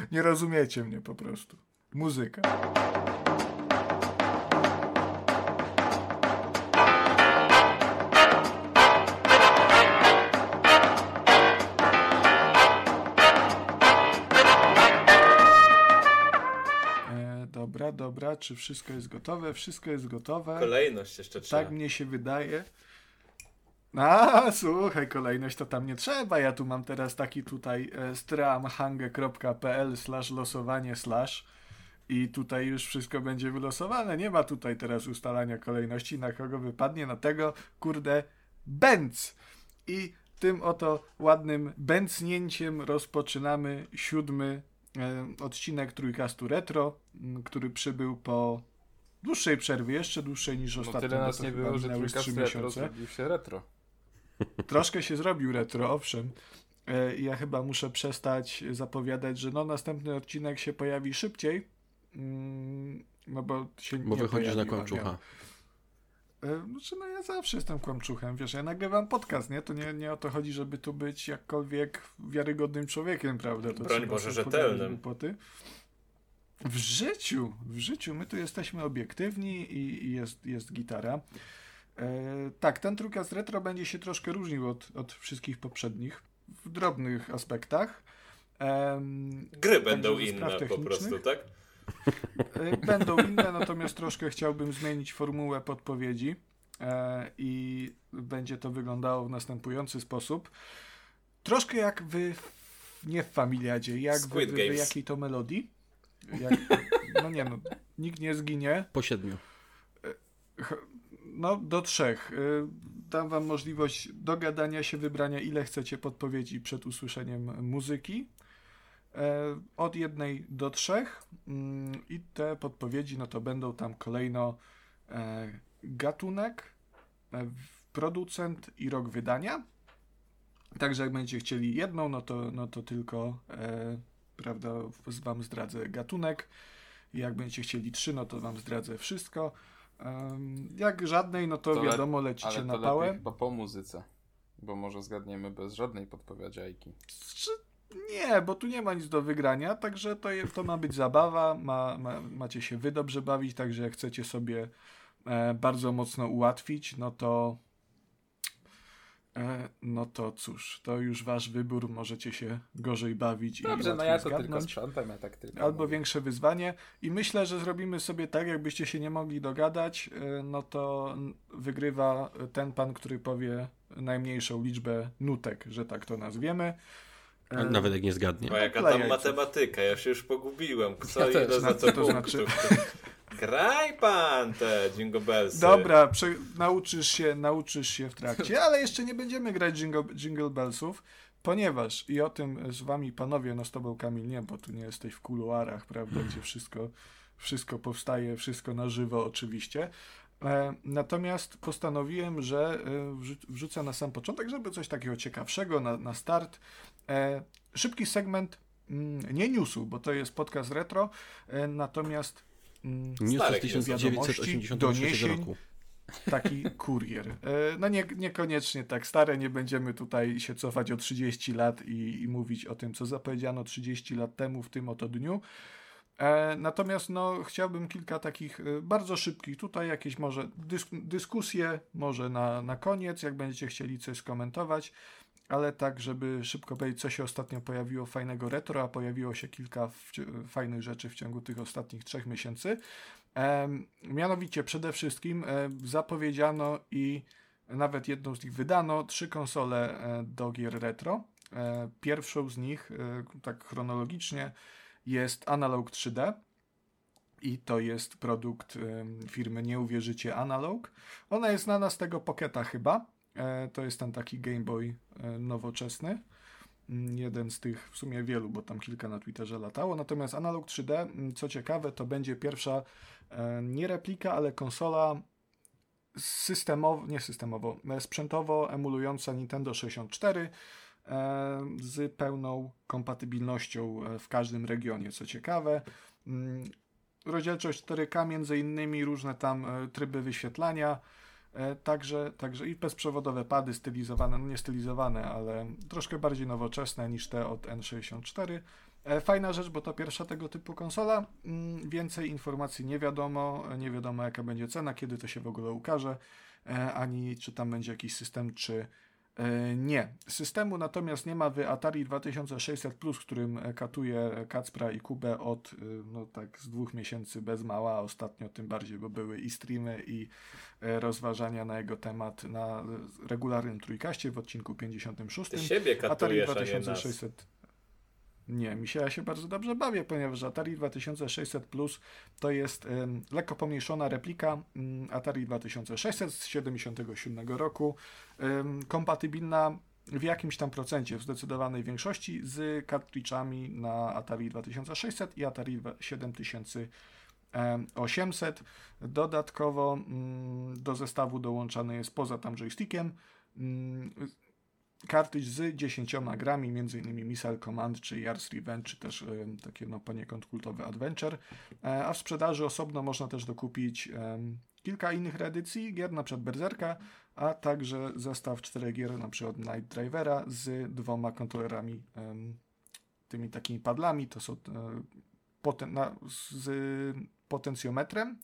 Nie rozumiecie mnie po prostu. Muzyka. E, Dobra, dobra, czy wszystko jest gotowe? Wszystko jest gotowe. Kolejność jeszcze trzeba. Tak mnie się wydaje. A, słuchaj, kolejność to tam nie trzeba. Ja tu mam teraz taki tutaj e, stramhange.pl slash losowanie slash i tutaj już wszystko będzie wylosowane. Nie ma tutaj teraz ustalania kolejności, na kogo wypadnie, na tego, kurde, Benz. I tym oto ładnym bęcnięciem rozpoczynamy siódmy e, odcinek Trójkastu Retro, m, który przybył po dłuższej przerwie, jeszcze dłuższej niż No ostatnio. tyle nas nie było, że minęły z trójka trzy retro miesiące. zrobił się retro. Troszkę się zrobił retro, owszem. E, Ja chyba muszę przestać zapowiadać, że no następny odcinek się pojawi szybciej. Mm, No bo się Bo nie wychodzisz na kłamczucha. E, Znaczy, no ja zawsze jestem kłamczuchem, wiesz, ja nagrywam podcast, nie? To nie, nie o to chodzi, żeby tu być jakkolwiek wiarygodnym człowiekiem, prawda? To Broń Boże, rzetelnym. głupoty. W życiu, w życiu, my tu jesteśmy obiektywni i, i jest, jest gitara. E, tak, ten trójkast retro będzie się troszkę różnił od, od wszystkich poprzednich w drobnych aspektach. Gry będą inne po prostu, tak? E, Będą inne, natomiast troszkę chciałbym zmienić formułę podpowiedzi e, i będzie to wyglądało w następujący sposób. Troszkę jak wy, nie w Familiadzie, jak wy Games. jakiej to melodii. Jak, no nie no, nikt nie zginie. Po siedmiu. No, do trzech. Y, Dam wam możliwość dogadania się, wybrania ile chcecie podpowiedzi przed usłyszeniem muzyki. E, Od jednej do trzech. Mm, I te podpowiedzi, no to będą tam kolejno e, gatunek, e, producent i rok wydania. Także jak będziecie chcieli jedną, no to, no to tylko, prawda, wam zdradzę gatunek. Jak będziecie chcieli trzy, no to wam zdradzę wszystko. Jak żadnej, no to, To wiadomo, lecicie Ale to na pałę. chyba po muzyce. Bo może zgadniemy bez żadnej podpowiedziajki. Czy... Nie, bo tu nie ma nic do wygrania, także to, je, to ma być zabawa, ma, ma, macie się wy dobrze bawić, także jak chcecie sobie e, bardzo mocno ułatwić, no to no to cóż, to już wasz wybór, możecie się gorzej bawić Dobrze, i no ja to tylko zgadnąć. sprzątam, ja tak tylko Albo mówię. większe wyzwanie. I myślę, że zrobimy sobie tak, jakbyście się nie mogli dogadać, y, no to wygrywa ten pan, który powie najmniejszą liczbę nutek, że tak to nazwiemy. A E, Nawet jak nie zgadnie. O, jaka Klej tam matematyka, ja się już pogubiłem. Co Ja ile też. za Na co co to punktów? znaczy? Graj pan te Jingle Bellsy. Dobra, prze- nauczysz się, nauczysz się w trakcie, ale jeszcze nie będziemy grać jingle, jingle Bellsów, ponieważ i o tym z wami panowie, no z tobą Kamil nie, bo tu nie jesteś w kuluarach, prawda, gdzie wszystko, wszystko powstaje, wszystko na żywo oczywiście. E, natomiast postanowiłem, że e, wrzu- wrzucę na sam początek, żeby coś takiego ciekawszego na, na start. E, szybki segment, mm, nie newsu, bo to jest podcast retro, e, natomiast News z Starek jest. 1983 doniesień. roku. taki kurier. E, No nie, niekoniecznie tak stare, nie będziemy tutaj się cofać o 30 lat i, i mówić o tym, co zapowiedziano 30 lat temu w tym oto dniu. E, Natomiast no, chciałbym kilka takich e, bardzo szybkich, tutaj jakieś może dysk dyskusje, może na, na koniec, jak będziecie chcieli coś skomentować, ale tak, żeby szybko powiedzieć, co się ostatnio pojawiło fajnego retro, a pojawiło się kilka fajnych rzeczy w ciągu tych ostatnich trzech miesięcy. Em, mianowicie przede wszystkim e, zapowiedziano i nawet jedną z nich wydano trzy konsole e, do gier retro. E, pierwszą z nich, e, tak chronologicznie, jest Analog 3D i to jest produkt firmy Nie Uwierzycie Analog. Ona jest znana z tego Pocketa chyba. E, to jest ten taki Game Boy e, nowoczesny. Mm, Jeden z tych, w sumie wielu, bo tam kilka na Twitterze latało. Natomiast Analog 3D, mm, co ciekawe, to będzie pierwsza e, nie replika, ale konsola systemowo, nie systemowo, sprzętowo emulująca Nintendo 64 e, z pełną kompatybilnością w każdym regionie, co ciekawe. Mm, Rozdzielczość 4K, między innymi różne tam tryby wyświetlania, także, także i bezprzewodowe pady stylizowane, no nie stylizowane, ale troszkę bardziej nowoczesne niż te od N64. E, fajna rzecz, bo to pierwsza tego typu konsola. Mm, więcej informacji nie wiadomo. Nie wiadomo, jaka będzie cena, kiedy to się w ogóle ukaże, e, ani czy tam będzie jakiś system, czy e, nie. Systemu natomiast nie ma w Atari 2600 Plus, którym katuje Kacpra i Kubę od no tak z dwóch miesięcy bez mała, ostatnio tym bardziej, bo były i streamy i rozważania na jego temat na regularnym trójkaście w odcinku 56. Ty siebie katujesz, Atari 2600 nie, mi się, ja się bardzo dobrze bawię, ponieważ Atari 2600 Plus to jest lekko pomniejszona replika um, Atari 2600 z 77 roku, kompatybilna w jakimś tam procencie, w zdecydowanej większości z kartridżami na Atari 2600 i Atari 7800. Dodatkowo mm, do zestawu dołączany jest poza tam joystickiem mm, kartridż z 10 grami, m.in. Missile Command, czy Yars Revenge, czy też y, takie no, poniekąd kultowe Adventure. E, a w sprzedaży osobno można też dokupić y, kilka innych reedycji gier, na przykład Berserka, a także zestaw 4 gier, na przykład Night Drivera z dwoma kontrolerami, tymi takimi padlami, to są poten na, z potencjometrem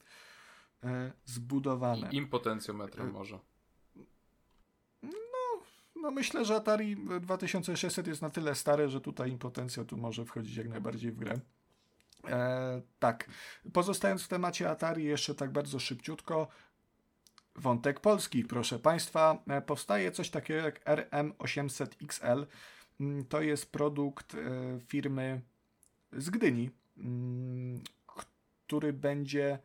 zbudowane. I impotencjometrem może. No myślę, że Atari 2600 jest na tyle stare, że tutaj impotencja tu może wchodzić jak najbardziej w grę. E, tak. Pozostając w temacie Atari jeszcze tak bardzo szybciutko, wątek polski, proszę Państwa. E, powstaje coś takiego jak RM800XL. Mm, to jest produkt e, firmy z Gdyni, mm, który będzie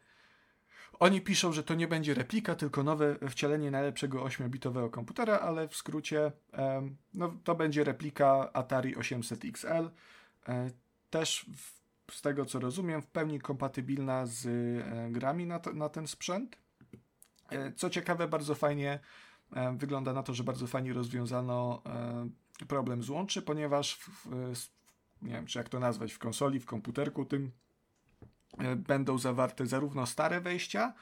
oni piszą, że to nie będzie replika, tylko nowe wcielenie najlepszego 8-bitowego komputera, ale w skrócie no, to będzie replika Atari 800 XL. E, też w, z tego co rozumiem, w pełni kompatybilna z e, grami na, to, na ten sprzęt. E, co ciekawe, bardzo fajnie wygląda na to, że bardzo fajnie rozwiązano problem złączy, ponieważ w, w, nie wiem, czy jak to nazwać, w konsoli, w komputerku tym będą zawarte zarówno stare wejścia,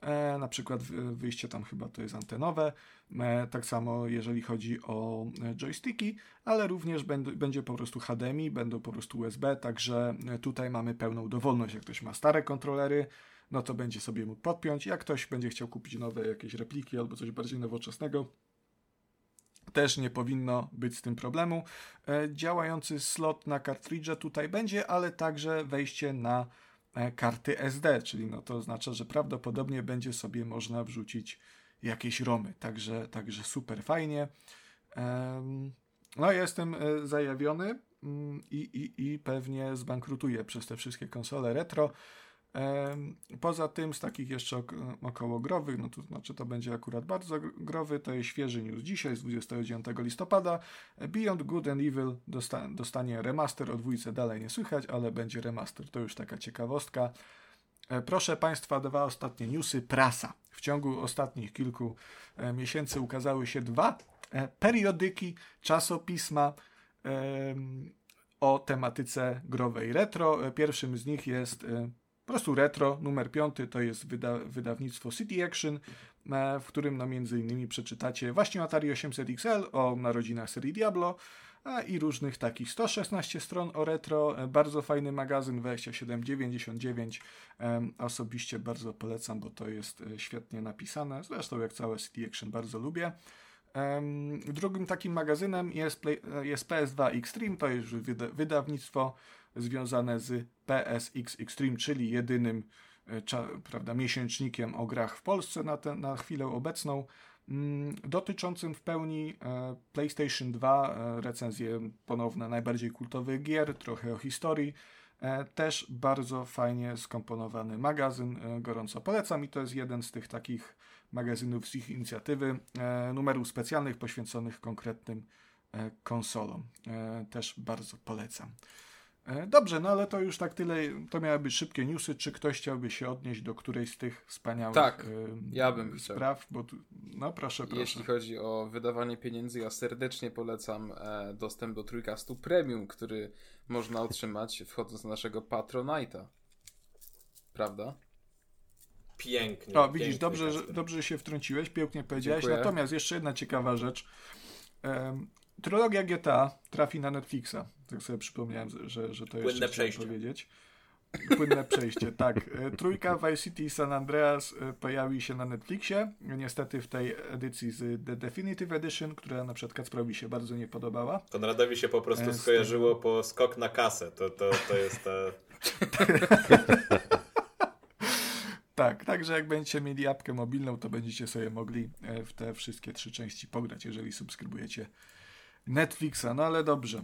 e, na przykład wyjście tam chyba to jest antenowe, e, tak samo jeżeli chodzi o joysticki, ale również będzie po prostu HDMI, będą po prostu USB, także tutaj mamy pełną dowolność. Jak ktoś ma stare kontrolery, no to będzie sobie mógł podpiąć. Jak ktoś będzie chciał kupić nowe jakieś repliki albo coś bardziej nowoczesnego, też nie powinno być z tym problemu. Działający slot na kartridże tutaj będzie, ale także wejście na E, karty SD, czyli no to oznacza, że prawdopodobnie będzie sobie można wrzucić jakieś romy. Także, także super fajnie. No, jestem e, zajawiony mm, i, i, i pewnie zbankrutuję przez te wszystkie konsole retro. Poza tym z takich jeszcze około growych, no to znaczy to będzie akurat bardzo growy, to jest świeży news dzisiaj z 29 listopada. Beyond Good and Evil dosta dostanie remaster, o dwójce dalej nie słychać, ale będzie remaster, to już taka ciekawostka. E, proszę Państwa, dwa ostatnie newsy. Prasa. W ciągu ostatnich kilku e, miesięcy ukazały się dwa e, periodyki, czasopisma o tematyce growej retro. Pierwszym z nich jest prostu retro, numer piąty to jest wyda wydawnictwo City Action, e, w którym no między innymi przeczytacie właśnie Atari 800 XL, o narodzinach serii Diablo i różnych takich 116 stron o retro, e, bardzo fajny magazyn 2799, osobiście bardzo polecam, bo to jest e, świetnie napisane, zresztą jak całe City Action bardzo lubię. Drugim takim magazynem jest, jest PS2 Extreme, to jest wyda wydawnictwo związane z PSX Extreme, czyli jedynym e, prawda, miesięcznikiem o grach w Polsce na, te, na chwilę obecną, mm, dotyczącym w pełni e, PlayStation 2, e, recenzje ponowne najbardziej kultowych gier, trochę o historii. Też bardzo fajnie skomponowany magazyn, gorąco polecam i to jest jeden z tych takich magazynów z ich inicjatywy, numerów specjalnych poświęconych konkretnym konsolom. Też bardzo polecam. E, dobrze, no ale to już tak tyle, to miały być szybkie newsy. Czy ktoś chciałby się odnieść do którejś z tych wspaniałych tak, ja bym spraw? Bo tu, no proszę, proszę. Jeśli chodzi o wydawanie pieniędzy, ja serdecznie polecam e, dostęp do Trójkastu Premium, który można otrzymać wchodząc na naszego Patronite'a. Prawda? Pięknie. O, widzisz, dobrze, że, dobrze się wtrąciłeś, pięknie powiedziałeś. Dziękuję. Natomiast jeszcze jedna ciekawa rzecz. Trylogia GTA trafi na Netflixa. Tak sobie przypomniałem, że, że to jeszcze Płynne chciałem przejście. powiedzieć. Płynne przejście, tak. E, Trójka Vice City i San Andreas e, pojawi się na Netflixie. Niestety w tej edycji z The Definitive Edition, która na przykład Kacprowi się bardzo nie podobała. Konradowi się po prostu E, skojarzyło po skok na kasę. To, to, to jest ta... Tak, także jak będziecie mieli apkę mobilną, to będziecie sobie mogli w te wszystkie trzy części pograć, jeżeli subskrybujecie Netflixa. No ale dobrze.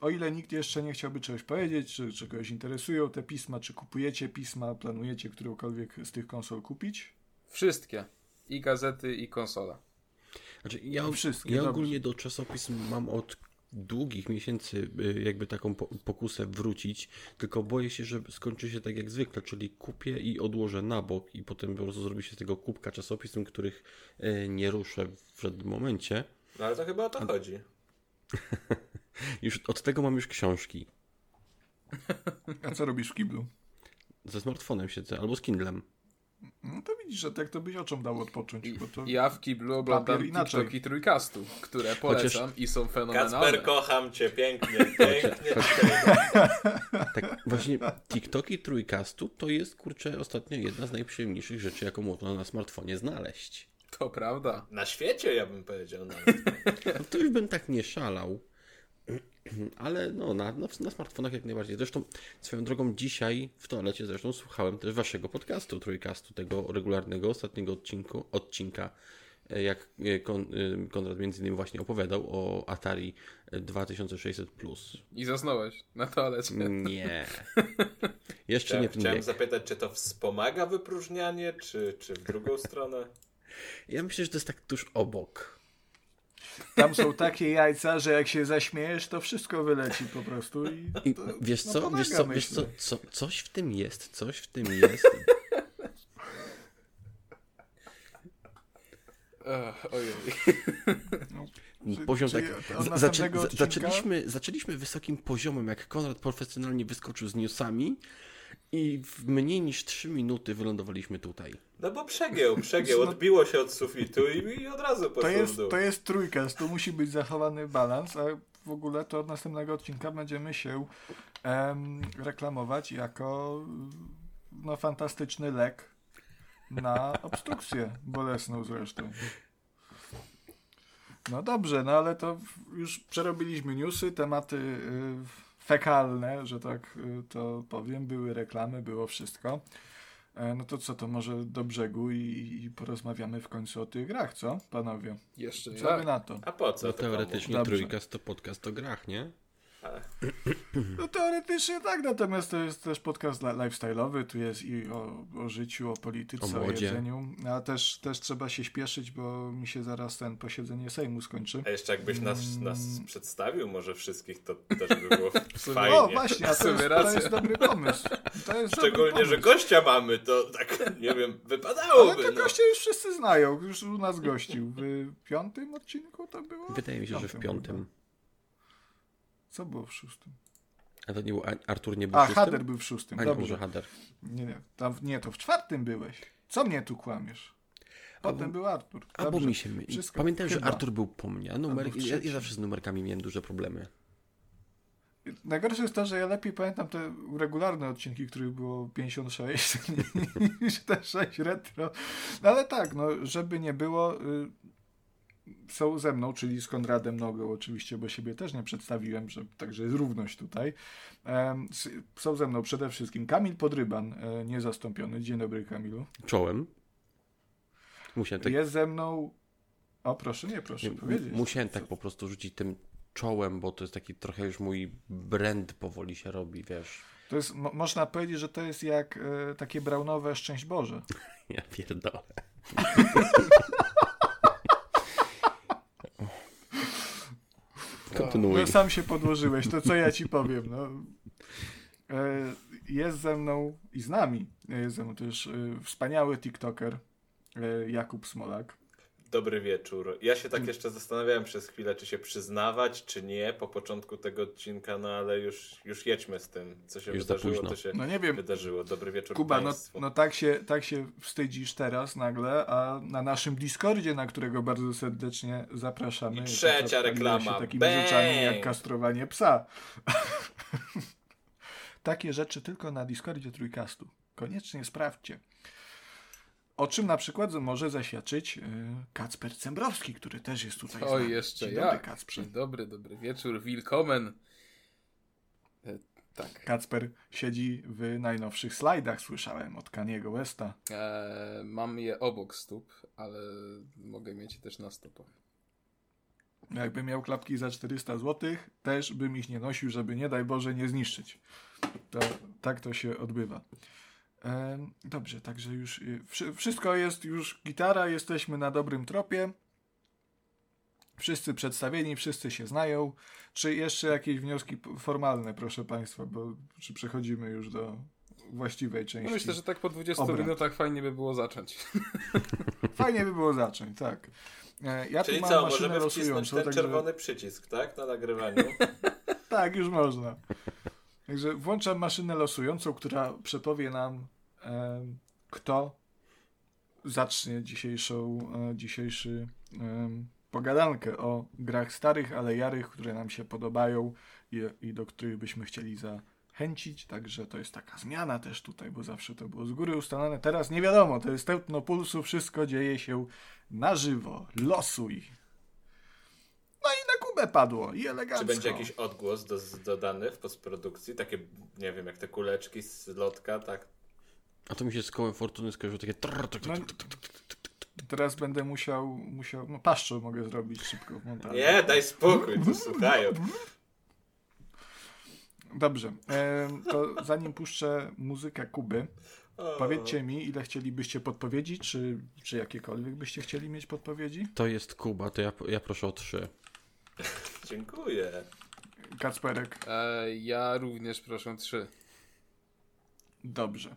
O ile nikt jeszcze nie chciałby czegoś powiedzieć, czy, czy kogoś interesują te pisma, czy kupujecie pisma, planujecie którąkolwiek z tych konsol kupić? Wszystkie. I gazety, i konsola. Znaczy, ja, No wszystkie, ja dobrze. ogólnie do czasopism mam od długich miesięcy y, jakby taką po- pokusę wrócić, tylko boję się, że skończy się tak jak zwykle, czyli kupię i odłożę na bok i potem po prostu zrobi się z tego kubka czasopism, których y, nie ruszę w żadnym momencie. No ale to chyba o to chodzi. Już od tego mam już książki. A co robisz w kiblu? Ze smartfonem siedzę albo z Kindlem. No to widzisz, że tak to byś oczom dał odpocząć, I, bo to... ja w kiblu oglądam. TikToki Trójkastu, które polecam i są fenomenalne. Kacper, kocham cię, pięknie, pięknie. Tak, właśnie TikToki Trójkastu to jest, kurczę, ostatnio jedna z najprzyjemniejszych rzeczy, jaką można na smartfonie znaleźć. To prawda. Na świecie, ja bym powiedział nawet. No to już bym tak nie szalał. Ale no, na, na, na smartfonach jak najbardziej. Zresztą swoją drogą dzisiaj w toalecie zresztą słuchałem też waszego podcastu, trójkastu, tego regularnego, ostatniego odcinku, odcinka, e, jak e, Kon, e, Konrad między innymi właśnie opowiadał o Atari 2600 Plus. I zasnąłeś na toalecie. Nie. Jeszcze Chciałem, nie ten chciałem zapytać, czy to wspomaga wypróżnianie, czy, czy w drugą stronę? Ja myślę, że to jest tak tuż obok. Tam są takie jajca, że jak się zaśmiejesz, to wszystko wyleci po prostu i... I to, wiesz no, co, pomaga, wiesz co, wiesz co, co, coś w tym jest, coś w tym jest. Ojej. Czy- Poziom tak. odcinka? zaczęliśmy, zaczęliśmy wysokim poziomem, jak Konrad profesjonalnie wyskoczył z newsami i w mniej niż 3 minuty wylądowaliśmy tutaj. No bo przegiął, przegiął, No- odbiło się od sufitu i, i od razu To poszło w jest, dół. to jest trójka, tu musi być zachowany balans, a w ogóle to od następnego odcinka będziemy się em, reklamować jako no, fantastyczny lek na obstrukcję bolesną zresztą. No dobrze, no ale to już przerobiliśmy newsy, tematy y, fekalne, że tak y, to powiem, były reklamy, było wszystko. E, no to co, to może do brzegu i, i porozmawiamy w końcu o tych grach, co, panowie? Jeszcze Co wy jak. na to? A po co? No teoretycznie trójkast to podcast o grach, nie? No teoretycznie tak, natomiast to jest też podcast li- lifestyle'owy, tu jest i o, o życiu, o polityce, O o, jedzeniu, a też, też trzeba się śpieszyć, bo mi się zaraz ten posiedzenie Sejmu skończy. A jeszcze jakbyś nas, Mm. nas przedstawił może wszystkich, to też by było fajnie. O, właśnie, a to jest, to jest dobry pomysł. To jest Szczególnie, dobry że pomysł. gościa mamy, to tak, nie wiem, Ale wypadałoby. to No. goście już wszyscy znają, już u nas gościł. W piątym odcinku to było? Wydaje mi się, że w piątym. Co było w szóstym? A to nie był, a- Artur nie był A, szóstym? Hader był w szóstym, A nie, może dobrze. Hader. Nie, nie, tam, nie, to w czwartym byłeś. Co mnie tu kłamiesz? Potem Albo- był Artur. Albo Dobrze. mi się myli. Wszystko Pamiętam, że chyba. Artur był po mnie, a numer... W ja, ja zawsze z numerkami miałem duże problemy. Najgorsze jest to, że ja lepiej pamiętam te regularne odcinki, których było 56 niż te 6 retro. No ale tak, no, żeby nie było, y, są ze mną, czyli z Konradem Nogą oczywiście, bo siebie też nie przedstawiłem, że także jest równość tutaj. Są ze mną przede wszystkim Kamil Podryban, e, niezastąpiony. Dzień dobry Kamilu. Czołem. Musiałem tak, Jest ze mną... O, proszę, nie proszę nie, powiedzieć. musiałem tak po prostu rzucić tym czołem, bo to jest taki trochę już mój brand powoli się robi, wiesz. To jest, mo- można powiedzieć, że to jest jak e, takie braunowe Szczęść Boże. Ja pierdolę. Kontynuuj. No sam się podłożyłeś, to co ja ci powiem, no. E, Jest ze mną i z nami, jest ze mną też e, wspaniały TikToker e, Jakub Smolak. Dobry wieczór. Ja się tak jeszcze zastanawiałem przez chwilę, czy się przyznawać, czy nie po początku tego odcinka, no ale już, już jedźmy z tym. Co się Już wydarzyło, to się No nie wiem. wydarzyło. Dobry wieczór Kuba, no, Państwu. no tak, się, tak się wstydzisz teraz nagle, a na naszym Discordzie, na którego bardzo serdecznie zapraszamy. I trzecia reklama. Się takimi Bang! rzeczami jak kastrowanie psa. Takie rzeczy tylko na Discordzie Trójkastu. Koniecznie sprawdźcie. O czym na przykład może zaświadczyć yy, Kacper Cembrowski, który też jest tutaj Oj, jeszcze Dzień jak. Dobry, Kacprze. Dzień dobry, dobry wieczór, willkommen. E, tak. Kacper siedzi w najnowszych slajdach, słyszałem, od Kaniego Westa. E, mam je obok stóp, ale mogę mieć je też na stopach. Jakbym miał klapki za 400 zł, też bym ich nie nosił, żeby nie daj Boże nie zniszczyć. To, tak to się odbywa. Em, dobrze, także już wszy- wszystko jest, już gitara, jesteśmy na dobrym tropie. Wszyscy przedstawieni, wszyscy się znają. Czy jeszcze jakieś wnioski formalne, proszę Państwa, bo czy przechodzimy już do właściwej części? No myślę, że tak po 20 Obrad. minutach fajnie by było zacząć. Fajnie by było zacząć, tak. E, Ja Czyli tu mam co, maszynę możemy wcisnąć ten także... czerwony przycisk, tak? Na nagrywaniu. Tak, już można. Także włączam maszynę losującą, która przepowie nam, em, kto zacznie dzisiejszą, e, dzisiejszy em, pogadankę o grach starych, ale jarych, które nam się podobają i, i do których byśmy chcieli zachęcić. Także to jest taka zmiana też tutaj, bo zawsze to było z góry ustalone. Teraz nie wiadomo, to jest tętno pulsu, wszystko dzieje się na żywo. Losuj. Kubę padło i elegancko. Czy będzie jakiś odgłos do, dodany w postprodukcji? Takie, nie wiem, jak te kuleczki z lotka, tak? A to mi się z kołem fortuny skojarzyło takie... Teraz będę musiał, musiał no paszczą mogę zrobić szybko w montażu. Nie, daj spokój, tu słuchają. Dobrze, to zanim puszczę muzykę Kuby, powiedzcie mi, ile chcielibyście podpowiedzi, czy, czy jakiekolwiek byście chcieli mieć podpowiedzi? To jest Kuba, to ja, ja proszę o trzy. Dziękuję. Kacperek, E, ja również proszę trzy. dobrze.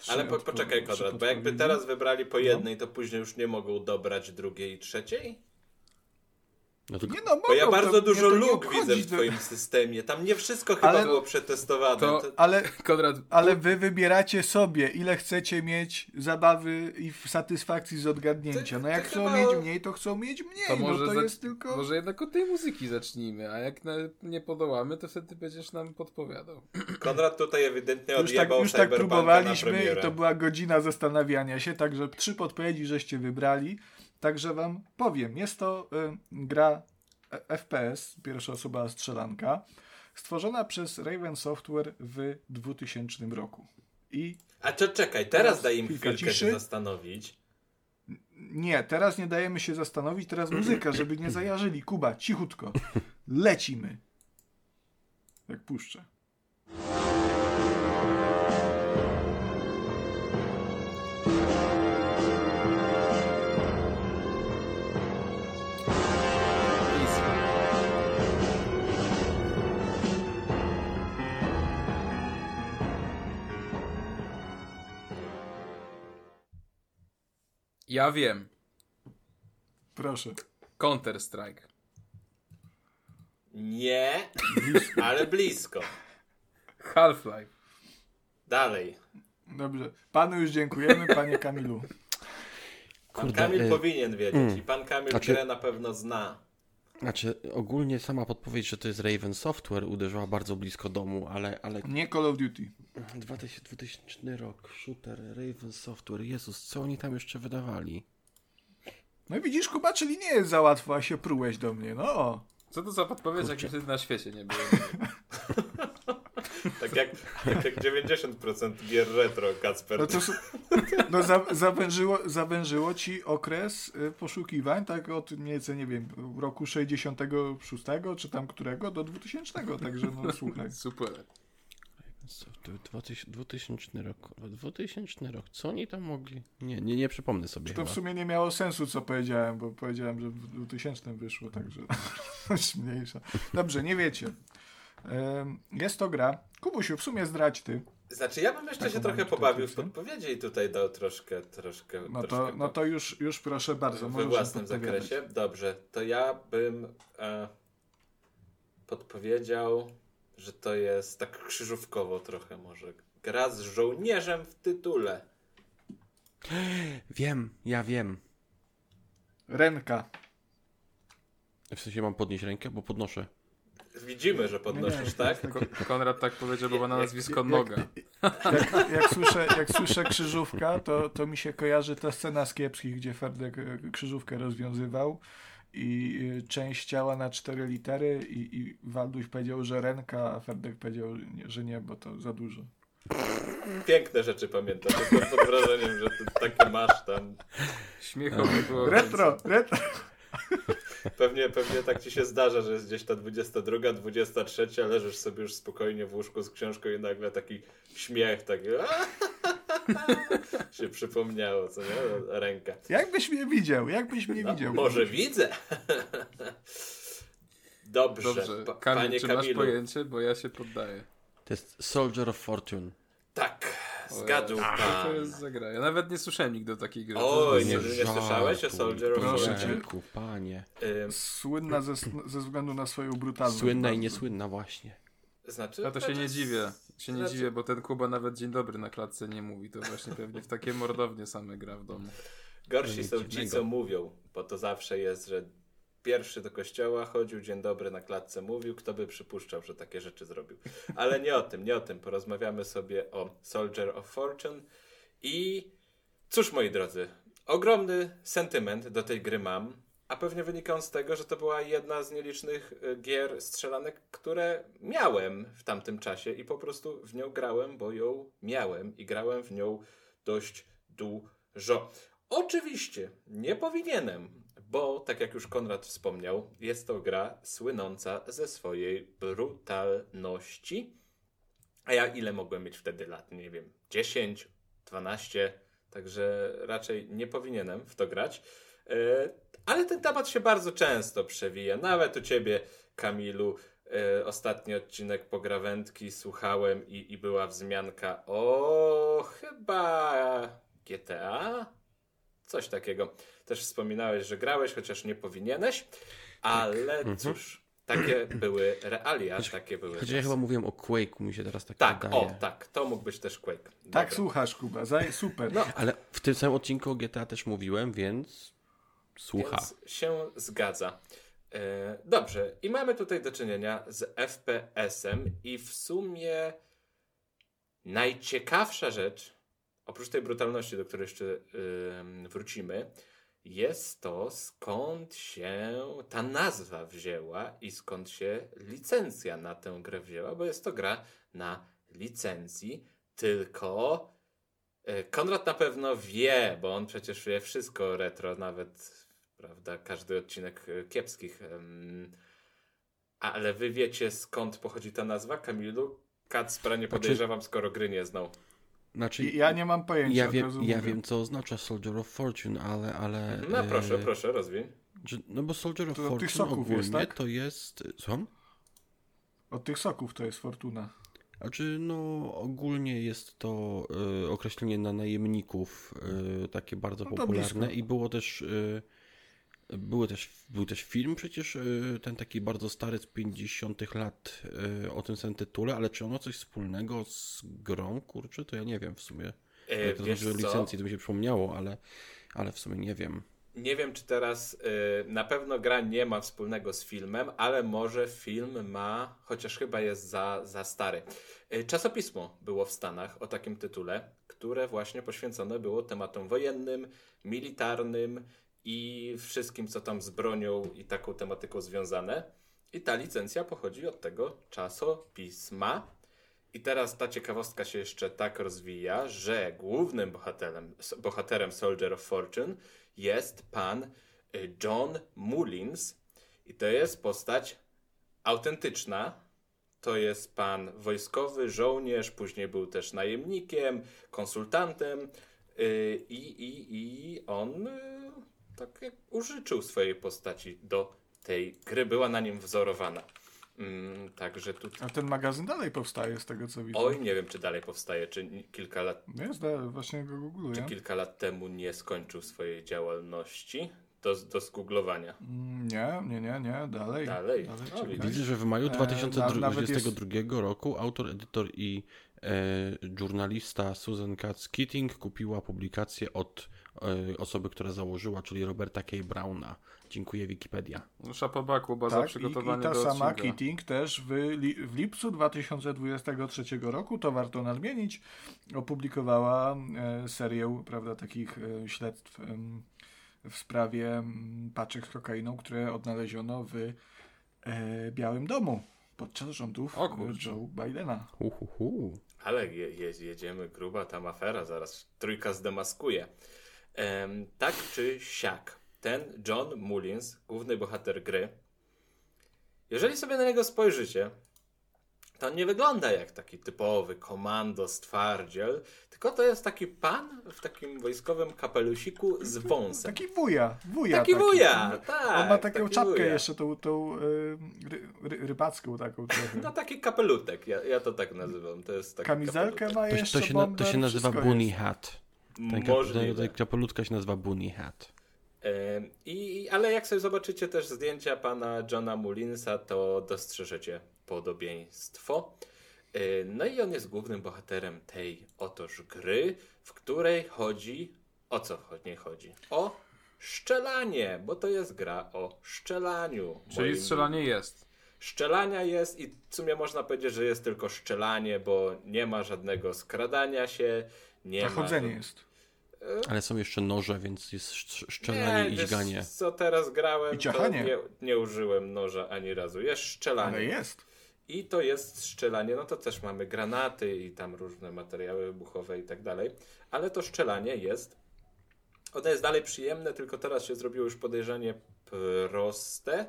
Trzy Ale po, poczekaj, Konrad, bo jakby teraz wybrali po jednej, to później już nie mogą dobrać drugiej i trzeciej? No to Nie no, Bo ja mogą, bardzo to- dużo to luk widzę w to- twoim systemie. Tam nie wszystko chyba Ale- było przetestowane. to- To- Ale, Konrad, ale wy wybieracie sobie, ile chcecie mieć zabawy i satysfakcji z odgadnięcia. No jak chcą chyba- mieć mniej, to chcą mieć mniej. to no może, to za- jest tylko... może jednak od tej muzyki zacznijmy, a jak na, nie podołamy, to wtedy będziesz nam podpowiadał. Konrad tutaj ewidentnie Już tak, już tak próbowaliśmy i to była godzina zastanawiania się, także trzy podpowiedzi żeście wybrali. Także wam powiem, jest to y, gra e- FPS, pierwsza osoba strzelanka, stworzona przez Raven Software w 2000 roku. I A to czekaj, teraz Teraz daj im chwilkę ciszy. się zastanowić. nie, teraz nie dajemy się zastanowić, teraz muzyka, żeby nie zajarzyli. Kuba, cichutko. Lecimy. Jak puszczę. Ja wiem. Proszę. Counter Strike. Nie, ale blisko. Half-Life. Dalej. Dobrze. Panu już dziękujemy, panie Kamilu. Pan Kurde, Kamil e, powinien wiedzieć i pan Kamil Znaczy- grę na pewno zna. Znaczy, ogólnie sama podpowiedź, że to jest Raven Software uderzyła bardzo blisko domu, ale, ale Nie Call of Duty. 2000, 2000 rok, shooter, Raven Software, Jezus, co oni tam jeszcze wydawali? No i widzisz, Kuba, czyli nie jest za łatwo, a się prułeś do mnie. No. Co to za podpowiedź, jak wtedy na świecie nie było? Tak jak, tak jak 90% gier retro, Kacper. No to no za, zawężyło, zawężyło ci okres y, poszukiwań, tak od mniej więcej, nie wiem, roku 66 czy tam którego do 2000, także no słuchaj. Super. Raven Software, 2000, 2000 rok, 2000 rok, co oni tam mogli? Nie, nie, nie przypomnę sobie To w sumie nie miało sensu, co powiedziałem, bo powiedziałem, że w 2000 wyszło, także mniejsza. Dobrze, nie wiecie. Jest to gra. Kubusiu, w sumie zdradź ty. Znaczy, ja bym jeszcze Taką się trochę pobawił w podpowiedzi i tutaj dał troszkę, troszkę. No to, troszkę no to już, już proszę bardzo. w własnym zakresie. Dobrze, to ja bym e, podpowiedział, że to jest tak krzyżówkowo trochę może. Gra z żołnierzem w tytule. Wiem, ja wiem. Renka. W sensie mam podnieść rękę, bo podnoszę. Widzimy, że podnosisz, Nie, tak? tak. Ko- Konrad tak powiedział, bo ma na Jak- nazwisko jak- Noga. Jak, jak, słyszę, jak słyszę krzyżówka, to, to mi się kojarzy ta scena z kiepskich, gdzie Ferdek e, krzyżówkę rozwiązywał i e, część ciała na cztery litery i, i Walduś powiedział, że ręka, a Ferdek powiedział, że nie, bo to za dużo. Piękne rzeczy pamiętam. Jestem pod wrażeniem, że ty takie masz tam. Śmiechowe było. Retro, retro. Pewnie, pewnie tak ci się zdarza, że jest gdzieś ta 22, 23, leżysz sobie już spokojnie w łóżku z książką i nagle taki śmiech, taki się przypomniało, co nie? Ręka. Jakbyś mnie widział, jakbyś mnie No, widział. może widzę. Dobrze, Dobrze, Pa- Kamil, panie czy masz Kamilu. pojęcie? Bo ja się poddaję. To jest Soldier of Fortune. Zgadł to jest za gra? Ja nawet nie słyszałem nigdy o takiej gry. Oj, nie, nie słyszałeś o Soldier of Proszę Fortune? cię. Panie. Ym, Słynna ze, ze względu na swoją brutalność. Słynna i niesłynna właśnie. Znaczy, Ja to się nie dziwię. Się nie znaczy- dziwię, bo ten Kuba nawet dzień dobry na klatce nie mówi. To właśnie pewnie w takie mordownie same gra w domu. Gorsi są ci, co mówią, bo to zawsze jest, że pierwszy do kościoła chodził, dzień dobry na klatce mówił, kto by przypuszczał, że takie rzeczy zrobił. Ale nie o tym, nie o tym. Porozmawiamy sobie o Soldier of Fortune i cóż, moi drodzy, ogromny sentyment do tej gry mam, a pewnie wynika on z tego, że to była jedna z nielicznych y, gier strzelanek, które miałem w tamtym czasie i po prostu w nią grałem, bo ją miałem i grałem w nią dość dużo. Oczywiście nie powinienem, bo tak jak już Konrad wspomniał, jest to gra słynąca ze swojej brutalności. A ja ile mogłem mieć wtedy lat? Nie wiem, 10, 12, także raczej nie powinienem w to grać. E, Ale ten temat się bardzo często przewija, nawet u ciebie, Kamilu. E, Ostatni odcinek Pograwędki słuchałem i, i była wzmianka o chyba GTA? Coś takiego. Też wspominałeś, że grałeś, chociaż nie powinieneś, ale Mhm. cóż, takie były realia, takie były. Chociaż ja chyba mówiłem o Quake'u, mi się teraz tak, Tak, wydaje. o, tak, to mógł być też Quake. Tak Dobra. słuchasz, Kuba. Super. No, Ale w tym samym odcinku o GTA też mówiłem, więc słucha. Więc się zgadza. E, dobrze, i mamy tutaj do czynienia z FPS-em, i w sumie najciekawsza rzecz, oprócz tej brutalności, do której jeszcze ym, wrócimy, jest to, skąd się ta nazwa wzięła i skąd się licencja na tę grę wzięła, bo jest to gra na licencji, tylko e, Konrad na pewno wie, bo on przecież wie wszystko retro, nawet prawda, każdy odcinek e, kiepskich. Ale wy wiecie skąd pochodzi ta nazwa, Kamilu? Kacpra nie podejrzewam, skoro gry nie znał. Znaczy, ja nie mam pojęcia. ja wiem, ja wiem, co oznacza Soldier of Fortune, ale... ale No proszę, e, proszę, rozwiń. że- No bo Soldier of To od tych Fortune soków ogólnie jest, tak? to jest... Słucham? Od tych soków to jest fortuna. Znaczy, no ogólnie jest to e, określenie na najemników e, takie bardzo No popularne blisko. i było też, e, były też, był też film przecież, e, ten taki bardzo stary z 50 lat e, o tym samym tytule, ale czy on ma coś wspólnego z grą, kurczę, to ja nie wiem w sumie. E, Jak to znaczy licencji, to mi się przypomniało, ale, ale w sumie nie wiem. Nie wiem, czy teraz y, na pewno gra nie ma wspólnego z filmem, ale może film ma, chociaż chyba jest za, za stary. Y, czasopismo było w Stanach o takim tytule, które właśnie poświęcone było tematom wojennym, militarnym i wszystkim, co tam z bronią i taką tematyką związane. I ta licencja pochodzi od tego czasopisma. I teraz ta ciekawostka się jeszcze tak rozwija, że głównym bohaterem, bohaterem Soldier of Fortune jest pan y, John Mullins. I to jest postać autentyczna. To jest pan wojskowy, żołnierz, później był też najemnikiem, konsultantem y, i, i, i on y, tak jak użyczył swojej postaci do tej gry, była na nim wzorowana. Mm, także tu. A ten magazyn dalej powstaje z tego co widzę. Oj, nie wiem, czy dalej powstaje, czy kilka lat, No jest właśnie go czy googluję. kilka lat temu nie skończył swojej działalności do, do zgooglowania. Mm, Nie, nie, nie, nie, dalej. Dalej. dalej. Widzę, że w maju E, na- 2022 roku autor, edytor i e, żurnalista Susan Katz Keating kupiła publikację od e, osoby, która założyła, czyli Roberta K. Browna. Dziękuję Wikipedia. Szapoba Kuba za Tak, i, przygotowanie i ta do sama odcinka. Keating też w, li, w lipcu 2023 roku, to warto nadmienić, opublikowała e, serię prawda, takich e, śledztw em, w sprawie paczek z kokainą, które odnaleziono w e, Białym Domu podczas rządów O e, kurczę. Joe Bidena. Uhuhu. Ale je, je, jedziemy gruba tam afera, zaraz trójka zdemaskuje. Tak czy siak, ten John Mullins, główny bohater gry, jeżeli sobie na niego spojrzycie, to on nie wygląda jak taki typowy komando stwardziel, tylko to jest taki pan w takim wojskowym kapelusiku z wąsem. Taki wuja, wuja. Taki wuja, tak. On ma taką taki czapkę wuja. jeszcze, tą, tą e, ry, ry, rybacką taką trochę. No taki kapelutek, ja, ja to tak nazywam. To jest taki Kamizelkę kapelutek. ma To, jeszcze, to, się, na, to się nazywa Bunny jest. Hat. Ten Możliwe. ta kapelutka się nazywa Bunny Hat. I, ale jak sobie zobaczycie też zdjęcia pana Johna Mullinsa, to dostrzeżecie podobieństwo. E, No i on jest głównym bohaterem tej otoż gry, w której chodzi. O co w niej chodzi? O szczelanie, bo to jest gra o szczelaniu. Czyli moim strzelanie jest. Szczelania jest i w sumie można powiedzieć, że jest tylko szczelanie, bo nie ma żadnego skradania się, nie A ma. chodzenie jest. Ale są jeszcze noże, więc jest szcz- szczelanie i wiesz dźganie. Co teraz grałem, I to nie, nie użyłem noża ani razu. Jest szczelanie. Ale jest. I to jest strzelanie, no to też mamy granaty i tam różne materiały wybuchowe i tak dalej. Ale to szczelanie jest. Ono jest dalej przyjemne, tylko teraz się zrobiło już podejrzanie proste.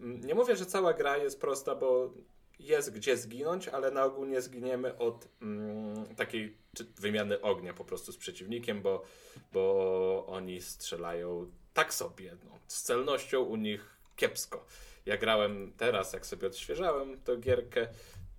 Mm, Nie mówię, że cała gra jest prosta, bo jest gdzie zginąć, ale na ogół nie zginiemy od mm, takiej wymiany ognia po prostu z przeciwnikiem, bo, bo oni strzelają tak sobie. No. Z celnością u nich kiepsko. Ja grałem teraz, jak sobie odświeżałem tę gierkę,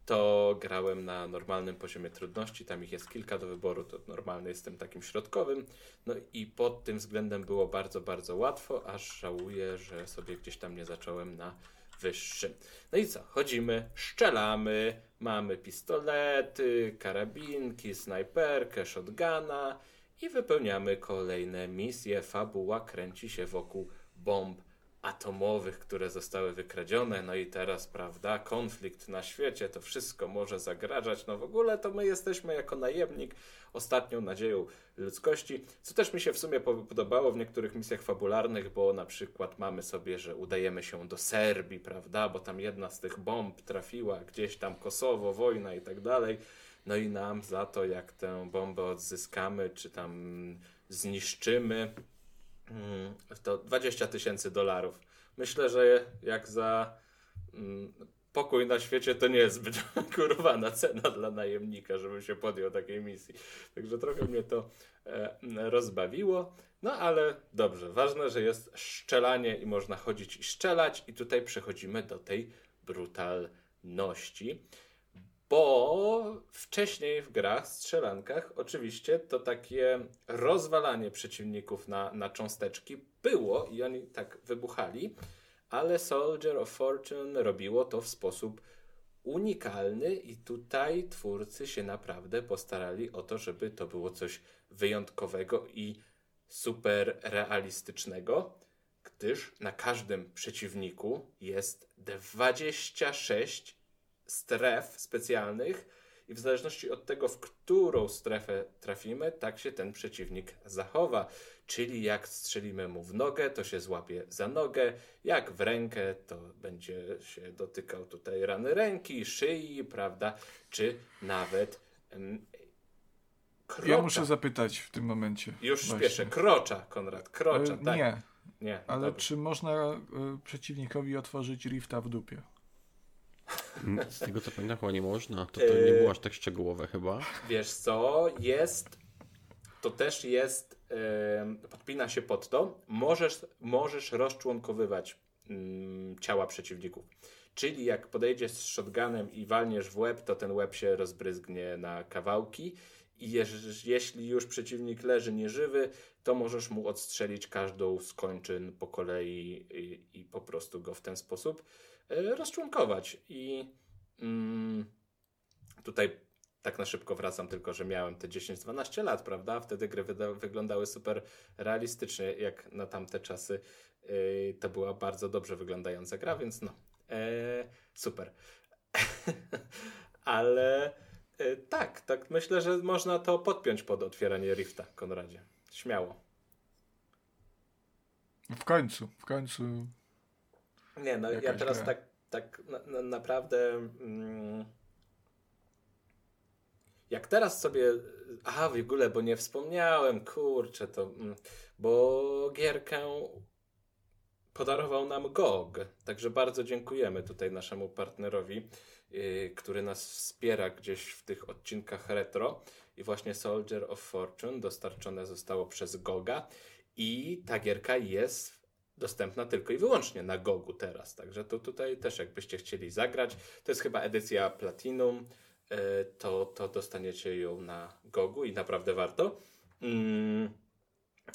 to grałem na normalnym poziomie trudności. Tam ich jest kilka do wyboru, to normalny jest tym takim środkowym. No i pod tym względem było bardzo, bardzo łatwo, aż żałuję, że sobie gdzieś tam nie zacząłem na wyższym. No i co? Chodzimy, szczelamy, mamy pistolety, karabinki, snajperkę, shotguna i wypełniamy kolejne misje. Fabuła kręci się wokół bomb atomowych, które zostały wykradzione. No i teraz, prawda, konflikt na świecie, to wszystko może zagrażać. No w ogóle to my jesteśmy jako najemnik ostatnią nadzieją ludzkości, co też mi się w sumie po- podobało w niektórych misjach fabularnych, bo na przykład mamy sobie, że udajemy się do Serbii, prawda, bo tam jedna z tych bomb trafiła gdzieś tam Kosowo, wojna i tak dalej. No i nam za to, jak tę bombę odzyskamy, czy tam zniszczymy, to 20 tysięcy dolarów. Myślę, że jak za mm, pokój na świecie to nie jest zbyt kurwana cena dla najemnika, żeby się podjął takiej misji. Także trochę mnie to e, rozbawiło. No ale dobrze, ważne, że jest szczelanie i można chodzić i szczelać i tutaj przechodzimy do tej brutalności. Bo wcześniej w grach, strzelankach, oczywiście to takie rozwalanie przeciwników na, na cząsteczki było i oni tak wybuchali, ale Soldier of Fortune robiło to w sposób unikalny i tutaj twórcy się naprawdę postarali o to, żeby to było coś wyjątkowego i super realistycznego, gdyż na każdym przeciwniku jest 26 stref specjalnych i w zależności od tego, w którą strefę trafimy, tak się ten przeciwnik zachowa. Czyli jak strzelimy mu w nogę, to się złapie za nogę, jak w rękę, to będzie się dotykał tutaj rany ręki, szyi, prawda, czy nawet em, krocza. Ja muszę zapytać w tym momencie. Już właśnie. śpieszę, krocza, Konrad, krocza, E, tak. Nie, Nie, ale dobra. czy można e, przeciwnikowi otworzyć rifta w dupie? Z tego co pamiętam, chyba nie można. To, to nie było aż tak szczegółowe chyba. Wiesz co, jest, to też jest, em, podpina się pod to, możesz, możesz rozczłonkowywać mm, ciała przeciwników. czyli jak podejdziesz z shotgunem i walniesz w łeb, to ten łeb się rozbryzgnie na kawałki i jeż, jeśli już przeciwnik leży nieżywy, to możesz mu odstrzelić każdą z kończyn po kolei i, i po prostu go w ten sposób rozczłonkować. I mm, tutaj tak na szybko wracam, tylko że miałem te 10-12 lat, prawda? Wtedy gry wyglądały super realistycznie, jak na tamte czasy. Yy, to była bardzo dobrze wyglądająca gra, więc no, yy, super. Ale tak, tak myślę, że można to podpiąć pod otwieranie Rifta, Konradzie. Śmiało. W końcu, w końcu. Nie, no ja teraz tak, tak na, na, naprawdę. Mm, jak teraz sobie. Aha, w ogóle, bo nie wspomniałem, kurczę, to. Mm, bo gierkę podarował nam GOG. Także bardzo dziękujemy tutaj naszemu partnerowi, yy, który nas wspiera gdzieś w tych odcinkach retro. I właśnie Soldier of Fortune dostarczone zostało przez GOGa. I ta gierka jest dostępna tylko i wyłącznie na GOGu teraz. Także to tutaj też jakbyście chcieli zagrać. To jest chyba edycja Platinum. E, to, to dostaniecie ją na Gogu i naprawdę warto. Mm,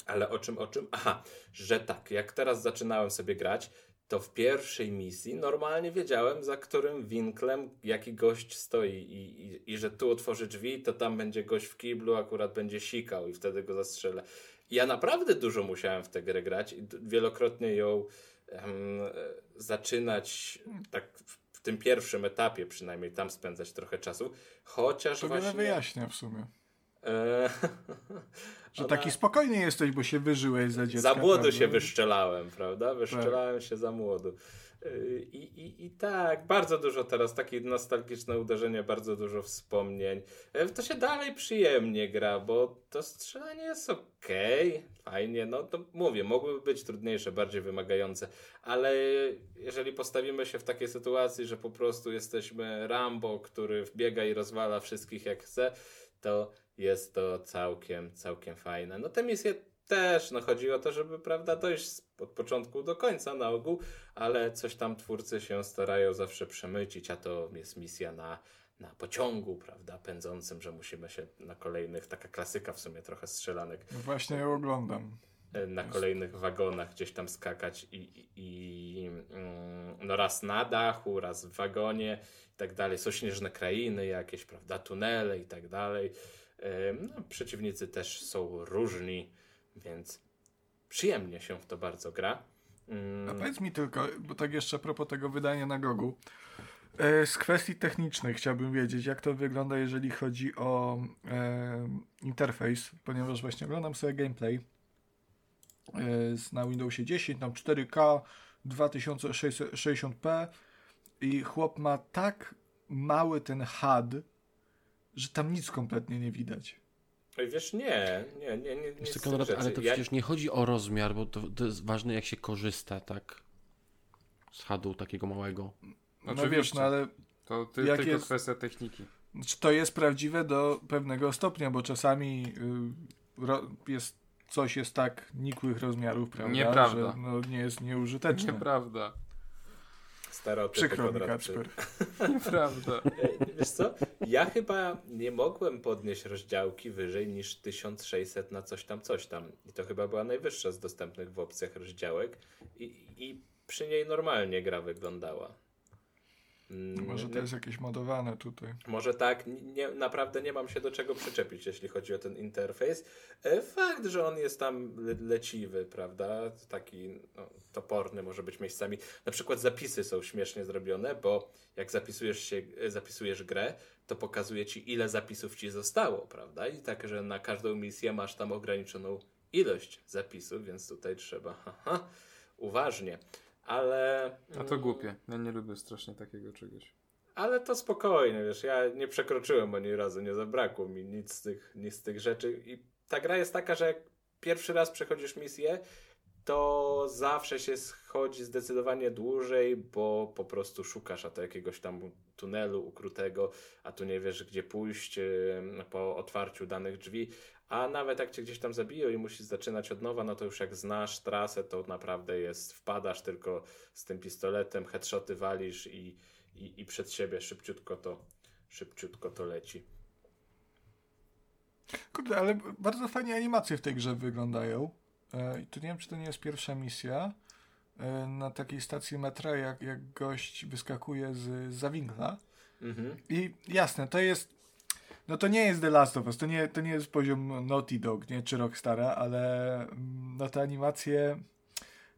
ale o czym, o czym? Aha, że tak, jak teraz zaczynałem sobie grać, to w pierwszej misji normalnie wiedziałem, za którym winklem jaki gość stoi i, i, i że tu otworzy drzwi, to tam będzie gość w kiblu, akurat będzie sikał i wtedy go zastrzelę. Ja naprawdę dużo musiałem w tę grę grać i wielokrotnie ją zaczynać tak tym pierwszym etapie przynajmniej tam spędzać trochę czasu. Chociaż to właśnie... wiele wyjaśnia w sumie. E, że Ona... taki spokojny jesteś, bo się wyżyłeś za dziecka. Za młodu prawda? się wyszczelałem, prawda? Wyszczelałem tak. się za młodu. I, i, I tak, bardzo dużo teraz, takie nostalgiczne uderzenie, bardzo dużo wspomnień. E, to się dalej przyjemnie gra, bo to strzelanie jest ok, fajnie, no to mówię, mogłyby być trudniejsze, bardziej wymagające, ale jeżeli postawimy się w takiej sytuacji, że po prostu jesteśmy Rambo, który wbiega i rozwala wszystkich jak chce, to jest to całkiem, całkiem fajne. No te misje też, no chodzi o to, żeby, prawda, dojść od początku do końca na ogół, ale coś tam twórcy się starają zawsze przemycić, a to jest misja na, na pociągu, prawda, pędzącym, że musimy się na kolejnych, taka klasyka w sumie trochę strzelanek. No właśnie ją oglądam. E, na kolejnych wagonach gdzieś tam skakać i, i, i mm, no raz na dachu, raz w wagonie i tak dalej. Są śnieżne krainy jakieś, prawda, tunele i tak dalej. No, przeciwnicy też są różni, więc przyjemnie się w to bardzo gra. Mm. A powiedz mi tylko, bo tak jeszcze a propos tego wydania na Gogu. E, z kwestii technicznych chciałbym wiedzieć, jak to wygląda, jeżeli chodzi o e, interfejs, ponieważ właśnie oglądam sobie gameplay e, na Windowsie 10, tam 4K, 2060p i chłop ma tak mały ten HUD, że tam nic kompletnie nie widać. Wiesz, nie, nie, nie, nie. Wiesz, Konrad, ale to przecież nie chodzi o rozmiar, bo to, to jest ważne, jak się korzysta, tak? Z hadu takiego małego. No wiesz, no ale. To ty, jak tylko jest, kwestia techniki. Znaczy, to jest prawdziwe do pewnego stopnia, bo czasami y, ro, jest, coś jest tak nikłych rozmiarów, prawda? Nieprawda. Że no, nie jest nieużyteczne. Nieprawda. Stereotypy Przykro mi, Kacper. Nieprawda. Wiesz co? Ja chyba nie mogłem podnieść rozdziałki wyżej niż 1600 na coś tam, coś tam. I to chyba była najwyższa z dostępnych w opcjach rozdziałek. I, i przy niej normalnie gra wyglądała. Mm, Może to jest jakieś modowane tutaj. Może tak, nie, naprawdę nie mam się do czego przyczepić, jeśli chodzi o ten interfejs. E, fakt, że on jest tam le leciwy, prawda? Taki no, toporny może być miejscami. Na przykład zapisy są śmiesznie zrobione, bo jak zapisujesz, się, e, zapisujesz grę, to pokazuje ci, ile zapisów ci zostało, prawda? I tak, że na każdą misję masz tam ograniczoną ilość zapisów, więc tutaj trzeba haha, uważnie ale... A to głupie. Ja nie lubię strasznie takiego czegoś. Ale to spokojnie, wiesz, ja nie przekroczyłem ani razu, nie zabrakło mi nic z tych, nic z tych rzeczy i ta gra jest taka, że jak pierwszy raz przechodzisz misję, to zawsze się schodzi zdecydowanie dłużej, bo po prostu szukasz a to jakiegoś tam tunelu ukrutego, a tu nie wiesz gdzie pójść po otwarciu danych drzwi, a nawet jak cię gdzieś tam zabiją i musisz zaczynać od nowa, no to już jak znasz trasę, to naprawdę jest, wpadasz tylko z tym pistoletem, headshoty walisz i, i, i przed siebie szybciutko to, szybciutko to leci. Kurde, ale bardzo fajnie animacje w tej grze wyglądają. E, I tu nie wiem, czy to nie jest pierwsza misja. E, na takiej stacji metra, jak, jak gość wyskakuje z, z zawinkla. Mhm. I jasne, to jest. No to nie jest The Last of Us, to nie, to nie jest poziom Naughty Dog, nie, czy Rockstara, ale mm, no te animacje,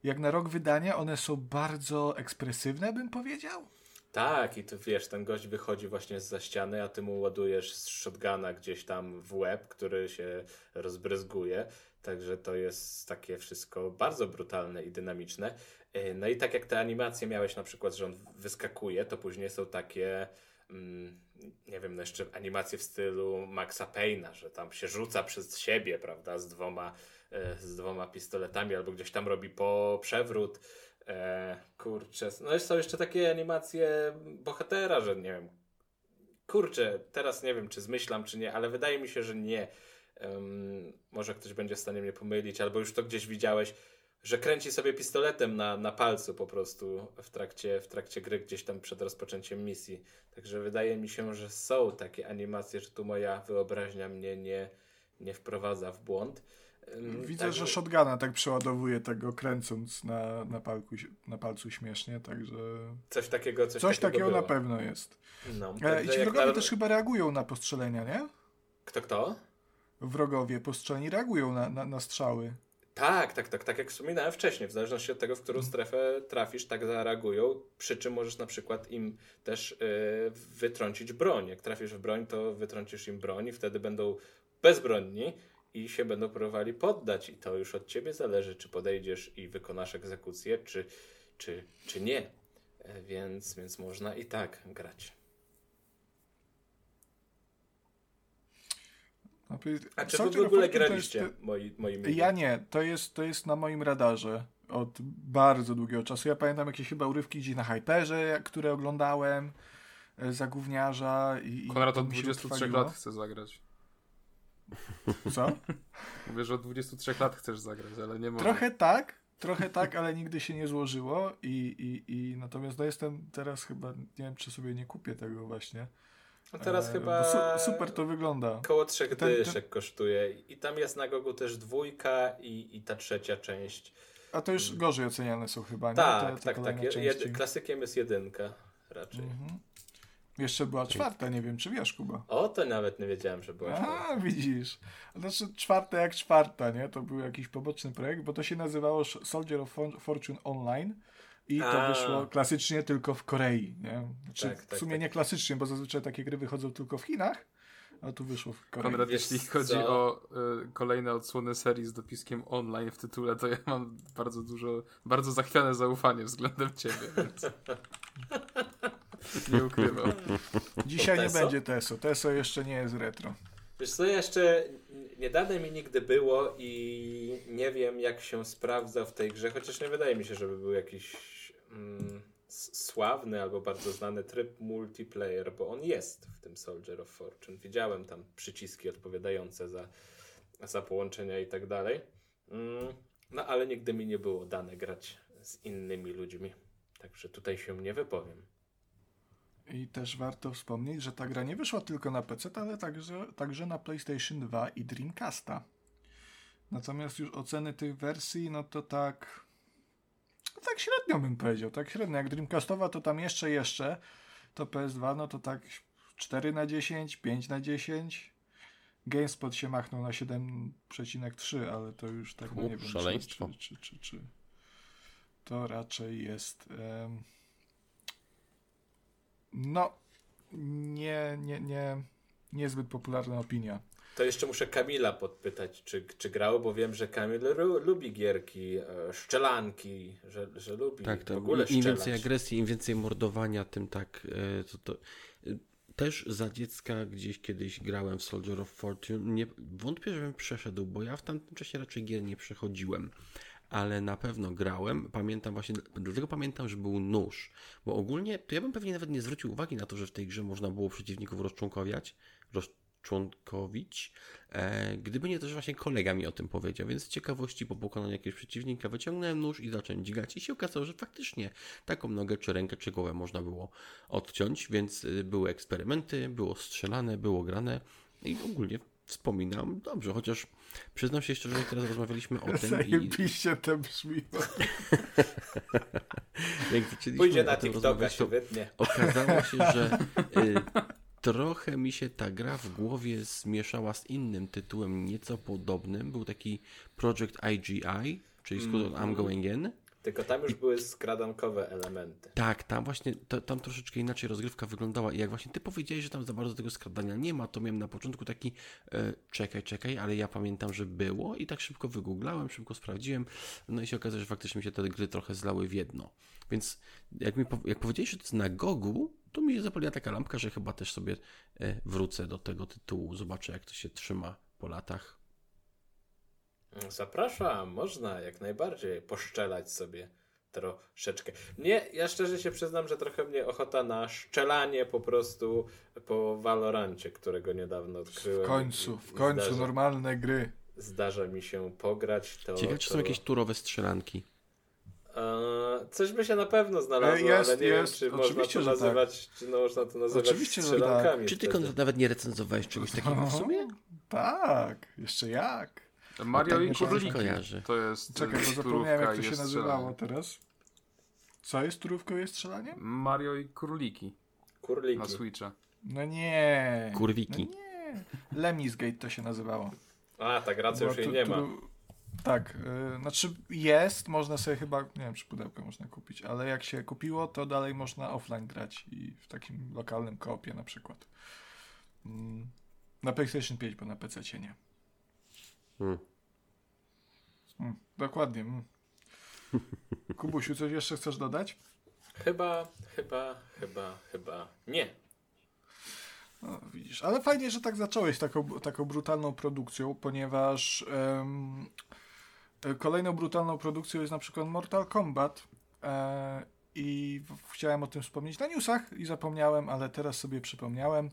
jak na rok wydania, one są bardzo ekspresywne, bym powiedział. Tak, i tu wiesz, ten gość wychodzi właśnie z za ściany, a ty mu ładujesz z shotguna gdzieś tam w łeb, który się rozbryzguje. Także to jest takie wszystko bardzo brutalne i dynamiczne. E, no i tak jak te animacje miałeś na przykład, że on wyskakuje, to później są takie mm, nie wiem, no jeszcze animacje w stylu Maxa Payna, że tam się rzuca przez siebie, prawda, z dwoma, e, z dwoma pistoletami albo gdzieś tam robi po przewrót. E, kurczę, no są jeszcze takie animacje bohatera, że nie wiem, kurczę, teraz nie wiem, czy zmyślam, czy nie, ale wydaje mi się, że nie Um, może ktoś będzie w stanie mnie pomylić, albo już to gdzieś widziałeś, że kręci sobie pistoletem na, na palcu po prostu w trakcie, w trakcie gry, gdzieś tam przed rozpoczęciem misji. Także wydaje mi się, że są takie animacje, że tu moja wyobraźnia mnie nie, nie wprowadza w błąd. Widzę, tak, że shotguna tak przeładowuje tego kręcąc na, na, palku, na palcu śmiesznie, także... Coś takiego, coś, coś takiego, takiego na pewno jest. No, e, I ci wrogowie na... też chyba reagują na postrzelenia, nie? Kto, kto? wrogowie postrzeleni reagują na, na, na strzały. Tak, tak, tak, tak jak wspominałem wcześniej, w zależności od tego, w którą strefę trafisz, tak zareagują, przy czym możesz na przykład im też yy, wytrącić broń. Jak trafisz w broń, to wytrącisz im broń i wtedy będą bezbronni i się będą próbowali poddać i to już od ciebie zależy, czy podejdziesz i wykonasz egzekucję, czy, czy, czy nie. E, więc, więc można i tak grać. A czy wy w ogóle graliście, jest, moi, moi Ja nie, to jest, to jest na moim radarze od bardzo długiego czasu. Ja pamiętam jakieś chyba urywki gdzieś na Hyperze, które oglądałem, e, za gówniarza i... Konrad od 23 lat chce zagrać. Co? Mówię, że od 23 lat chcesz zagrać, ale nie mogę. Trochę tak, trochę tak, ale nigdy się nie złożyło i, i, i natomiast no jestem teraz chyba, nie wiem czy sobie nie kupię tego właśnie. A teraz e, chyba. Su super to wygląda. Koło trzech ten, dyszek ten... kosztuje. I tam jest na Gogu też dwójka i, i ta trzecia część. A to już gorzej oceniane są chyba, nie? Tak, te, te tak, tak. Jed klasykiem jest jedynka raczej. Mhm. Jeszcze była czwarta, nie wiem czy wiesz, Kuba. O, to nawet nie wiedziałem, że była czwarta. A, widzisz. Znaczy czwarta jak czwarta, nie? To był jakiś poboczny projekt, bo to się nazywało Soldier of Fortune Online. I to A. wyszło klasycznie tylko w Korei. Nie? Znaczy, tak, tak, w sumie tak. nie klasycznie, bo zazwyczaj takie gry wychodzą tylko w Chinach, a tu wyszło w Korei. Konrad, jeśli chodzi co? o y, kolejne odsłony serii z dopiskiem online w tytule, to ja mam bardzo dużo, bardzo zachwiane zaufanie względem ciebie, więc nie ukrywam. Dzisiaj nie będzie TESO. TESO jeszcze nie jest retro. Wiesz co, jeszcze nie dane mi nigdy było i nie wiem jak się sprawdza w tej grze, chociaż nie wydaje mi się, żeby był jakiś mm, sławny albo bardzo znany tryb multiplayer, bo on jest w tym Soldier of Fortune. Widziałem tam przyciski odpowiadające za, za połączenia i tak dalej. Mm, no ale nigdy mi nie było dane grać z innymi ludźmi. Także tutaj się nie wypowiem. I też warto wspomnieć, że ta gra nie wyszła tylko na PC, ale także, także na PlayStation 2 i Dreamcasta. Natomiast już oceny tych wersji, no to tak no tak średnio bym powiedział, tak średnio. Jak Dreamcastowa to tam jeszcze, jeszcze, to PS2 no to tak 4 na 10, 5 na 10. GameSpot się machnął na 7,3, ale to już tak no, nie wiem, szaleństwo. Czy, czy, czy, czy, to raczej jest um, no nie, nie, nie, niezbyt popularna opinia. To jeszcze muszę Kamila podpytać, czy, czy grał, bo wiem, że Kamil lubi gierki, e, szczelanki, że, że lubi tak, tak. w ogóle Im więcej agresji, im więcej mordowania, tym tak. E, to, to, e, też za dziecka gdzieś kiedyś grałem w Soldier of Fortune. Nie, wątpię, żebym przeszedł, bo ja w tamtym czasie raczej gier nie przechodziłem. Ale na pewno grałem. Pamiętam właśnie, dlatego pamiętam, że był nóż, bo ogólnie to ja bym pewnie nawet nie zwrócił uwagi na to, że w tej grze można było przeciwników rozczłonkowiać, rozczłonkowić, e, gdyby nie to, że właśnie kolega mi o tym powiedział, więc z ciekawości po pokonaniu jakiegoś przeciwnika wyciągnąłem nóż i zacząłem dźgać i się okazało, że faktycznie taką nogę, czy rękę, czy głowę można było odciąć, więc y, były eksperymenty, było strzelane, było grane i ogólnie wspominam dobrze, chociaż przyznam się szczerze, że teraz rozmawialiśmy o tym i Zajebiście to brzmi. jak Pójdzie na TikToka, się to wytnie. okazało się, że y, trochę mi się ta gra w głowie zmieszała z innym tytułem nieco podobnym. Był taki Project IGI, czyli skrót od I'm Going In. Tylko tam już były skradankowe elementy. Tak, tam właśnie, to, tam troszeczkę inaczej rozgrywka wyglądała i jak właśnie ty powiedziałeś, że tam za bardzo tego skradania nie ma, to miałem na początku taki e, czekaj, czekaj, ale ja pamiętam, że było i tak szybko wygooglałem, szybko sprawdziłem, no i się okazało, że faktycznie mi się te gry trochę zlały w jedno. Więc jak, mi, jak powiedziałeś, że to jest na Gogu, to mi zapaliła taka lampka, że chyba też sobie e, wrócę do tego tytułu, zobaczę jak to się trzyma po latach. Zapraszam, można jak najbardziej poszczelać sobie troszeczkę. Nie, ja szczerze się przyznam, że trochę mnie ochota na szczelanie po prostu po Valorancie, którego niedawno odkryłem. W końcu, w końcu zdarza, normalne gry. zdarza mi się pograć. To, Ciekawe, czy są to, jakieś turowe strzelanki. E, coś by się na pewno znalazło, E, jest, ale nie jest. wiem, czy można Oczywiście, to że tak. nazywać, czy no, można to nazywać Oczywiście, że strzelankami. Czy ty nawet nie recenzowałeś czegoś takiego w sumie? Tak, jeszcze jak. Mario tak i kojarzy. To jest Czekaj, bo zapomniałem jak to i się nazywało teraz. Co jest turówką jest strzelanie? Mario i Króliki Kurliki. na Switcha. No nie. Kurwiki. No nie. Lemisgate to się nazywało. A, tak, racja już jej tu- nie ma. tu- Tak, y, znaczy jest, można sobie chyba, nie wiem czy pudełko można kupić, ale jak się kupiło, to dalej można offline grać i w takim lokalnym koopie na przykład. Mm, Na PlayStation 5, bo na PC nie. Hmm. Mm, dokładnie. Mm. Kubusiu, coś jeszcze chcesz dodać? Chyba, chyba, chyba, chyba nie. No, widzisz, ale fajnie, że tak zacząłeś taką, taką brutalną produkcją, ponieważ e, kolejną brutalną produkcją jest na przykład Mortal Kombat e, i chciałem o tym wspomnieć na newsach i zapomniałem, ale teraz sobie przypomniałem.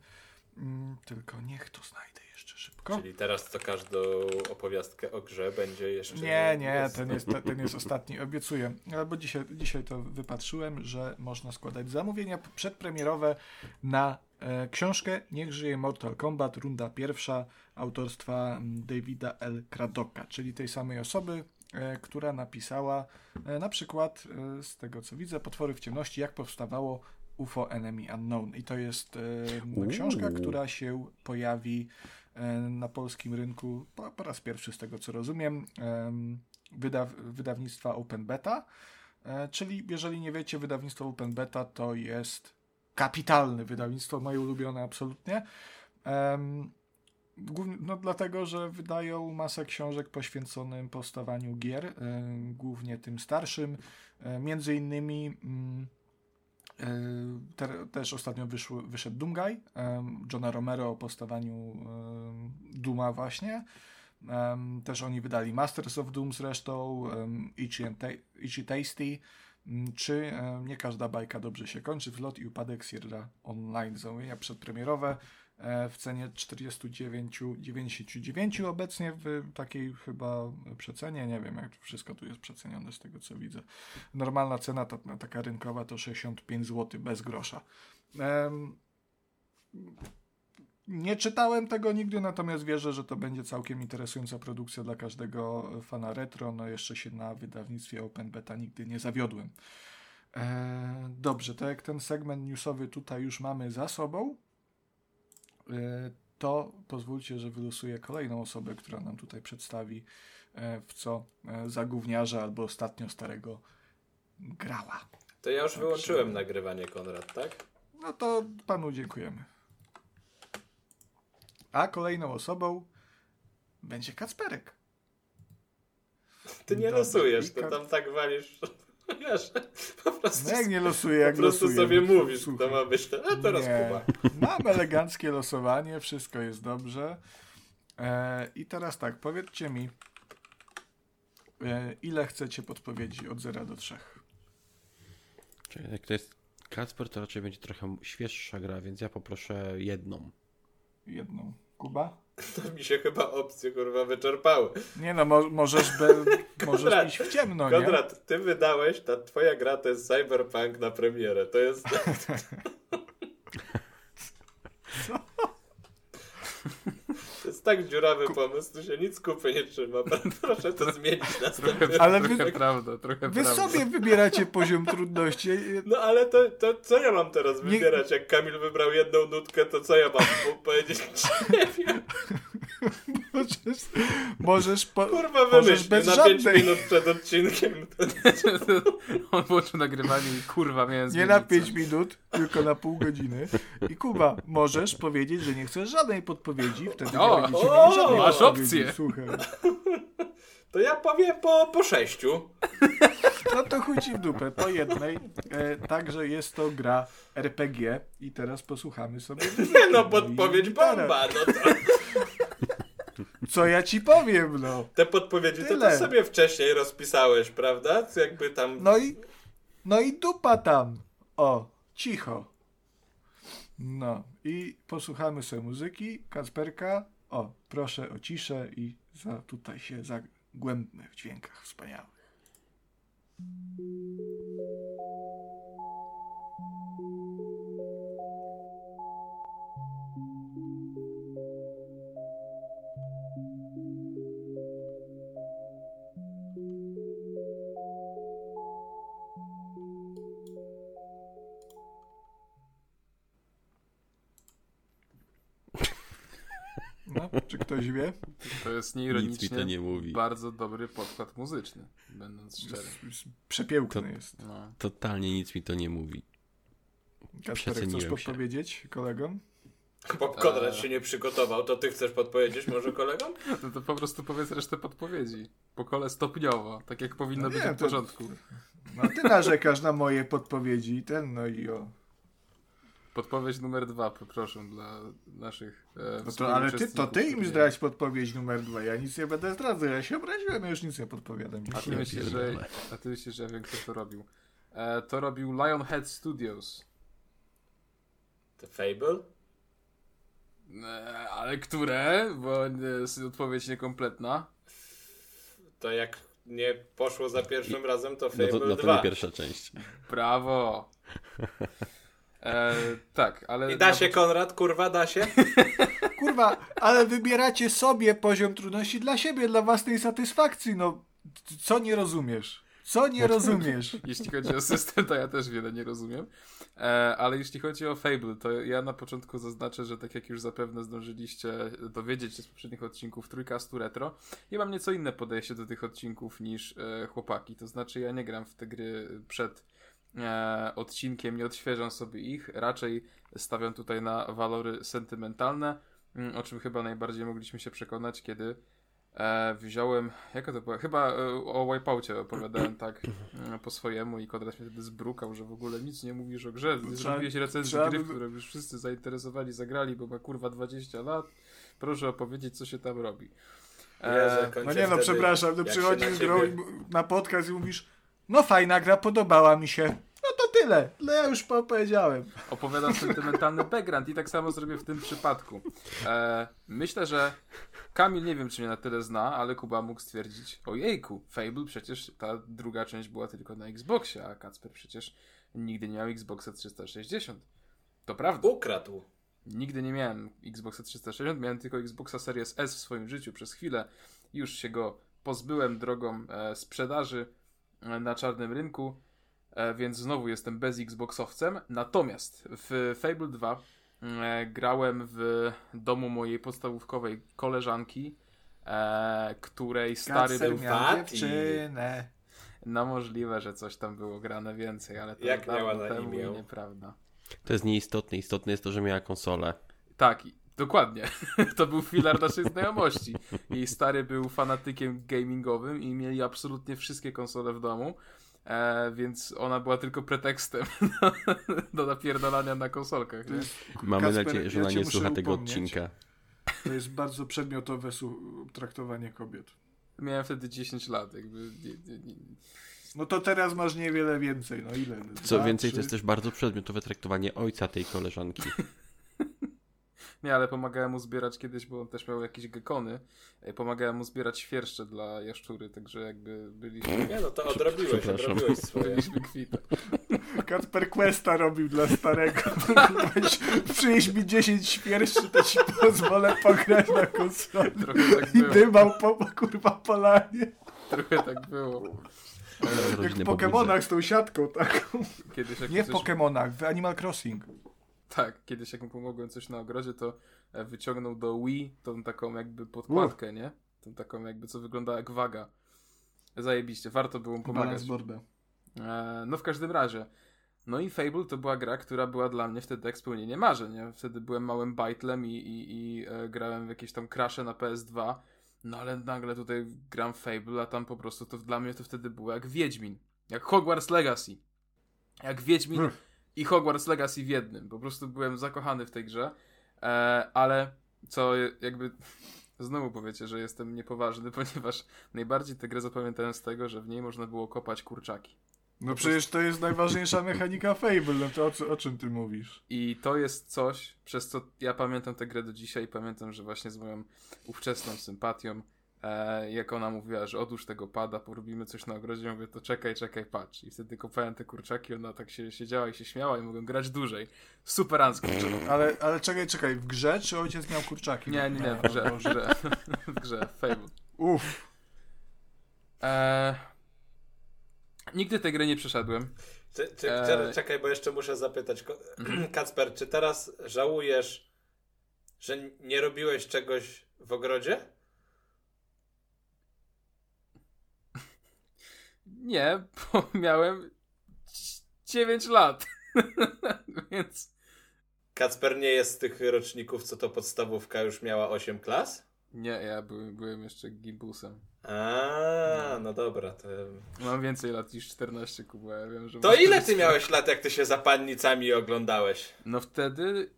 Mm, tylko niech to znajdę jeszcze szybko. Czyli teraz to każdą opowiastkę o grze będzie jeszcze... Nie, nie, ten jest, ten- jest ostatni, obiecuję. Albo dzisiaj, dzisiaj to wypatrzyłem, że można składać zamówienia przedpremierowe na e, książkę Niech żyje Mortal Kombat, runda pierwsza autorstwa Davida L. Cradocka, czyli tej samej osoby, e, która napisała e, na przykład, e, z tego co widzę, Potwory w ciemności, jak powstawało UFO Enemy Unknown. I to jest książka, która się pojawi na polskim rynku po, po raz pierwszy, z tego co rozumiem, em, wydaw, wydawnictwa Open Beta. E, Czyli, jeżeli nie wiecie, wydawnictwo Open Beta to jest kapitalne wydawnictwo, moje ulubione absolutnie. No, dlatego, że wydają masę książek poświęconym powstawaniu gier, e, głównie tym starszym. E, Między innymi mm, e, te, też ostatnio wyszły, wyszedł Doomguy Johna Romero o powstawaniu em, Duma właśnie. Też oni wydali Masters of Doom zresztą, Itchy Tasty, mm, czy Nie każda bajka dobrze się kończy, Wlot i upadek Sierra Online. Zamówienia przedpremierowe w cenie 49,99 obecnie w takiej chyba przecenie, nie wiem jak wszystko tu jest przecenione z tego co widzę. Normalna cena ta, taka rynkowa to 65 zł bez grosza. Nie czytałem tego nigdy, natomiast wierzę, że to będzie całkiem interesująca produkcja dla każdego fana retro. No jeszcze się na wydawnictwie Open Beta nigdy nie zawiodłem. E, dobrze, to jak ten segment newsowy tutaj już mamy za sobą, e, to pozwólcie, że wylosuję kolejną osobę, która nam tutaj przedstawi e, w co e, za gówniarza albo ostatnio starego grała. To ja już Tak, wyłączyłem że- nagrywanie, Konrad, tak? No to panu dziękujemy. A kolejną osobą będzie Kacperek. Ty nie Dobra, losujesz, to tam tak walisz. Wiesz, po prostu, No jak nie losuję, jak po prostu losuję. sobie no, mówisz, słuchaj. to ma być to. A teraz Nie. Kuba. Mam eleganckie losowanie, wszystko jest dobrze. E, I teraz tak, powiedzcie mi, E, ile chcecie podpowiedzi od 0 do 3? Czyli jak to jest Kacper, to raczej będzie trochę świeższa gra, więc ja poproszę jedną. Jedną. Kuba? To mi się chyba opcje kurwa wyczerpały. Nie no, mo możesz, be, możesz Konrad, iść w ciemno, nie? Konrad, ty wydałeś, ta twoja gra to jest Cyberpunk na premierę. To jest... Jest tak dziurawy pomysł, tu się nic kupy nie trzyma. Proszę to zmienić następnym Trochę, Ale trochę wy- prawda, trochę Wy prawda. sobie wybieracie poziom trudności. No ale to, to co ja mam teraz Nie- wybierać? Jak Kamil wybrał jedną nutkę, to co ja mam powiedzieć? Nie wiem. Możesz, możesz, po, Kurwa możesz bez na 5 żadnej. minut przed odcinkiem. On włączył nagrywanie i kurwa miałem Nie na zmienić 5 minut, tylko na pół godziny. I Kuba, możesz powiedzieć, że nie chcesz żadnej podpowiedzi, wtedy O, nie będziecie o, mieli żadnej masz podpowiedzi. opcję. Słuchaj. To ja powiem po, po sześciu. No to chuj ci w dupę, po jednej. E, także jest to gra RPG i teraz posłuchamy sobie. Nie no, podpowiedź bomba. No to, Co ja ci powiem, no. te podpowiedzi to Tyle. ty sobie wcześniej rozpisałeś, prawda? Jakby tam... No i, no i dupa tam. O, cicho. No i posłuchamy sobie muzyki. Kasperka, o, proszę o ciszę i za, tutaj się zagłębmy w dźwiękach wspaniałych. Ktoś wie? To jest Nic mi nieironicznie to nie mówi. bardzo dobry podkład muzyczny, będąc szczery. Przepiękny To- jest. No. Totalnie nic mi to nie mówi. Kasperek, chcesz podpowiedzieć kolegom? Bo Konrad Eee. się nie przygotował, to ty chcesz podpowiedzieć może kolegom? no to po prostu powiedz resztę podpowiedzi. Po kole stopniowo, tak jak powinno No być nie, to- porządku. No ty narzekasz na moje podpowiedzi i ten, no i o. Podpowiedź numer dwa, poproszę, dla naszych e, No to, ale ty, to ty im zdradź podpowiedź numer dwa. Ja nic nie będę zdradzał. Ja się obraziłem, ja już nic nie podpowiadam. A ty, myślisz, że, a ty myślisz, że ja wiem, kto to robił. E, to robił Lionhead Studios. The Fable? E, ale które? Bo jest odpowiedź niekompletna. To jak nie poszło za pierwszym razem, to No Fable to, no to 2. nie pierwsza część. Brawo! E, tak, ale... I da się, Konrad, kurwa, da się? Kurwa, ale wybieracie sobie poziom trudności dla siebie, dla własnej satysfakcji. No, co nie rozumiesz? Co nie rozumiesz? Jeśli chodzi o system, to ja też wiele nie rozumiem. E, ale jeśli chodzi o Fable, to ja na początku zaznaczę, że tak jak już zapewne zdążyliście dowiedzieć się z poprzednich odcinków Trójkastu Retro, ja mam nieco inne podejście do tych odcinków niż e, chłopaki. To znaczy ja nie gram w te gry przed e, odcinkiem, nie odświeżam sobie ich. Raczej stawiam tutaj na walory sentymentalne, mm, o czym chyba najbardziej mogliśmy się przekonać, kiedy E, wziąłem, jaka to była? Chyba e, o Wipeoutie opowiadałem tak e, po swojemu i Konrad mnie wtedy zbrukał, że w ogóle nic nie mówisz o grze. Trzeba- Zrobiłeś recenzję trzeba gry, by- w którą już wszyscy zainteresowali, zagrali, bo ma kurwa 20 lat. Proszę opowiedzieć, co się tam robi. Jezu, No nie no, wtedy- przepraszam, no przychodzisz na ciebie- na podcast i mówisz no fajna gra, podobała mi się. No to tyle. No ja już po- powiedziałem. opowiadam sentymentalny background i tak samo zrobię w tym przypadku. E, myślę, że Kamil nie wiem, czy mnie na tyle zna, ale Kuba mógł stwierdzić, ojejku, Fable przecież ta druga część była tylko na Xboxie, a Kacper przecież nigdy nie miał Xboxa 360. To prawda. Ukradł. Nigdy nie miałem Xboxa 360, miałem tylko Xboxa Series S w swoim życiu przez chwilę. Już się go pozbyłem drogą e, sprzedaży na czarnym rynku, e, więc znowu jestem bez Xboxowcem. Natomiast w Fable 2 e, grałem w domu mojej podstawówkowej koleżanki, e, której stary Kacper był... Fati. dziewczynę. No możliwe, że coś tam było grane więcej, ale to Jak miała na temu imię? nieprawda. To jest nieistotne. Istotne jest to, że miała konsolę. Tak, dokładnie. To był filar naszej znajomości. Jej stary był fanatykiem gamingowym i mieli absolutnie wszystkie konsole w domu. E, więc ona była tylko pretekstem do napierdalania na konsolkach. To Nie? Mamy Kasper, nadzieję, że ona nie słucha tego upomnieć. odcinka. To jest bardzo przedmiotowe traktowanie kobiet. miałem wtedy 10 lat, jakby... Nie, nie, nie. No to teraz masz niewiele więcej, no ile? Co Dwa, więcej, to trzy? jest też bardzo przedmiotowe traktowanie ojca tej koleżanki. Nie, ale pomagałem mu zbierać kiedyś, bo on też miał jakieś gekony. e, Pomagałem mu zbierać świerszcze dla jaszczury, także jakby byliśmy, Nie no, to odrobiłeś, Przepraszam. odrobiłeś swoje. byliśmy kwita. Kacper Questa robił dla starego. Przynieś mi 10 świerszczy, to ci pozwolę pograć na konsoli. Trochę tak I było. dymał po kurwa polanie. Trochę tak było. Jak w Pokemonach z tą siatką taką. Kiedyś jak Nie w coś... Pokemonach, w Animal Crossing. Tak, kiedyś jak mu pomogłem coś na ogrodzie, to e, wyciągnął do Wii tą taką jakby podkładkę, nie? Tą taką jakby, co wygląda jak waga. Zajebiście, warto było mu pomagać. E, no w każdym razie. No i Fable to była gra, która była dla mnie wtedy jak spełnienie marzeń. Ja wtedy byłem małym bajtlem i, i, i e, grałem w jakieś tam crasze na PS2. No ale nagle tutaj gram Fable, a tam po prostu to dla mnie to wtedy było jak Wiedźmin. Jak Hogwarts Legacy. Jak Wiedźmin Hmm. I Hogwarts Legacy w jednym. Po prostu byłem zakochany w tej grze. E, ale co jakby znowu powiecie, że jestem niepoważny, ponieważ najbardziej tę grę zapamiętałem z tego, że w niej można było kopać kurczaki. No przecież to jest najważniejsza mechanika Fable, no to o, o czym ty mówisz? I to jest coś, przez co ja pamiętam tę grę do dzisiaj. Pamiętam, że właśnie z moją ówczesną sympatią, e, jak ona mówiła, że odłóż tego pada, porobimy coś na ogrodzie, ja mówię, to czekaj, czekaj, patrz. I wtedy kopałem te kurczaki, ona tak się siedziała i się śmiała i mogłem grać dłużej. Super anską. Ale, ale czekaj, czekaj, w grze czy ojciec miał kurczaki? Nie, nie, nie, w grze, w grze, w grze, Fable. Uff, E, nigdy tej gry nie przeszedłem. Czy, czy, czy, czekaj, bo jeszcze muszę zapytać. Ko- Kacper, czy teraz żałujesz, że nie robiłeś czegoś w ogrodzie? Nie, bo miałem 9 lat. Więc Kacper nie jest z tych roczników, co to podstawówka już miała 8 klas? nie, ja byłem, byłem jeszcze gimbusem. A, no dobra. To, Mam więcej lat niż 14, Kuba, ja wiem, że... to ile ty miałeś lat, jak ty się za pannicami oglądałeś? No wtedy...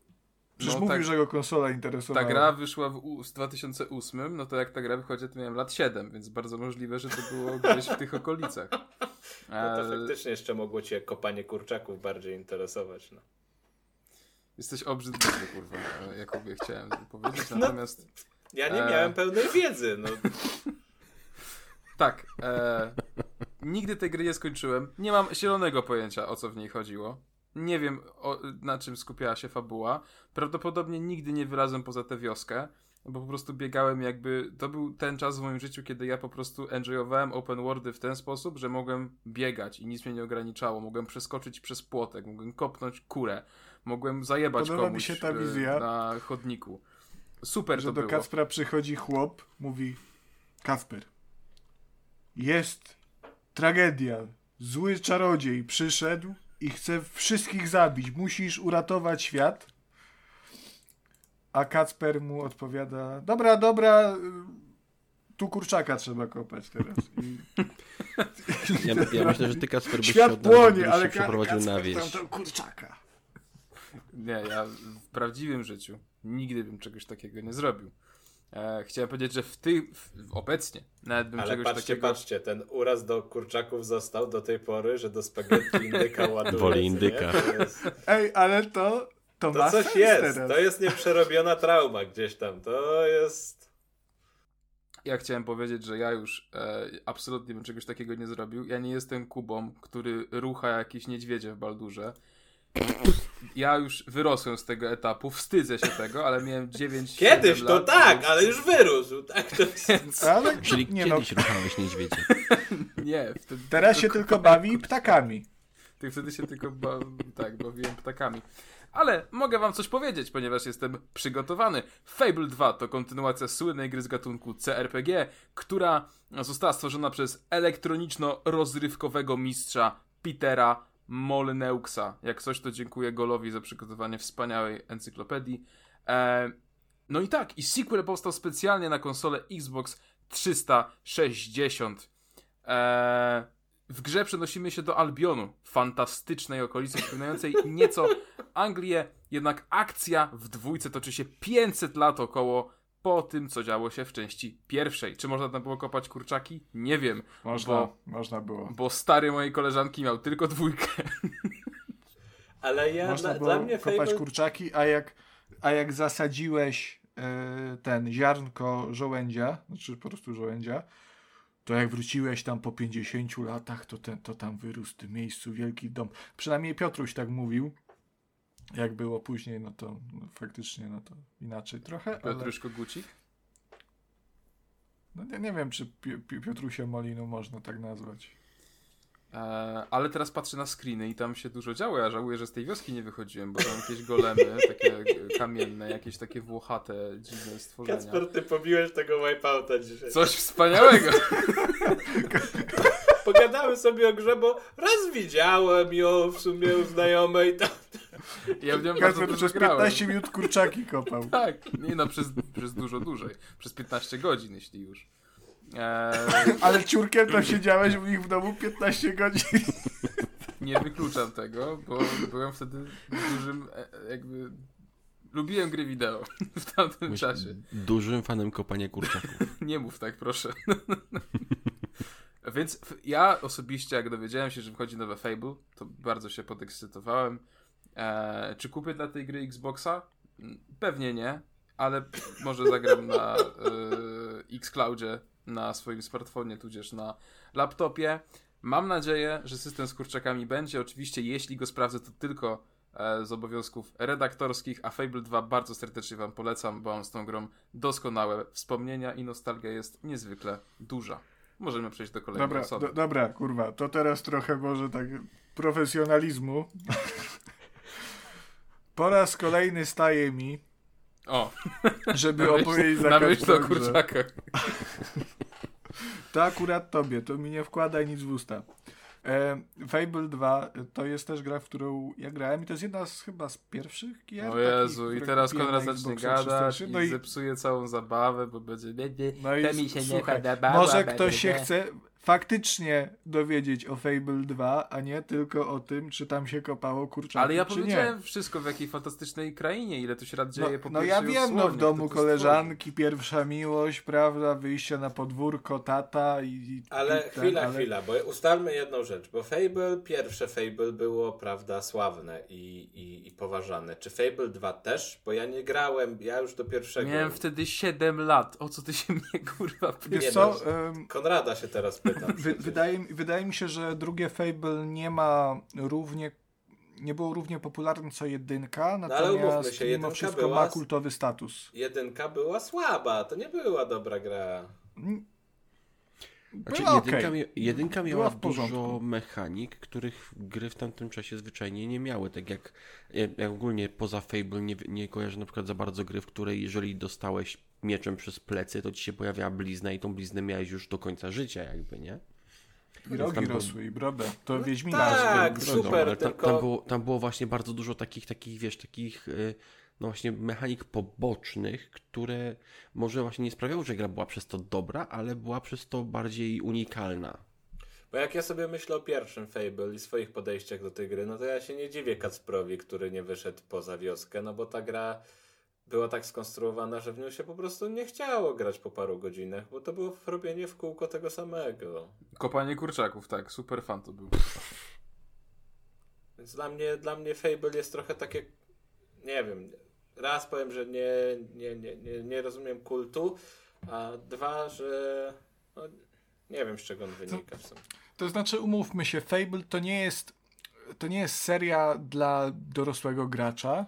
przecież no, mówił, tak, że go konsola Ta interesowała. gra wyszła w, w 2008, no to jak ta gra wychodzi, to miałem lat 7, więc bardzo możliwe, że to było gdzieś w tych okolicach. No to E, faktycznie jeszcze mogło cię kopanie kurczaków bardziej interesować. No. Jesteś obrzydliwy, kurwa, e, Jakubie, chciałem powiedzieć, No. natomiast... Ja nie Eee. miałem pełnej wiedzy. No. Tak, e, nigdy tej gry nie skończyłem. Nie mam zielonego pojęcia, o co w niej chodziło. Nie wiem, o, na czym skupiała się fabuła. Prawdopodobnie nigdy nie wylazłem poza tę wioskę, bo po prostu biegałem jakby... To był ten czas w moim życiu, kiedy ja po prostu enjoyowałem open worldy w ten sposób, że mogłem biegać i nic mnie nie ograniczało. Mogłem przeskoczyć przez płotek, mogłem kopnąć kurę, mogłem zajebać Podoba mi komuś się ta e, wizja. na chodniku. Super że to do było. Kacpra przychodzi chłop, mówi Kacper, jest tragedia. Zły czarodziej przyszedł i chce wszystkich zabić. Musisz uratować świat. A Kacper mu odpowiada, dobra, dobra, tu kurczaka trzeba kopać teraz. I Ja, ja myślę, że ty, Kasper, byś świat płonie, ale się Ka- przeprowadził na Kacper wieś. tam to kurczaka. Nie, ja w prawdziwym życiu nigdy bym czegoś takiego nie zrobił. E, chciałem powiedzieć, że w tym, w, obecnie nawet bym Ale czegoś patrzcie, takiego... patrzcie, ten uraz do kurczaków został do tej pory, że do spaghetti indyka ładuje. Woli indyka. Jest, Ej, ale to, to, to ma coś sens jest, teraz. to jest nieprzerobiona trauma gdzieś tam, to jest... Ja chciałem powiedzieć, że ja już e, absolutnie bym czegoś takiego nie zrobił. Ja nie jestem Kubą, który rucha jakieś niedźwiedzie w Baldurze. Ja już wyrosłem z tego etapu, wstydzę się tego, ale miałem 9 Kiedyś to lat, tak, ale już wyrósł, tak to jest. Więc Ale Czyli nie no, kiedyś ruchałeś niedźwiedzie. nie, wtedy, teraz się tylko bawi ptakami. Ty wtedy się tylko ba tak, bawiłem ptakami. Ale mogę wam coś powiedzieć, ponieważ jestem przygotowany. Fable 2 to kontynuacja słynnej gry z gatunku CRPG, która została stworzona przez elektroniczno-rozrywkowego mistrza Petera Molyneuxa. Jak coś, to dziękuję Golowi za przygotowanie wspaniałej encyklopedii. E, no i tak, i sequel powstał specjalnie na konsolę Xbox 360. Eee, w grze przenosimy się do Albionu, fantastycznej okolicy przypominającej nieco Anglię, jednak akcja w dwójce toczy się 500 lat około po tym, co działo się w części pierwszej. Czy można tam było kopać kurczaki? Nie wiem. Można, bo, można było. Bo stary mojej koleżanki miał tylko dwójkę. Ale ja, Można dla, było dla mnie kopać Fable... kurczaki, a jak, a jak zasadziłeś e, ten ziarnko żołędzia, znaczy po prostu żołędzia, to jak wróciłeś tam po 50 latach, to, ten, to tam wyrósł w tym miejscu wielki dom. Przynajmniej Piotruś tak mówił. Jak było później, no to no, faktycznie no to inaczej trochę. Ale, Piotrusz Kogucik? no, nie, nie wiem, czy Pi- Pi- Piotrusia można tak nazwać. E, ale teraz patrzę na screeny i tam się dużo działo. Ja żałuję, że z tej wioski nie wychodziłem, bo tam jakieś golemy, takie kamienne, jakieś takie włochate, dziwne stworzenia. Kacper, ty pobiłeś tego wipeouta dzisiaj. Coś wspaniałego! Pogadamy sobie o grze, bo raz widziałem ją w sumie u znajomej tam. Ja w nią bardzo Kacper dużo przez grałem. 15 minut kurczaki kopał. Tak, nie no, przez, przez dużo dłużej. Przez 15 godzin, jeśli już. E, Ale ciurkiem tam siedziałeś u nich w domu 15 godzin. nie wykluczam tego, bo byłem wtedy dużym, e, jakby... Lubiłem gry wideo w tamtym Byłeś czasie. dużym fanem kopania kurczaków. Nie mów tak, proszę. Więc ja osobiście, jak dowiedziałem się, że wychodzi nowe Fable, to bardzo się podekscytowałem. E, czy kupię dla tej gry Xboxa? Mm, Pewnie nie, ale może zagram na e, Xcloudzie, na swoim smartfonie, tudzież na laptopie. Mam nadzieję, że system z kurczakami będzie. Oczywiście, jeśli go sprawdzę, to tylko e, z obowiązków redaktorskich, a Fable 2 bardzo serdecznie Wam polecam, bo mam z tą grą doskonałe wspomnienia i nostalgia jest niezwykle duża. Możemy przejść do kolejnej Dobra, osoby. do, dobra, kurwa, to teraz trochę może tak profesjonalizmu. Po raz kolejny staje mi, O, żeby na opowiedzieć na myśl o kurczakach. To akurat tobie, to mi nie wkładaj nic w usta. E, Fable 2 to jest też gra, w którą ja grałem i to jest jedna z chyba z pierwszych gier. O takich, Jezu, i które teraz Konrad zacznie gadać 360. i No i, zepsuje całą zabawę, bo będzie... no i to mi się nie słuchaj, podobało, może ktoś się chce faktycznie dowiedzieć o Fable 2, a nie tylko o tym, czy tam się kopało kurczaki, Ale ja czy nie. powiedziałem wszystko w jakiej fantastycznej krainie, ile tu się rad dzieje No, po no ja wiem, no w domu koleżanki, pierwsza miłość, prawda, wyjście na podwórko, tata i... i Ale i ten, chwila, ale- chwila, bo ustalmy jedną rzecz, bo Fable, pierwsze Fable było, prawda, sławne i, i, i poważane. Czy Fable 2 też? Bo ja nie grałem, ja już do pierwszego... Miałem wtedy 7 lat. O co ty się mnie kurwa pytasz? Wiesz Nie co, no, Konrada się teraz wy, wydaje, mi- wydaje mi się, że drugie Fable nie ma równie nie było równie popularne co jedynka, No ale umówmy natomiast się, mimo jedynka wszystko była ma kultowy status. Jedynka była słaba, to nie była dobra gra. Znaczy, Była jedynka, jedynka miała dużo mechanik, których gry w tamtym czasie zwyczajnie nie miały. Tak jak, jak ogólnie poza Fable nie, nie kojarzę na przykład za bardzo gry, w której jeżeli dostałeś mieczem przez plecy, to ci się pojawiała blizna i tą bliznę miałeś już do końca życia jakby, nie? I rogi tam rosły i brodę. To Wiedźmina tak, też super. brodą. ale ta, tylko- tam, było, tam było właśnie bardzo dużo takich, takich wiesz, takich y, no właśnie mechanik pobocznych, które może właśnie nie sprawiały, że gra była przez to dobra, ale była przez to bardziej unikalna. Bo jak ja sobie myślę o pierwszym Fable i swoich podejściach do tej gry, no to ja się nie dziwię Kacprowi, który nie wyszedł poza wioskę, no bo ta gra była tak skonstruowana, że w nią się po prostu nie chciało grać po paru godzinach, bo to było robienie w kółko tego samego. Kopanie kurczaków, tak, super fan to był. Więc dla mnie, dla mnie Fable jest trochę takie, nie wiem, raz powiem, że nie, nie, nie, nie, nie rozumiem kultu, a dwa, że no, nie wiem z czego on wynika w sumie. To znaczy, umówmy się, Fable to nie jest to nie jest seria dla dorosłego gracza.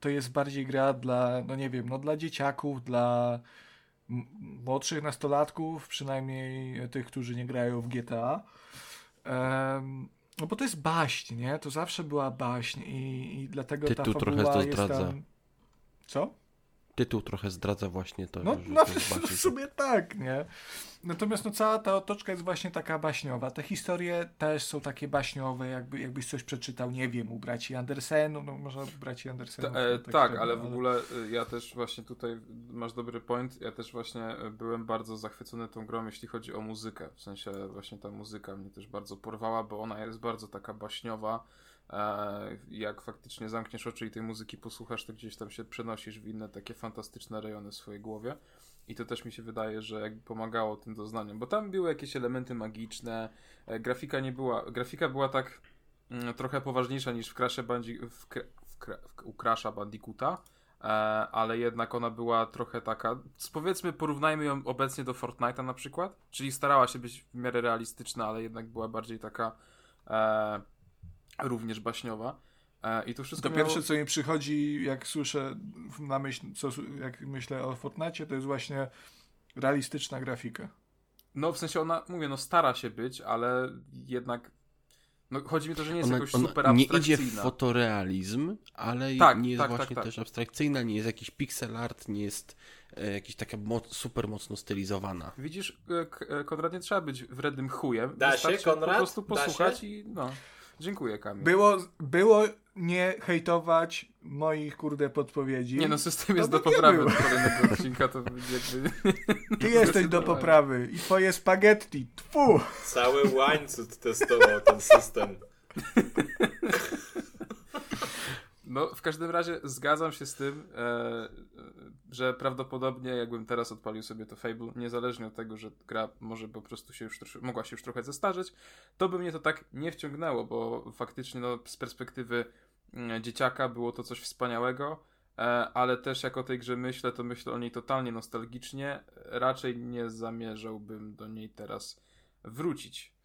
To jest bardziej gra dla, no nie wiem, no dla dzieciaków, dla młodszych nastolatków, przynajmniej tych, którzy nie grają w GTA. Em, no bo to jest baśń, nie? To zawsze była baśń i, i dlatego ta Tytuł trochę fabuła to jest tam... Co? Tytuł trochę zdradza właśnie to, No, że no to jest w sumie tak, nie? Natomiast no, cała ta otoczka jest właśnie taka baśniowa. Te historie też są takie baśniowe, jakby, jakbyś coś przeczytał, nie wiem, u braci Andersenu, no może u braci Andersenu. Ta, e, tak, średnio, ale w ogóle e, ja też właśnie tutaj masz dobry point. Ja też właśnie e, byłem bardzo zachwycony tą grą, jeśli chodzi o muzykę. W sensie właśnie ta muzyka mnie też bardzo porwała, bo ona jest bardzo taka baśniowa. Jak faktycznie zamkniesz oczy i tej muzyki posłuchasz, to gdzieś tam się przenosisz w inne takie fantastyczne rejony w swojej głowie. I to też mi się wydaje, że jakby pomagało tym doznaniom, bo tam były jakieś elementy magiczne, e, grafika nie była, grafika była tak mm, trochę poważniejsza niż w Crash'ie Bandi w, w, w, u Crash'a Bandicoota, e, ale jednak ona była trochę taka, powiedzmy porównajmy ją obecnie do Fortnite'a na przykład, czyli starała się być w miarę realistyczna, ale jednak była bardziej taka e, również baśniowa. E, I to wszystko To miało... pierwsze, co mi przychodzi, jak słyszę na myśl, co, jak myślę o Fortnite, to jest właśnie realistyczna grafika. No w sensie ona, mówię, no stara się być, ale jednak no chodzi mi to, że nie jest Ona, jakoś ona super nie idzie abstrakcyjna. w fotorealizm, ale Tak, nie jest tak, właśnie tak, tak. też abstrakcyjna, nie jest jakiś pixel art, nie jest e, jakiś taka moc, super mocno stylizowana. Widzisz, e, e, Konrad, nie trzeba być wrednym chujem. Da się, Wystarczy Konrad? po prostu Da posłuchać się? i no. Dziękuję, Kamil. Było, było nie hejtować moich, kurde, podpowiedzi. Nie no, system To jest do poprawy było. do kolejnego odcinka, to jakby... Ty jesteś do poprawy i twoje spaghetti. Tfu! Cały łańcuch testował ten system. No, w każdym razie zgadzam się z tym, e, że prawdopodobnie jakbym teraz odpalił sobie to Fable, niezależnie od tego, że gra może po prostu się już trosze, mogła się już trochę zestarzeć, to by mnie to tak nie wciągnęło, bo faktycznie no, z perspektywy mm, dzieciaka było to coś wspaniałego, e, ale też jak o tej grze myślę, to myślę o niej totalnie nostalgicznie. Raczej nie zamierzałbym do niej teraz wrócić.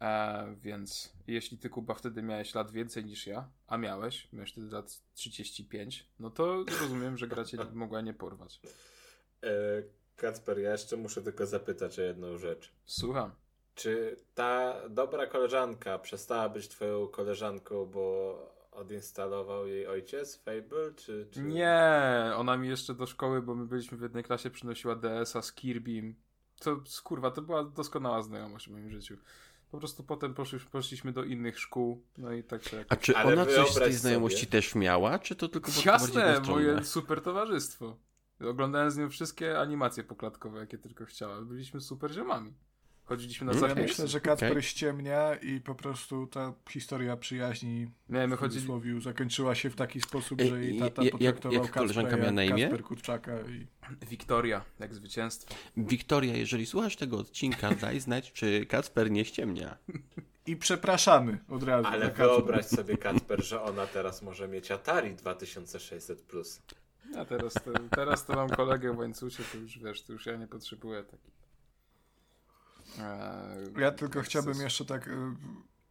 E, więc jeśli ty, Kuba, wtedy miałeś lat więcej niż ja, a miałeś, miałeś wtedy lat 35, no to rozumiem, że gra cię mogła nie porwać. E, Kacper, ja jeszcze muszę tylko zapytać o jedną rzecz. Słucham. Czy ta dobra koleżanka przestała być twoją koleżanką, bo odinstalował jej ojciec Fable, czy... czy... Nie, ona mi jeszcze do szkoły, bo my byliśmy w jednej klasie, przynosiła DS-a z Kirbym. To, kurwa, to była doskonała znajomość w moim życiu. Po prostu potem poszli, poszliśmy do innych szkół, no i tak się A czy Ale ona coś z tej znajomości sobie- też miała, czy to tylko było Jasne, moje super towarzystwo. Oglądałem z nią wszystkie animacje poklatkowe, jakie tylko chciała. Byliśmy super ziomami. Chodziliśmy na Mm, Ja zapisy. myślę, że Kacper Okej. ściemnia i po prostu ta historia przyjaźni Nie, my w cudzysłowie zakończyła się w taki sposób, Ej, że jej i- tata jak- jak- potraktował jak koleżanka Kacpra miała na jak imię? Kacper Kurczaka i... Wiktoria, jak zwycięstwo. Wiktoria, jeżeli słuchasz tego odcinka, daj znać, czy Kacper nie ściemnia. I przepraszamy od razu. Ale wyobraź sobie, Kacper, że ona teraz może mieć Atari 2600+. Plus. A teraz to, teraz to mam kolegę w łańcucie, to już wiesz, to już ja nie potrzebuję takich. Eee, Ja tylko chciałbym jeszcze tak y,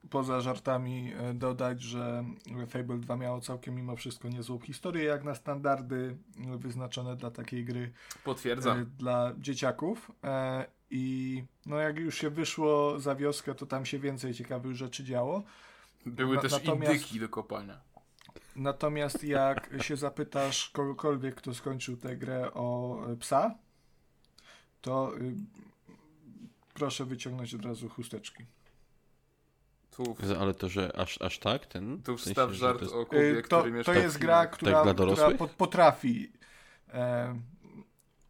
poza żartami y, dodać, że Fable 2 miało całkiem mimo wszystko niezłą historię, jak na standardy wyznaczone dla takiej gry Potwierdzam. dla dzieciaków. E, I no jak już się wyszło za wioskę, to tam się więcej ciekawych rzeczy działo. Były na- też natomiast- indyki do kopania. Natomiast jak się zapytasz kogokolwiek, kto skończył tę grę o psa, to y, proszę wyciągnąć od razu chusteczki. Tu, Ale to, że aż, aż tak? Ten, tu w sensie, wstaw żart to jest- o Kubie, Y, To, który mieszka to w jest gra, która, Tak która potrafi. E,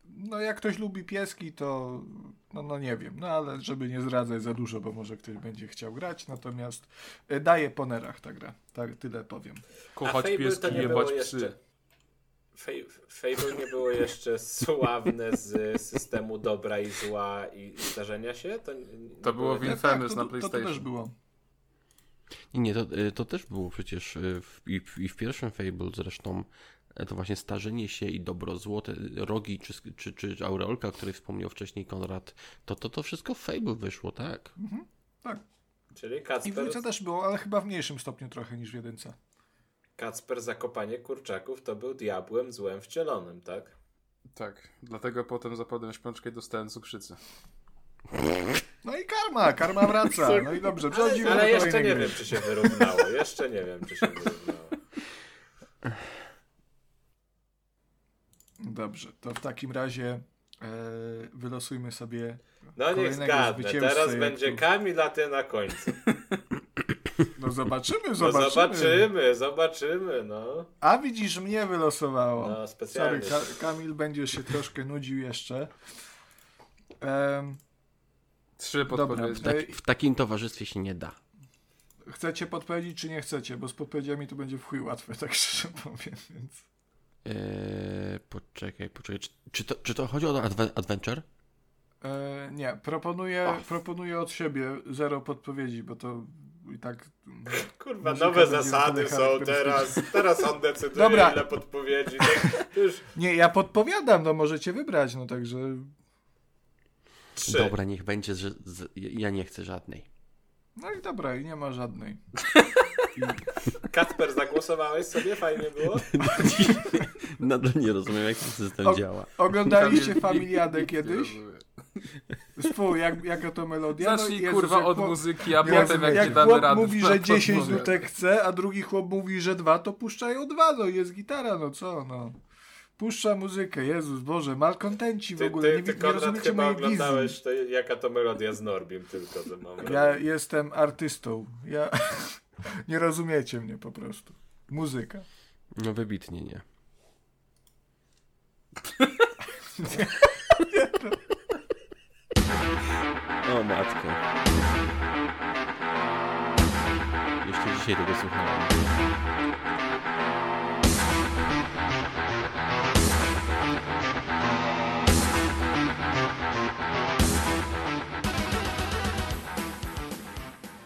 no jak ktoś lubi pieski, to no, no nie wiem, no ale żeby nie zdradzać za dużo, bo może ktoś będzie chciał grać, natomiast e, daje po nerach ta gra, tak tyle powiem. Kochać pieski, to nie jebać psy. jeszcze- Fable nie było jeszcze sławne z systemu dobra i zła i zdarzenia się? To, To było w Infamous to, na to, to PlayStation. też było. Nie, nie, to, y, to też było przecież y, w, i, w, i w pierwszym Fable zresztą e, to właśnie starzenie się i dobro, złote rogi czy, czy, czy aureolka, o której wspomniał wcześniej Konrad, to to, to wszystko w Fable wyszło, tak? Tak. Czyli I w Kacper, też było, ale chyba w mniejszym stopniu trochę niż w jedynce. Kacper zakopanie kurczaków to był diabłem złem wcielonym, tak? Tak, dlatego potem zapadłem śpiączkę i dostałem cukrzycę. No i karma, karma wraca. No i dobrze, Ale, przechodzimy ale do jeszcze nie gry. wiem, czy się wyrównało. Jeszcze nie wiem, czy się wyrównało. Dobrze, to w takim razie e, wylosujmy sobie No niech zgadnę. Teraz będzie Kamil, a ty na końcu. No zobaczymy, No zobaczymy. zobaczymy, zobaczymy, no. A widzisz, mnie wylosowało. No Sorry, specjalnie. Ka Kamil będziesz się troszkę nudził jeszcze. Em, Trzy Dobra, podpowiedzi. tak. W takim towarzystwie się nie da. chcecie podpowiedzieć, czy nie chcecie? Bo z podpowiedziami to będzie w chuj łatwe, tak szczerze powiem, więc... Eee, poczekaj, poczekaj. Czy, czy, to, czy to chodzi o adve Adventure? E, nie, proponuję, proponuję od siebie zero podpowiedzi, bo to i tak. Kurwa, nowe zasady są teraz. Teraz on decyduje, Dobra. ile podpowiedzi. Tak, już Nie, ja podpowiadam, no możecie wybrać, no także. trzy. Dobra, niech będzie, że z, ja nie chcę żadnej. No i dobra, i nie ma żadnej. Kacper, zagłosowałeś sobie? Fajnie było? Nadal nie rozumiem, jak ten system O- działa. Oglądaliście Familiadę kiedyś? Spół, jak, jaka to melodia? Zacznij Jezus, kurwa od chłop- muzyki, a jak- potem jak, jak nie damy chłop rady... mówi, że 10 podpowiem. nutek chce, a drugi chłop mówi, że dwa, to puszczają dwa, no jest gitara, no co, no. Puszcza muzykę, Jezus Boże, malkontenci w Ty, ogóle, ty, nie, ty nie rozumiecie mojej wizji. oglądałeś, to jaka to melodia z Norbim tylko, że mam. Ja jestem artystą, ja... nie rozumiecie mnie po prostu. Muzyka. No wybitnie nie. O matko. Jeszcze dzisiaj tego słuchałem.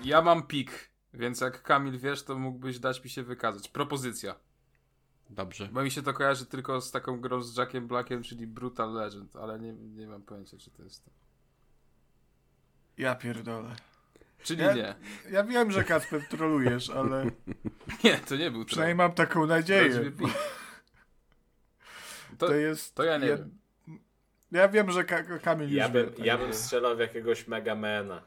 Ja mam pik, więc jak Kamil wiesz, to mógłbyś dać mi się wykazać. Propozycja. Dobrze. Bo mi się to kojarzy tylko z taką grą z Jackiem Blackiem, czyli Brutal Legend, ale nie, nie mam pojęcia, czy to jest to. Ja pierdolę. Czyli Ja- nie. Ja wiem, że Kacper trolujesz, ale Nie, to nie był przynajmniej troll. mam taką nadzieję. To, To jest... to ja nie ja, wiem. Ja wiem, że Ka Kamil już Ja wie, bym, tak ja bym strzelał w jakiegoś Megamana.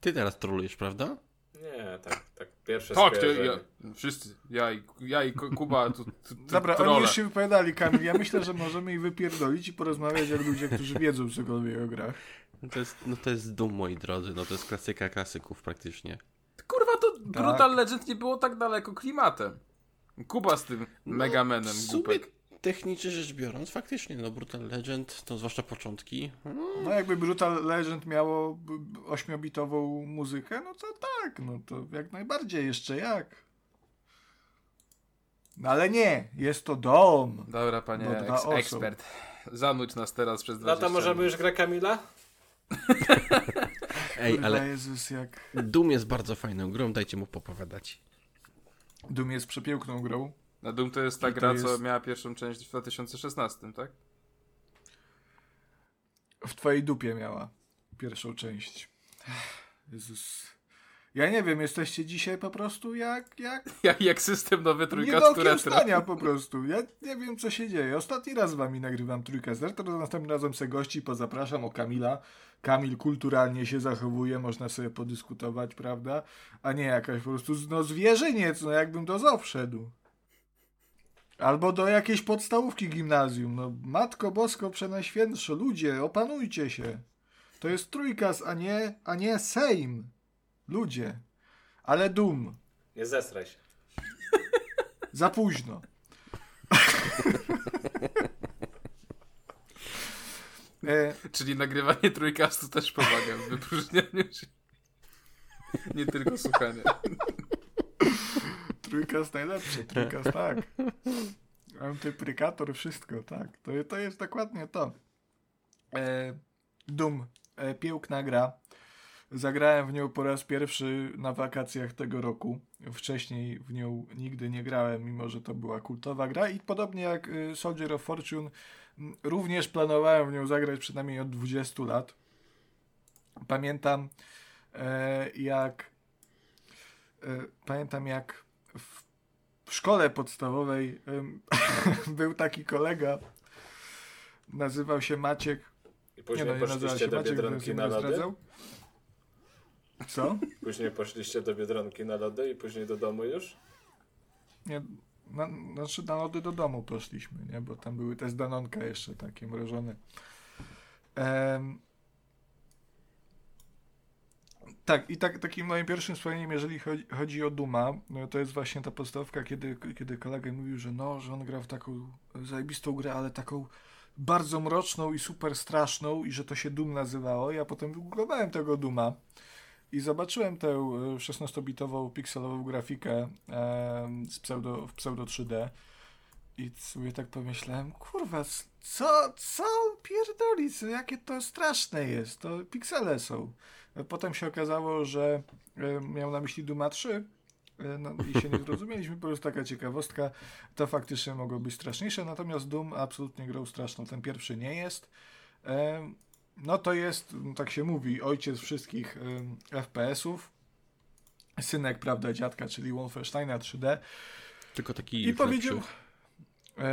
Ty teraz trolujesz, prawda? Nie, tak, tak. Pierwsze Tak, to skojarzenie. ja, wszyscy. Ja i, ja i Ku- Kuba, tu, tu, tu Dobra, trolle. oni już się wypowiadali, Kamil. Ja myślę, że możemy ich wypierdolić i porozmawiać jak ludzie, którzy wiedzą cokolwiek o grach. No to jest, no to jest dum, moi drodzy. No to jest klasyka klasyków praktycznie. Kurwa, to Tak. Brutal Legend nie było tak daleko klimatem. Kuba z tym Megamenem, No, w sumie głupek. Technicznie rzecz biorąc, faktycznie, no Brutal Legend, to zwłaszcza początki. No, No jakby Brutal Legend miało ośmiobitową muzykę, no to tak, no to jak najbardziej, jeszcze jak. No ale nie, jest to dom. Dobra, panie Do dwa eks osób. ekspert. Zanudź nas teraz przez 20 No to możemy już grę Kamila? Ej, ale Jezus, jak... Doom jest bardzo fajną grą, dajcie mu popowiadać. Doom jest przepiękną grą. Na Doom to jest ta I to gra, co jest- miała pierwszą część w 2016, tak? W twojej dupie miała pierwszą część. Jezus. Ja nie wiem, jesteście dzisiaj po prostu jak... jak... Jak, jak system nowy Nie trójka do z retro. stania po prostu. Ja nie wiem, co się dzieje. Ostatni raz z wami nagrywam trójkę z retro, to następnym razem se gości pozapraszam o Kamila. Kamil kulturalnie się zachowuje, można sobie podyskutować, prawda? A nie jakaś po prostu no, zwierzyniec, no jakbym do zoo wszedł. Albo do jakiejś podstawówki gimnazjum. No, Matko Bosko Przenajświętsze, ludzie, opanujcie się. To jest trójkas, a nie, a nie Sejm. Ludzie. Ale dum. Nie zesraj się. Za późno. e, Czyli nagrywanie trójkastu też pomaga w wypróżnianiu się. Nie tylko słuchanie. trójkas najlepszy, trójkas tak. Antyprykator, wszystko, tak. To, to jest dokładnie to. E, Doom, e, piękna gra. Zagrałem w nią po raz pierwszy na wakacjach tego roku. Wcześniej w nią nigdy nie grałem, mimo że to była kultowa gra. I podobnie jak y, Soldier of Fortune, również planowałem w nią zagrać przynajmniej od 20 lat. Pamiętam e, jak e, pamiętam jak w, szkole podstawowej był taki kolega nazywał się Maciek I później nie, no, nie poszliście się do Maciek, Biedronki na lody? Co? Później poszliście do Biedronki na lody i później do domu już? Nie, na, znaczy na lody do domu poszliśmy, nie? Bo tam były te z Danonka jeszcze takie mrożone. Tak, i tak, takim moim pierwszym wspomnieniem, jeżeli chodzi, chodzi o Duma, no to jest właśnie ta podstawka, kiedy, kiedy kolega mówił, że no, że on gra w taką zajebistą grę, ale taką bardzo mroczną i super straszną i że to się Doom nazywało. Ja potem wygooglowałem tego Duma i zobaczyłem tę 16-bitową pikselową grafikę z pseudo, w pseudo 3D i sobie tak pomyślałem, kurwa, co, co pierdoli, jakie to straszne jest, to piksele są. Potem się okazało, że miał na myśli Duma 3 no, i się nie zrozumieliśmy, po prostu taka ciekawostka, to faktycznie mogło być straszniejsze, natomiast Doom absolutnie grał straszną, ten pierwszy nie jest. No to jest, tak się mówi, ojciec wszystkich FPS-ów, synek, prawda, dziadka, czyli Wolfensteina 3D. Tylko taki I powiedział... E,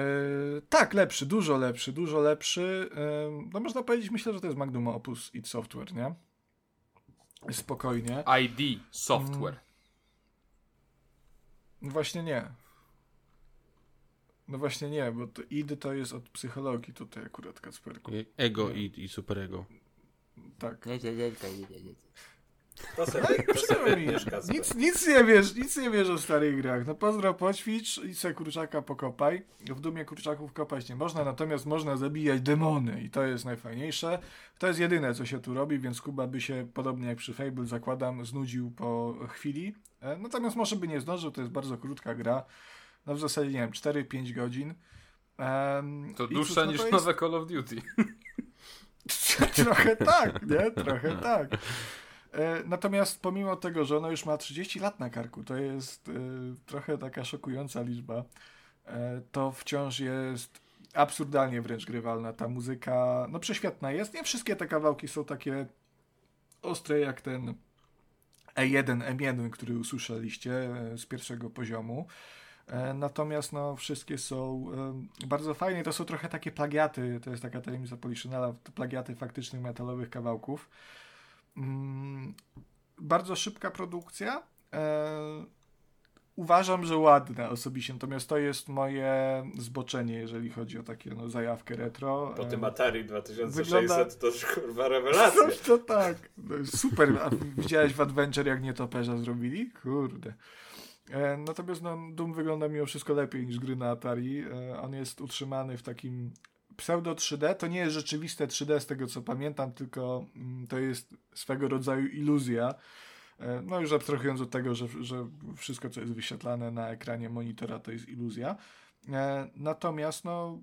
tak, lepszy, dużo lepszy, dużo lepszy. E, no można powiedzieć, myślę, że to jest Magnum Opus id Software, nie? Spokojnie. ID Software. Mm. No właśnie nie. No właśnie nie, bo to id to jest od psychologii tutaj akurat Kacperku. Ego id i superego. Tak. To sobie, to sobie nic, nic nie wiesz, nic nie wiesz o starych grach. No pozdro, poćwicz i se kurczaka pokopaj. W dumie kurczaków kopać nie można, natomiast można zabijać demony i to jest najfajniejsze. To jest jedyne, co się tu robi, więc Kuba by się, podobnie jak przy Fable, zakładam, znudził po chwili. E, natomiast może by nie zdążył, to jest bardzo krótka gra. No w zasadzie, nie wiem, 4-5 godzin. Um, to dłuższa no niż jest... nowe Call of Duty. Trochę tak, nie? Trochę tak. E, natomiast pomimo tego, że ono już ma 30 lat na karku, to jest e, trochę taka szokująca liczba, e, to wciąż jest absurdalnie wręcz grywalna. Ta muzyka, no prześwietna jest. Nie wszystkie te kawałki są takie ostre jak ten E1, M1, który usłyszeliście z pierwszego poziomu. Natomiast no, wszystkie są bardzo fajne. To są trochę takie plagiaty, to jest taka tajemnica Poliszynela, plagiaty faktycznych metalowych kawałków. Mm, bardzo szybka produkcja. E, uważam, że ładne osobiście, natomiast to jest moje zboczenie, jeżeli chodzi o takie no, zajawkę retro. Po tym Atari 2600 Wygląda... to już kurwa rewelacja. Coś to tak. No, super. A widziałeś w Adventure, jak nietoperza zrobili? Kurde. E, natomiast no, Doom wygląda mimo wszystko lepiej niż gry na Atari. E, on jest utrzymany w takim pseudo 3D to nie jest rzeczywiste 3D z tego co pamiętam, tylko mm, to jest swego rodzaju iluzja. E, no już abstrahując od tego, że, że wszystko co jest wyświetlane na ekranie monitora to jest iluzja. E, natomiast no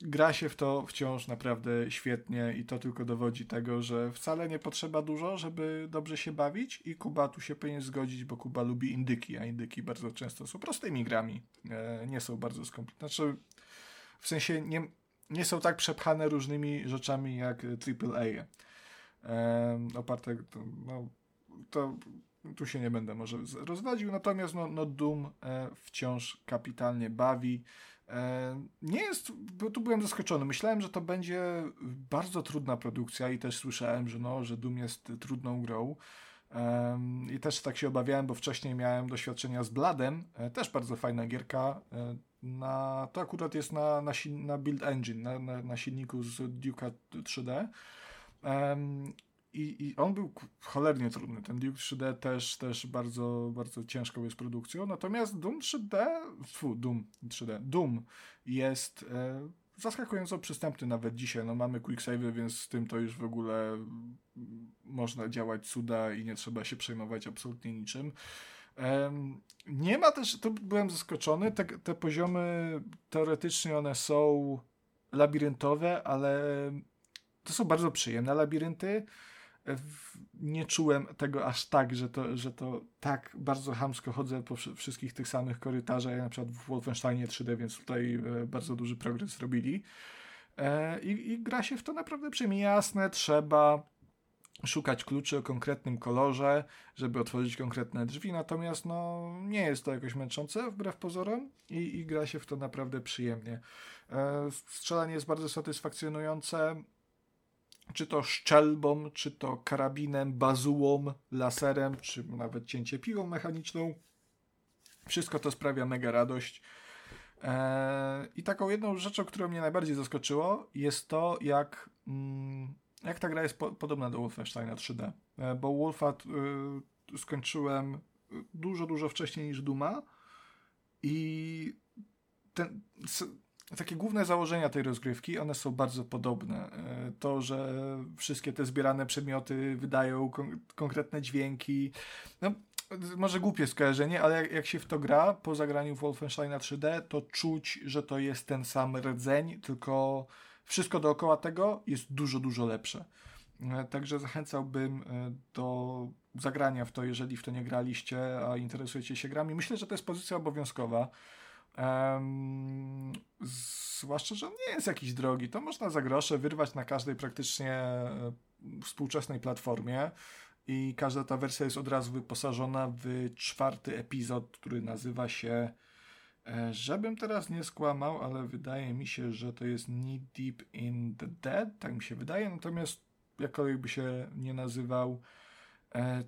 gra się w to wciąż naprawdę świetnie i to tylko dowodzi tego, że wcale nie potrzeba dużo, żeby dobrze się bawić i Kuba tu się powinien zgodzić, bo Kuba lubi indyki, a indyki bardzo często są prostymi grami, e, nie są bardzo skomplikowane. Znaczy, w sensie nie, nie są tak przepchane różnymi rzeczami jak AAA. E, oparte, no, to tu się nie będę może rozwadził, natomiast no, no Doom e, wciąż kapitalnie bawi. E, nie jest, bo tu byłem zaskoczony. Myślałem, że to będzie bardzo trudna produkcja i też słyszałem, że, no, że Doom jest trudną grą. I też tak się obawiałem, bo wcześniej miałem doświadczenia z Bladem, e, też bardzo fajna gierka. Na, to akurat jest na, na, na build engine, na, na, na silniku z Duke'a 3D. I, I on był cholernie trudny. Ten Duke 3D też, też bardzo, bardzo ciężką jest produkcją. Natomiast Doom 3D, fu, Doom 3D, Doom jest e, zaskakująco przystępny nawet dzisiaj. No mamy quick save, więc z tym to już w ogóle można działać cuda i nie trzeba się przejmować absolutnie niczym. Nie ma też, tu byłem zaskoczony, te, te poziomy teoretycznie one są labiryntowe, ale to są bardzo przyjemne labirynty. Nie czułem tego aż tak, że to, że to tak bardzo hamsko chodzę po wszystkich tych samych korytarzach, jak na przykład w Wolfensteinie 3D, więc tutaj e, bardzo duży progres zrobili. E, I, I gra się w to naprawdę przyjemnie. Jasne, trzeba szukać kluczy o konkretnym kolorze, żeby otworzyć konkretne drzwi, natomiast no, nie jest to jakoś męczące wbrew pozorom i, i gra się w to naprawdę przyjemnie. E, strzelanie jest bardzo satysfakcjonujące, czy to szczelbą, czy to karabinem, bazułą, laserem, czy nawet cięcie piłą mechaniczną. Wszystko to sprawia mega radość. E, I taką jedną rzeczą, która mnie najbardziej zaskoczyło, jest to, jak mm, jak ta gra jest po, podobna do Wolfensteina 3D. E, bo Wolfa y, skończyłem dużo, dużo wcześniej niż Duma i ten, takie główne założenia tej rozgrywki, one są bardzo podobne. E, to, że wszystkie te zbierane przedmioty wydają kon konkretne dźwięki. No, może głupie skojarzenie, ale jak, jak, się w to gra po zagraniu Wolfensteina 3D, to czuć, że to jest ten sam rdzeń, tylko wszystko dookoła tego jest dużo, dużo lepsze. E, także zachęcałbym e, do zagrania w to, jeżeli w to nie graliście, a interesujecie się grami. Myślę, że to jest pozycja obowiązkowa. Um, zwłaszcza, że on nie jest jakiś drogi. To można za grosze wyrwać na każdej praktycznie e, współczesnej platformie i każda ta wersja jest od razu wyposażona w czwarty epizod, który nazywa się żebym teraz nie skłamał, ale wydaje mi się, że to jest Knee Deep in the Dead, tak mi się wydaje, natomiast jakkolwiek by się nie nazywał. E,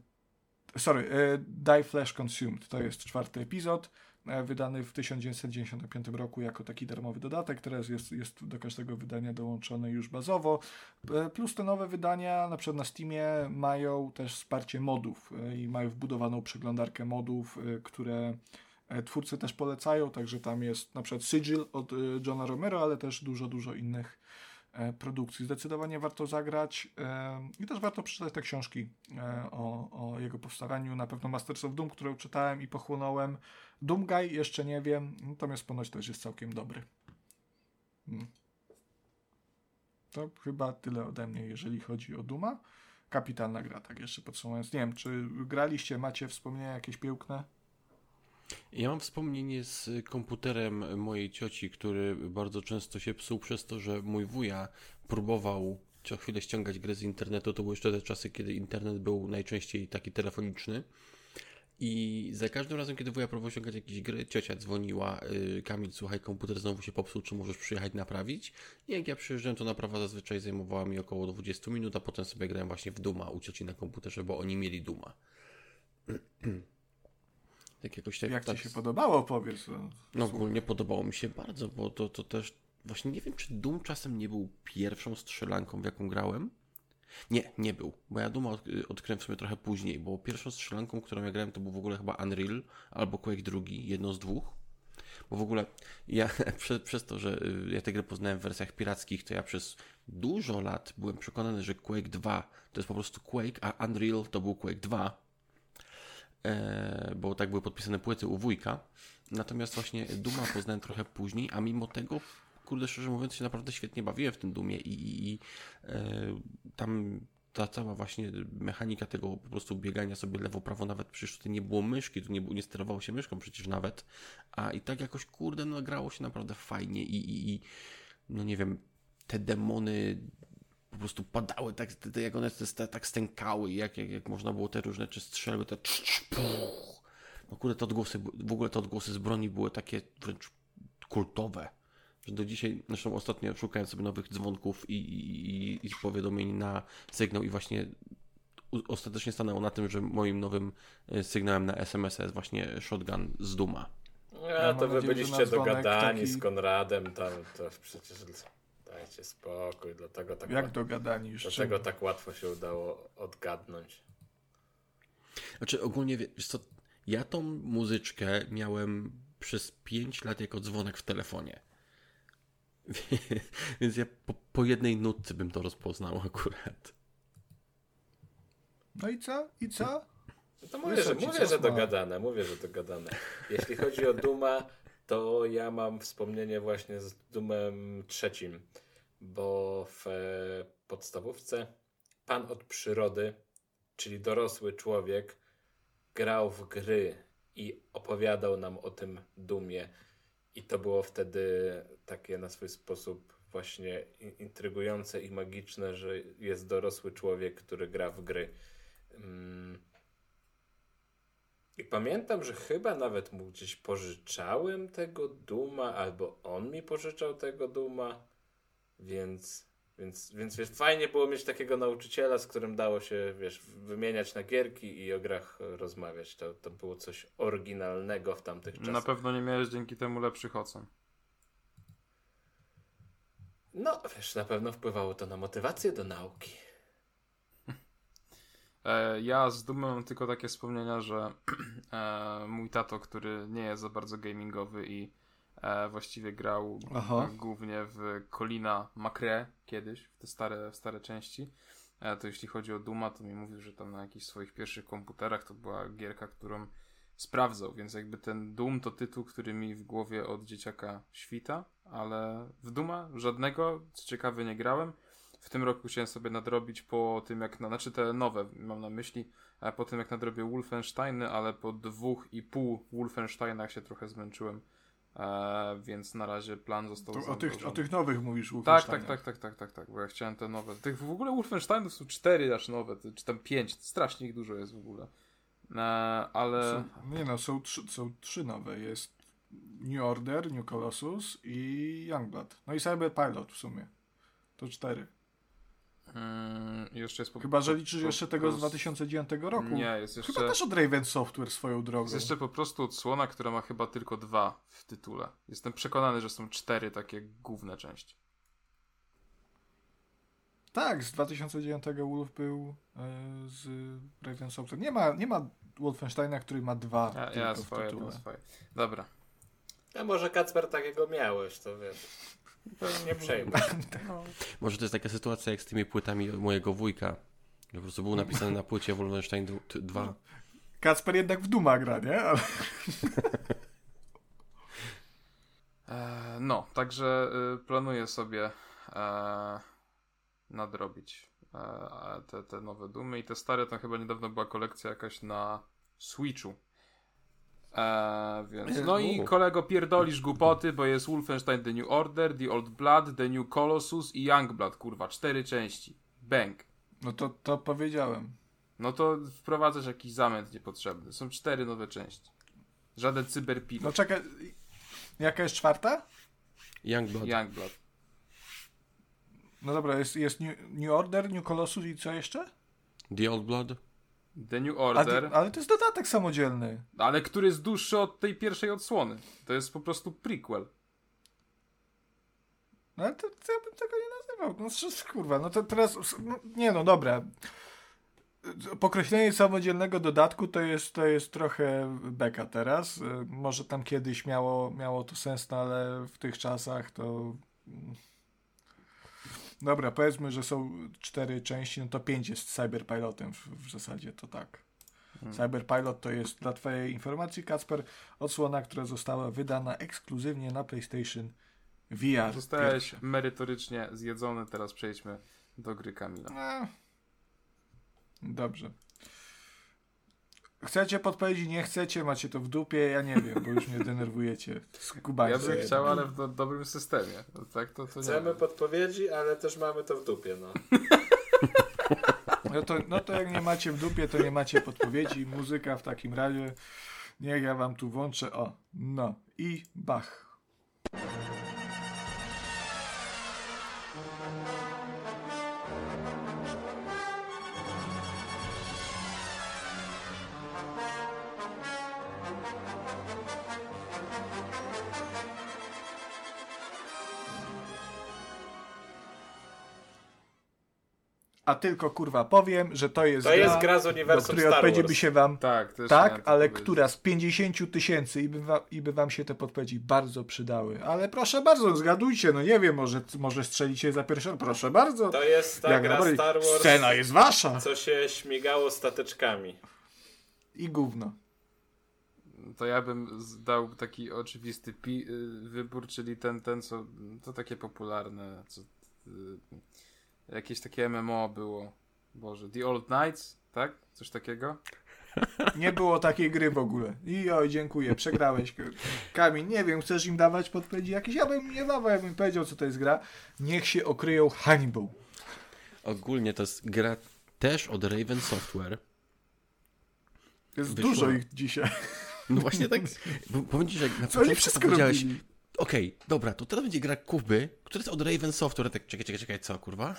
sorry, e, Die Flash Consumed to jest czwarty epizod, e, wydany w 1995 roku jako taki darmowy dodatek. Teraz jest, jest do każdego wydania dołączony już bazowo. E, plus te nowe wydania, na przykład na Steamie, mają też wsparcie modów e, i mają wbudowaną przeglądarkę modów, e, które twórcy też polecają, także tam jest na przykład Sigil od Johna Romero, ale też dużo, dużo innych E, produkcji. Zdecydowanie warto zagrać e, i też warto przeczytać te książki e, o, o jego powstawaniu. Na pewno Masters of Doom, którą czytałem i pochłonąłem. Doomguy jeszcze nie wiem, natomiast ponoć też jest całkiem dobry. Hmm. To chyba tyle ode mnie, jeżeli chodzi o Duma. Kapitalna gra, tak jeszcze podsumowując. Nie wiem, czy graliście, macie wspomnienia jakieś piękne? Ja mam wspomnienie z komputerem mojej cioci, który bardzo często się psuł przez to, że mój wuja próbował co chwilę ściągać grę z internetu. To były jeszcze te czasy, kiedy internet był najczęściej taki telefoniczny. I za każdym razem, kiedy wuja próbował ściągać jakieś gry, ciocia dzwoniła, yy, Kamil, słuchaj, komputer znowu się popsuł, czy możesz przyjechać naprawić? I jak ja przyjeżdżałem, to naprawa zazwyczaj zajmowała mi około 20 minut, a potem sobie grałem właśnie w Duma u cioci na komputerze, bo oni mieli Duma. Jak, jakoś tak, Jak tak, ci się podobało, powiedz. No, no ogólnie podobało mi się bardzo, bo to, to też właśnie nie wiem, czy Doom czasem nie był pierwszą strzelanką, w jaką grałem. Nie, nie był, bo ja Doom odkryłem w sumie trochę później, bo pierwszą strzelanką, którą ja grałem, to był w ogóle chyba Unreal albo Quake drugi, jedno z dwóch. Bo w ogóle ja przez, przez to, że y, ja tę grę poznałem w wersjach pirackich, to ja przez dużo lat byłem przekonany, że Quake 2 to jest po prostu Quake, a Unreal to był Quake 2 E, bo tak były podpisane płyty u wujka. Natomiast właśnie Duma poznałem trochę później, a mimo tego, kurde, szczerze mówiąc, się naprawdę świetnie bawiłem w tym Dumie i, i, i e, tam ta cała właśnie mechanika tego po prostu biegania sobie lewo-prawo, nawet przecież tutaj nie było myszki, tu nie, nie sterowało się myszką przecież nawet, a i tak jakoś, kurde, no grało się naprawdę fajnie i, i, i no nie wiem, te demony po prostu padały, tak, jak one tak stękały, jak, jak, jak można było te różne, czy strzelby, te no kurde, te odgłosy, w ogóle te odgłosy z broni były takie wręcz kultowe, że do dzisiaj, zresztą ostatnio szukałem sobie nowych dzwonków i, i, i powiadomień na sygnał i właśnie ostatecznie stanęło na tym, że moim nowym e, sygnałem na SMS jest właśnie shotgun z Duma. Ja, to wy byliście dogadani taki... z Konradem, tam to przecież Dajcie spokój, dlatego tak, Jak dogadani już dlatego tak łatwo się udało odgadnąć. Znaczy ogólnie, wiesz co, ja tą muzyczkę miałem przez 5 lat jako dzwonek w telefonie. Więc ja po, po, jednej nutce bym to rozpoznał akurat. No i co? I co? No to mówię, że, mówię że dogadane, mówię, że dogadane. Jeśli chodzi o Duma, to ja mam wspomnienie właśnie z Dumem trzecim bo w e, podstawówce pan od przyrody, czyli dorosły człowiek, grał w gry i opowiadał nam o tym dumie. I to było wtedy takie na swój sposób właśnie intrygujące i magiczne, że jest dorosły człowiek, który gra w gry. Mm. I pamiętam, że chyba nawet mu gdzieś pożyczałem tego Duma, albo on mi pożyczał tego Duma. Więc, więc, więc wiesz, fajnie było mieć takiego nauczyciela, z którym dało się, wiesz, wymieniać na gierki i o grach rozmawiać. To, to było coś oryginalnego w tamtych czasach. Na pewno nie miałeś dzięki temu lepszych ocen. No, wiesz, na pewno wpływało to na motywację do nauki. E, ja z dumą mam tylko takie wspomnienia, że e, mój tato, który nie jest za bardzo gamingowy i właściwie grał Aha. głównie w Colina Macre kiedyś, w te stare, w stare części. E, to jeśli chodzi o Duma, to mi mówił, że tam na jakichś swoich pierwszych komputerach to była gierka, którą sprawdzał, więc jakby ten Doom to tytuł, który mi w głowie od dzieciaka świta, ale w Duma żadnego, co ciekawe nie grałem. W tym roku chciałem sobie nadrobić po tym jak, na, znaczy te nowe mam na myśli, po tym jak nadrobię Wolfensteiny, ale po dwóch i pół Wolfensteinach się trochę zmęczyłem, e, więc na razie plan został To, o, tych, o tych nowych mówisz, Tak, tak, tak, tak, tak, tak, tak, bo ja chciałem te nowe. Tych w ogóle Wolfensteinów są cztery aż nowe, czy tam pięć, strasznie ich dużo jest w ogóle. E, ale... Są, nie no, są trzy, są trzy nowe. Jest New Order, New Colossus i Youngblood. No i Cyber Pilot w sumie. To cztery. Mm, jeszcze jest po, Chyba, że liczysz po- jeszcze tego z po- 2009 roku. Nie, jest Chyba jeszcze, też od Raven Software swoją drogą. jest jeszcze po prostu odsłona, która ma chyba tylko dwa w tytule. Jestem przekonany, że są cztery takie główne części. Tak, z 2009 Wolf był e, z Raven Software. Nie ma, nie ma Wolfensteina, który ma dwa Ja, tylko ja w swoje, tytule. mam swoje. Dobra. A może Kacper takiego miałeś, to wiesz. To nie przejmuj. Może to jest taka sytuacja jak z tymi płytami mojego wujka. Po prostu był napisany na płycie Wolfenstein 2. Kacper jednak w Duma gra, nie? Ale... E, no, także y, planuję sobie e, nadrobić e, te, te nowe dumy i te stare, tam chyba niedawno była kolekcja jakaś na Switchu. E, więc, no i kolego pierdolisz głupoty, bo jest Wolfenstein The New Order, The Old Blood, The New Colossus i Youngblood, kurwa, cztery części. Bang. No to, to powiedziałem. No to wprowadzasz jakiś zamęt niepotrzebny. Są cztery nowe części. Żaden cyberpilot. No czekaj, jaka jest czwarta? Youngblood. Youngblood. No dobra, jest, jest New, New Order, New Colossus i co jeszcze? The Old Blood. The New Order. ty- ale to jest dodatek samodzielny. Ale który jest dłuższy od tej pierwszej odsłony. To jest po prostu prequel. No ale to, to ja bym tego nie nazywał. No kurwa, no to teraz... No, nie no, dobra. Pokreślenie samodzielnego dodatku to jest, to jest trochę beka teraz. Może tam kiedyś miało, miało to sens, no ale w tych czasach to... Dobra, powiedzmy, że są cztery części, no to pięć jest Cyberpilotem w, w zasadzie, to tak. Cyberpilot to jest dla Twojej informacji, Kacper, odsłona, która została wydana ekskluzywnie na PlayStation VR. Zostałeś pierwsze. merytorycznie zjedzony. Teraz przejdźmy do gry Kamila. No. Dobrze. Chcecie podpowiedzi, nie chcecie, macie to w dupie, ja nie wiem, bo już mnie denerwujecie. Ja Skubańcy. bym chciał, ale w do, dobrym systemie. No, tak, to, to nie. Chcemy podpowiedzi, ale też mamy to w dupie, no. No to, no to jak nie macie w dupie, to nie macie podpowiedzi. Muzyka w takim razie. Niech ja wam tu włączę. O, no i bach. A tylko kurwa powiem, że to jest To gra, jest gra z do uniwersum której Star odpowiedzi Wars. by się wam Tak, też Tak, ale powiedzieć. która z 50 tysięcy i, by wam- i by wam się te podpowiedzi bardzo przydały. Ale proszę bardzo, zgadujcie, no nie wiem, może, może strzelicie za pierwszą, proszę bardzo. To jest ta Jak gra. Star Wars, Scena jest wasza. co się śmigało stateczkami. I gówno. To ja bym dał taki oczywisty pi- y, wybór, czyli ten, ten co, to takie popularne, co, y, jakieś takie MMO było. Boże, The Old Knights, tak? Coś takiego? Nie było takiej gry w ogóle. I oj, dziękuję, przegrałeś. Kamil, nie wiem, chcesz im dawać podpowiedzi jakieś? Ja bym nie dawał, ja bym powiedział, co to jest gra. Niech się okryją hańbą. Ogólnie to jest gra też od Raven Software. Jest Wyszła. dużo ich dzisiaj. No właśnie tak. Powiem ci, że jak na początku wszystko powiedziałeś, robili? Okej, dobra, to teraz będzie gra Kuby, która jest od Raven Software. Tak, czekaj, czekaj, czekaj, co, kurwa?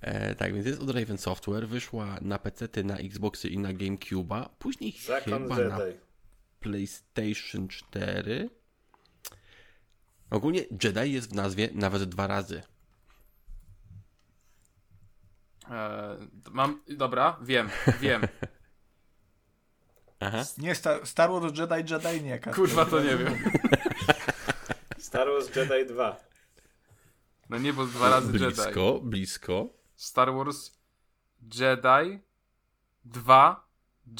e, tak, więc jest od Raven Software, wyszła na PC, na Xboxy i na GameCube'a, później Zakon chyba na. PlayStation 4. Ogólnie Jedi jest w nazwie nawet dwa razy. E, mam, dobra, wiem, wiem. Aha. Nie, Star, Star Wars Jedi, Jedi nie. Kasper. Kurwa, to nie wiem. Star Wars Jedi 2. No nie, bo dwa razy Jedi. Blisko, blisko. Star Wars Jedi 2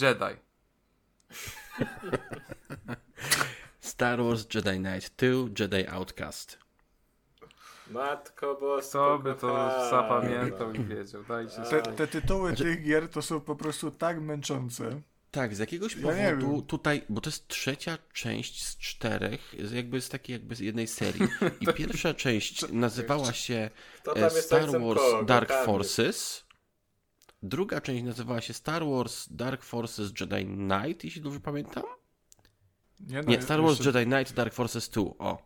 Jedi. Star Wars Jedi Knight 2 Jedi Outcast. Matko bosko Kto by to zapamiętał i wiedział. Dajcie Te, te tytuły Znaczy- tych gier to są po prostu tak męczące. Tak, z jakiegoś powodu tutaj, bo to jest trzecia część z czterech, jakby z takiej jakby z jednej serii. I pierwsza część nazywała się e, Star Wars? Dark. Forces. Druga część nazywała się Star Wars Dark Forces Jedi Knight, jeśli dobrze pamiętam. Nie, no, Nie, Star Wars jeszcze- Jedi Knight Dark Forces 2. O.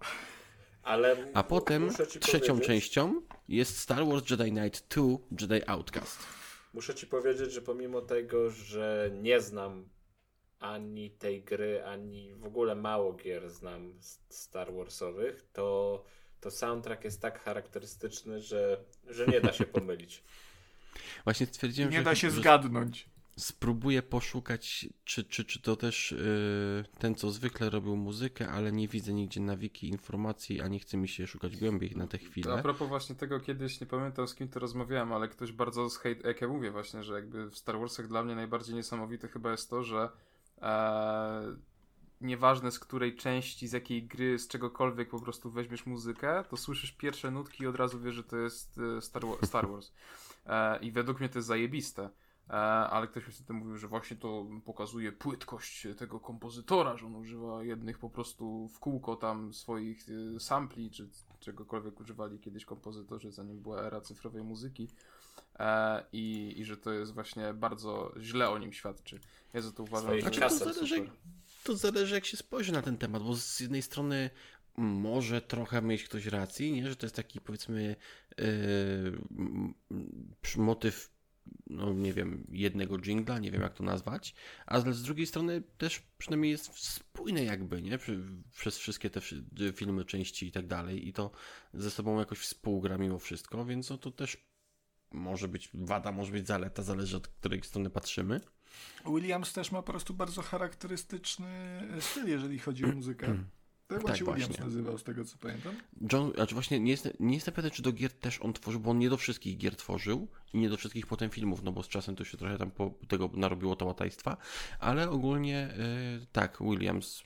Ale A potem trzecią powiedzieć- częścią jest Star Wars Jedi Knight 2 Jedi Outcast. Muszę ci powiedzieć, że pomimo tego, że nie znam ani tej gry, ani w ogóle mało gier znam Star Warsowych, to, to soundtrack jest tak charakterystyczny, że, że nie da się pomylić. Właśnie stwierdziłem, Nie że, da się że zgadnąć. Spróbuję poszukać, czy, czy, czy to też yy, ten, co zwykle robił muzykę, ale nie widzę nigdzie na wiki informacji, a nie chce mi się szukać głębiej na tę To a chwilę. propos właśnie tego, kiedyś nie pamiętam z kim to rozmawiałem, ale ktoś bardzo z hejt, jak ja mówię właśnie, że jakby w Star Warsach dla mnie najbardziej niesamowite chyba jest to, że e, nieważne z której części, z jakiej gry, z czegokolwiek po prostu weźmiesz muzykę, to słyszysz pierwsze nutki i od razu wiesz, że to jest e, Star, Star Wars. E, I według mnie to jest zajebiste. E, ale ktoś mi wtedy mówił, że właśnie to pokazuje płytkość tego kompozytora, że on używa jednych po prostu w kółko tam swoich e, sampli, czy czegokolwiek używali kiedyś kompozytorzy, zanim była era cyfrowej muzyki. E, i, I że to jest właśnie bardzo źle o nim świadczy. Ja za to uważam, że to jest zależy, to zależy, jak się spojrzy na ten temat, bo z jednej strony może trochę mieć ktoś racji, nie? że to jest taki powiedzmy yy, motyw, no nie wiem, jednego jingla, nie wiem jak to nazwać, a z drugiej strony też przynajmniej jest spójne jakby, nie? Przez wszystkie te filmy, części i tak dalej i to ze sobą jakoś współgra mimo wszystko, więc no to też może być wada, może być zaleta, zależy od której strony patrzymy. Williams też ma po prostu bardzo charakterystyczny styl, jeżeli chodzi o muzykę. To chyba Tak, się Williams właśnie. nazywał, z tego co pamiętam. John, znaczy właśnie nie, jest, nie jestem pewien, czy do gier też on tworzył, bo on nie do wszystkich gier tworzył i nie do wszystkich potem filmów, no bo z czasem to się trochę tam po, tego narobiło to łatajstwa, ale ogólnie y, tak, Williams.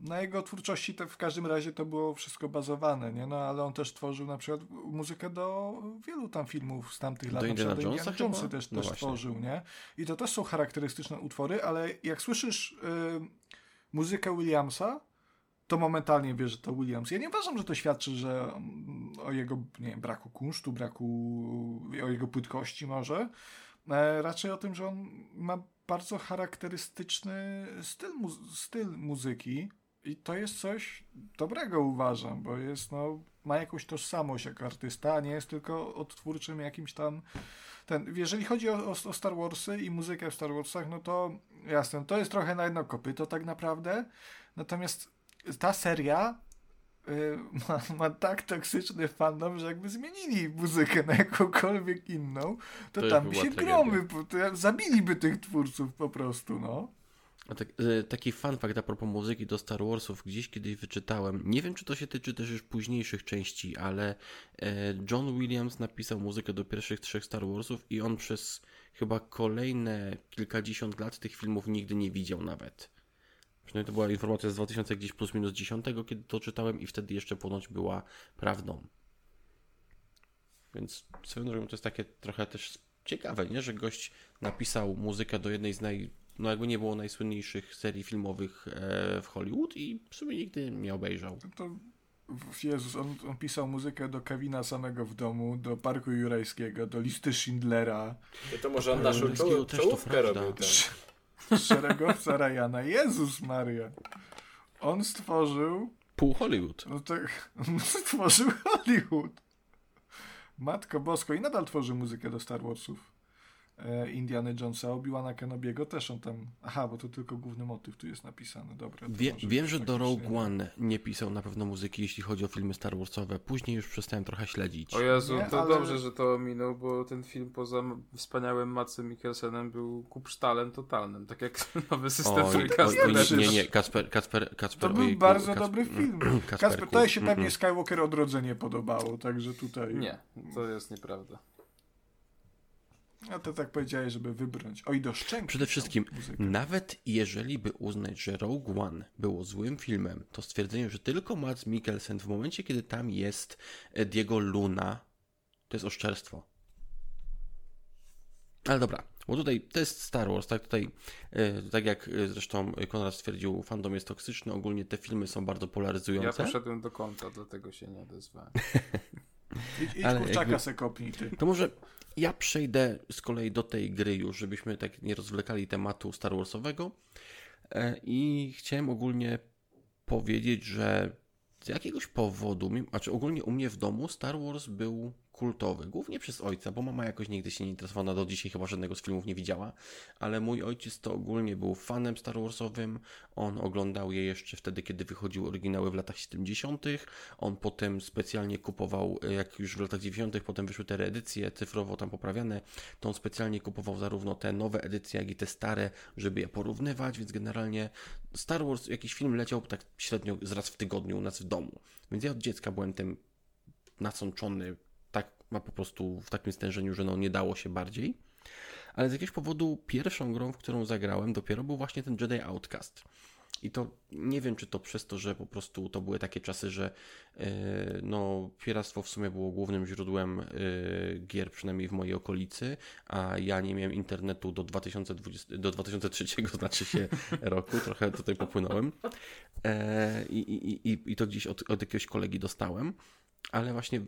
Na jego twórczości w każdym razie to było wszystko bazowane, nie? No ale on też tworzył na przykład muzykę do wielu tam filmów z tamtych lat. Do Indiana Jonesa Indiana Jonesa też, No też tworzył, nie? I to też są charakterystyczne utwory, ale jak słyszysz y, muzykę Williamsa, to momentalnie wiesz, że to Williams. Ja nie uważam, że to świadczy, że mm, o jego nie wiem, braku kunsztu, braku o jego płytkości może. E, raczej o tym, że on ma bardzo charakterystyczny styl, mu- styl muzyki i to jest coś dobrego uważam, bo jest no, ma jakąś tożsamość jako artysta, nie jest tylko odtwórczym jakimś tam ten, jeżeli chodzi o, o, o Star Warsy i muzykę w Star Warsach, no to jasne, to jest trochę na jedno kopyto tak naprawdę, natomiast ta seria y, ma, ma tak toksyczny fandom, że jakby zmienili muzykę na jakąkolwiek inną, to, To tam się gromy, to zabiliby tych twórców po prostu, no. A tak, e, taki fun fact a propos muzyki do Star Warsów, gdzieś kiedyś wyczytałem, nie wiem czy to się tyczy też już późniejszych części, ale e, John Williams napisał muzykę do pierwszych trzech Star Warsów i on przez chyba kolejne kilkadziesiąt lat tych filmów nigdy nie widział nawet. Przynajmniej to była informacja z 2000 gdzieś plus minus 10, kiedy to czytałem i wtedy jeszcze ponoć była prawdą. Więc swoją drogą to jest takie trochę też ciekawe, nie? że gość napisał muzykę do jednej z naj, no jakby nie było najsłynniejszych serii filmowych e, w Hollywood i w sumie nigdy nie obejrzał. To Jezus, on, on pisał muzykę do Kevina samego w domu, do Parku Jurajskiego, do listy Schindlera, No to może on naszą czoł, czołówkę robił. Ten. Szeregowca Ryana. Jezus Maria. On stworzył, Pół Hollywood. no to on stworzył Hollywood. Matko Bosko i nadal tworzy muzykę do Star Warsów. E, Indiana Jonesa, Obi-Wana Kenobiego też on tam, aha, bo to tylko główny motyw tu jest napisany, dobra. Wie, wiem, że do Rogue nie- One nie pisał na pewno muzyki, jeśli chodzi o filmy Star Warsowe. Później już przestałem trochę śledzić. O Jezu, Nie, to ale- dobrze, że to ominął, bo ten film poza wspaniałym Matsem Mikkelsenem był kupsztalem totalnym, tak jak nowy system Oj, oj, oj, nie, nie, nie, Kacper, Kacper, Kacper. To był ojejku, bardzo Kacper- dobry film. Kasper, to się pewnie. Skywalker Odrodzenie podobało, także tutaj... Nie, to jest nieprawda. A to tak powiedziałeś, żeby wybrnąć. Oj, do szczęki. Przede wszystkim, nawet jeżeli by uznać, że Rogue One było złym filmem, to stwierdzenie, że tylko Mads Mikkelsen w momencie, kiedy tam jest Diego Luna, to jest oszczerstwo. Ale dobra, bo tutaj to jest Star Wars, tak tutaj, e, tak jak e, zresztą Konrad stwierdził, fandom jest toksyczny, ogólnie te filmy są bardzo Ja polaryzujące. poszedłem do kąta, dlatego się nie odezwałem. Idź, idź ale kurczaka jakby- se kopnij ty. To może ja przejdę z kolei do tej gry już, żebyśmy tak nie rozwlekali tematu Star Warsowego. E, I chciałem ogólnie powiedzieć, że z jakiegoś powodu, znaczy ogólnie u mnie w domu Star Wars był kultowy, głównie przez ojca, bo mama jakoś nigdy się nie interesowała, do dzisiaj chyba żadnego z filmów nie widziała, ale mój ojciec to ogólnie był fanem Star Warsowym, on oglądał je jeszcze wtedy, kiedy wychodziły oryginały w latach 70., on potem specjalnie kupował, jak już w latach 90., potem wyszły te reedycje cyfrowo tam poprawiane, to on specjalnie kupował zarówno te nowe edycje, jak i te stare, żeby je porównywać, więc generalnie Star Wars, jakiś film leciał tak średnio raz w tygodniu u nas w domu. Więc ja od dziecka byłem tym nasączony, ma po prostu w takim stężeniu, że no nie dało się bardziej. Ale z jakiegoś powodu pierwszą grą, w którą zagrałem, dopiero był właśnie ten Jedi Outcast. I to nie wiem, czy to przez to, że po prostu to były takie czasy, że yy, no, piractwo w sumie było głównym źródłem yy, gier, przynajmniej w mojej okolicy, a ja nie miałem internetu do, 2020, do 2003, znaczy się roku, trochę tutaj popłynąłem. I, i, i, I to gdzieś od, od jakiegoś kolegi dostałem, ale właśnie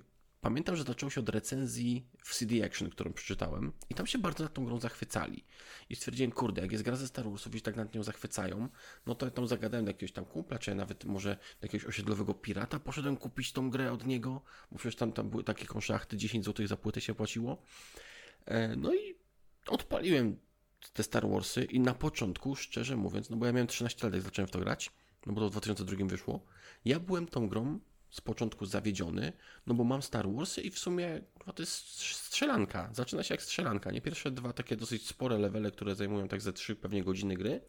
pamiętam, że zaczęło się od recenzji w CD Action, którą przeczytałem i tam się bardzo nad tą grą zachwycali. I stwierdziłem, kurde, jak jest gra ze Star Warsów i się tak nad nią zachwycają, no to ja tam zagadałem do jakiegoś tam kumpla, czy nawet może do jakiegoś osiedlowego pirata poszedłem kupić tą grę od niego, bo przecież tam, tam były takie konszachty, 10 zł za płytę się płaciło. E, no i odpaliłem te Star Warsy i na początku, szczerze mówiąc, no bo ja miałem 13 lat, jak zacząłem w to grać, no bo to w 2002 wyszło, ja byłem tą grą z początku zawiedziony, no bo mam Star Warsy i w sumie no to jest strzelanka. Zaczyna się jak strzelanka, nie? Pierwsze dwa takie dosyć spore levele, które zajmują tak ze trzy pewnie godziny gry,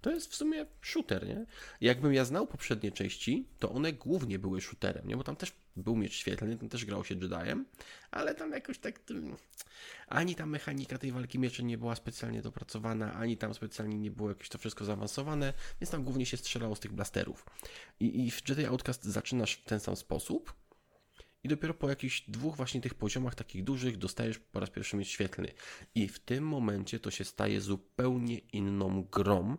to jest w sumie shooter, nie? Jakbym ja znał poprzednie części, to one głównie były shooterem, nie? Bo tam też był miecz świetlny, tam też grało się Jediem, ale tam jakoś tak ani ta mechanika tej walki mieczy nie była specjalnie dopracowana, ani tam specjalnie nie było jakieś to wszystko zaawansowane, więc tam głównie się strzelało z tych blasterów. I, i w Jedi Outcast zaczynasz w ten sam sposób i dopiero po jakichś dwóch właśnie tych poziomach takich dużych dostajesz po raz pierwszy miecz świetlny. I w tym momencie to się staje zupełnie inną grą,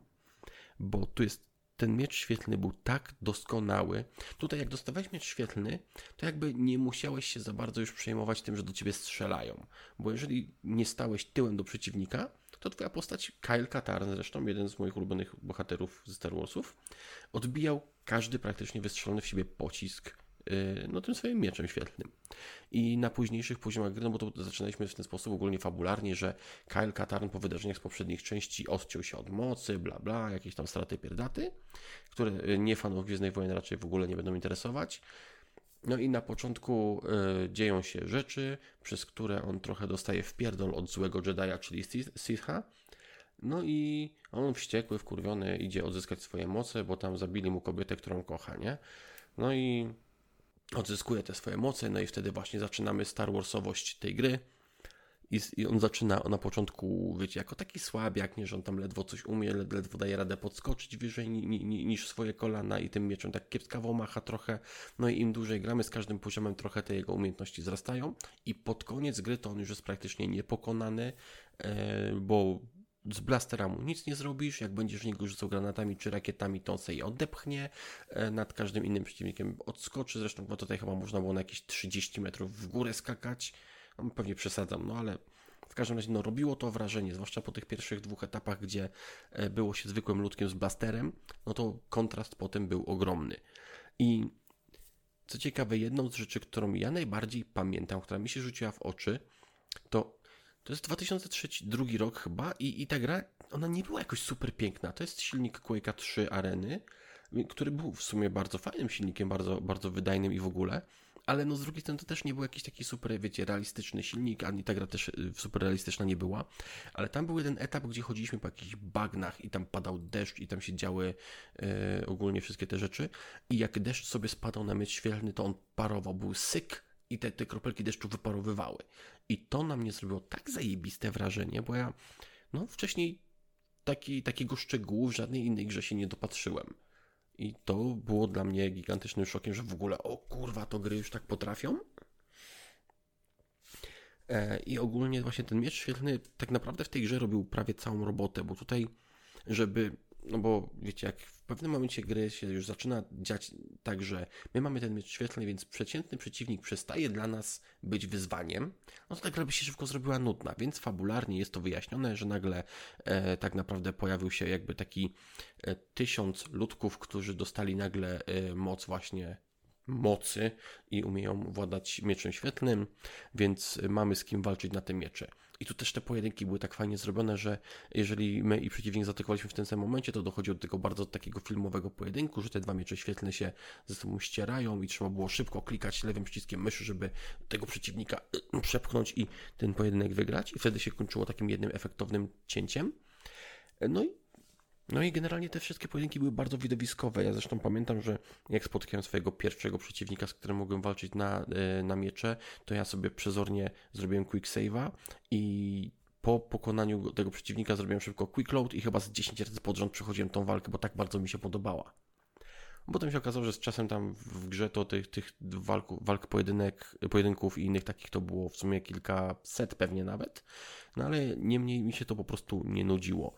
bo tu jest ten miecz świetlny był tak doskonały. Tutaj jak dostawałeś miecz świetlny, to jakby nie musiałeś się za bardzo już przejmować tym, że do ciebie strzelają. Bo jeżeli nie stałeś tyłem do przeciwnika, to twoja postać, Kyle Katarn zresztą, jeden z moich ulubionych bohaterów ze Star Warsów, odbijał każdy praktycznie wystrzelony w siebie pocisk no tym swoim mieczem świetlnym. I na późniejszych poziomach gry, no bo to zaczynaliśmy w ten sposób ogólnie fabularnie, że Kyle Katarn po wydarzeniach z poprzednich części odciął się od mocy, bla bla, jakieś tam straty pierdaty, które y, nie fanów Gwiezdnej Wojny raczej w ogóle nie będą interesować. No i na początku y, dzieją się rzeczy, przez które on trochę dostaje wpierdol od złego Jedi'a, czyli Sith- Sitha. No i on wściekły, wkurwiony idzie odzyskać swoje moce, bo tam zabili mu kobietę, którą kocha, nie? No i odzyskuje te swoje moce, no i wtedy właśnie zaczynamy Star Warsowość tej gry. I, on zaczyna na początku, wiecie, jako taki słabiak, nie, że on tam ledwo coś umie, led, ledwo daje radę podskoczyć wyżej ni, ni, niż swoje kolana i tym mieczem tak kiepskawo macha trochę. No i im dłużej gramy, z każdym poziomem trochę te jego umiejętności wzrastają i pod koniec gry to on już jest praktycznie niepokonany, e, bo z blastera mu nic nie zrobisz, jak będziesz w niego rzucał granatami czy rakietami, to on sobie je odepchnie, e, nad każdym innym przeciwnikiem odskoczy, zresztą bo tutaj chyba można było na jakieś 30 metrów w górę skakać, no, pewnie przesadzam, no ale w każdym razie no, robiło to wrażenie, zwłaszcza po tych pierwszych dwóch etapach, gdzie e, było się zwykłym ludkiem z blasterem, no to kontrast potem był ogromny. I co ciekawe, jedną z rzeczy, którą ja najbardziej pamiętam, która mi się rzuciła w oczy, to To jest 2003, drugi rok chyba i, i ta gra, ona nie była jakoś super piękna. To jest silnik Quake'a 3 Areny, który był w sumie bardzo fajnym silnikiem, bardzo, bardzo wydajnym i w ogóle, ale no z drugiej strony to też nie był jakiś taki super, wiecie, realistyczny silnik, ani ta gra też y, super realistyczna nie była, ale tam był jeden etap, gdzie chodziliśmy po jakichś bagnach i tam padał deszcz i tam się działy e, ogólnie wszystkie te rzeczy i jak deszcz sobie spadał na miecz świetlny, to on parował, był syk i te, te kropelki deszczu wyparowywały. I to na mnie zrobiło tak zajebiste wrażenie, bo ja no wcześniej taki, takiego szczegółu w żadnej innej grze się nie dopatrzyłem. I to było dla mnie gigantycznym szokiem, że w ogóle, o kurwa, to gry już tak potrafią. E, I ogólnie właśnie ten miecz świetlny tak naprawdę w tej grze robił prawie całą robotę, bo tutaj, żeby no bo wiecie, jak w pewnym momencie gry się już zaczyna dziać tak, że my mamy ten miecz świetlny, więc przeciętny przeciwnik przestaje dla nas być wyzwaniem, no to ta gra by się szybko zrobiła nudna, więc fabularnie jest to wyjaśnione, że nagle e, tak naprawdę pojawił się jakby taki e, tysiąc ludków, którzy dostali nagle e, moc właśnie mocy i umieją władać mieczem świetlnym, więc mamy z kim walczyć na tym miecze. I tu też te pojedynki były tak fajnie zrobione, że jeżeli my i przeciwnik zatykowaliśmy w tym samym momencie, to dochodziło do tego bardzo takiego filmowego pojedynku, że te dwa miecze świetlne się ze sobą ścierają i trzeba było szybko klikać lewym przyciskiem myszy, żeby tego przeciwnika y, przepchnąć i ten pojedynek wygrać. I wtedy się kończyło takim jednym efektownym cięciem. No i no i generalnie te wszystkie pojedynki były bardzo widowiskowe. Ja zresztą pamiętam, że jak spotkałem swojego pierwszego przeciwnika, z którym mogłem walczyć na, e, na miecze, to ja sobie przezornie zrobiłem quick save'a i po pokonaniu tego przeciwnika zrobiłem szybko quick load i chyba z 10 razy pod rząd przechodziłem tą walkę, bo tak bardzo mi się podobała. Potem się okazało, że z czasem tam w grze to tych, tych walk, walk pojedynek, pojedynków i innych takich to było w sumie kilka set pewnie nawet, no ale niemniej mi się to po prostu nie nudziło.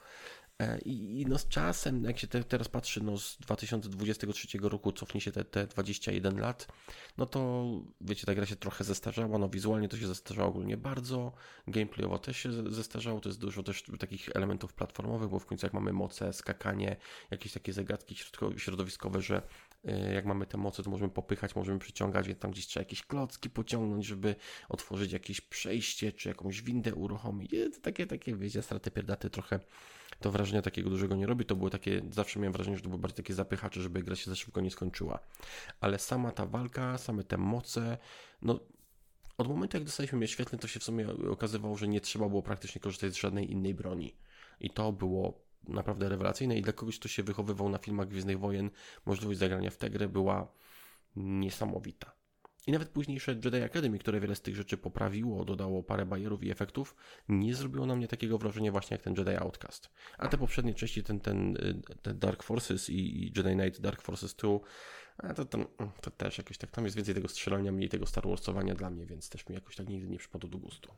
E, I, I, no z czasem, jak się te, teraz patrzy, no z 2023 roku cofnie się te, te 21 lat, no to wiecie, ta gra się trochę zestarzała, no wizualnie to się zestarzało ogólnie bardzo, gameplayowo też się zestarzało, to jest dużo też takich elementów platformowych, bo w końcu jak mamy moce, skakanie, jakieś takie zagadki środowiskowe, że e, jak mamy te moce, to możemy popychać, możemy przyciągać, więc tam gdzieś trzeba jakieś klocki pociągnąć, żeby otworzyć jakieś przejście, czy jakąś windę uruchomić. Takie, takie, wiecie, straty pierdaty trochę to wrażenia takiego dużego nie robi. To było takie, zawsze miałem wrażenie, że to były bardziej takie zapychacze, żeby gra się za szybko nie skończyła. Ale sama ta walka, same te moce, no od momentu jak dostaliśmy mieć świetny, to się w sumie okazywało, że nie trzeba było praktycznie korzystać z żadnej innej broni. I to było naprawdę rewelacyjne i dla kogoś, kto się wychowywał na filmach Gwiezdnych Wojen, możliwość zagrania w tę grę była niesamowita. I nawet późniejsze Jedi Academy, które wiele z tych rzeczy poprawiło, dodało parę bajerów i efektów, nie zrobiło na mnie takiego wrażenia właśnie jak ten Jedi Outcast. A te poprzednie części, ten, ten, ten Dark Forces i, i Jedi Knight Dark Forces 2, to, to, to, też jakoś tak, tam jest więcej tego strzelania, mniej tego Star Warsowania dla mnie, więc też mi jakoś tak nigdy nie przypadło do gustu.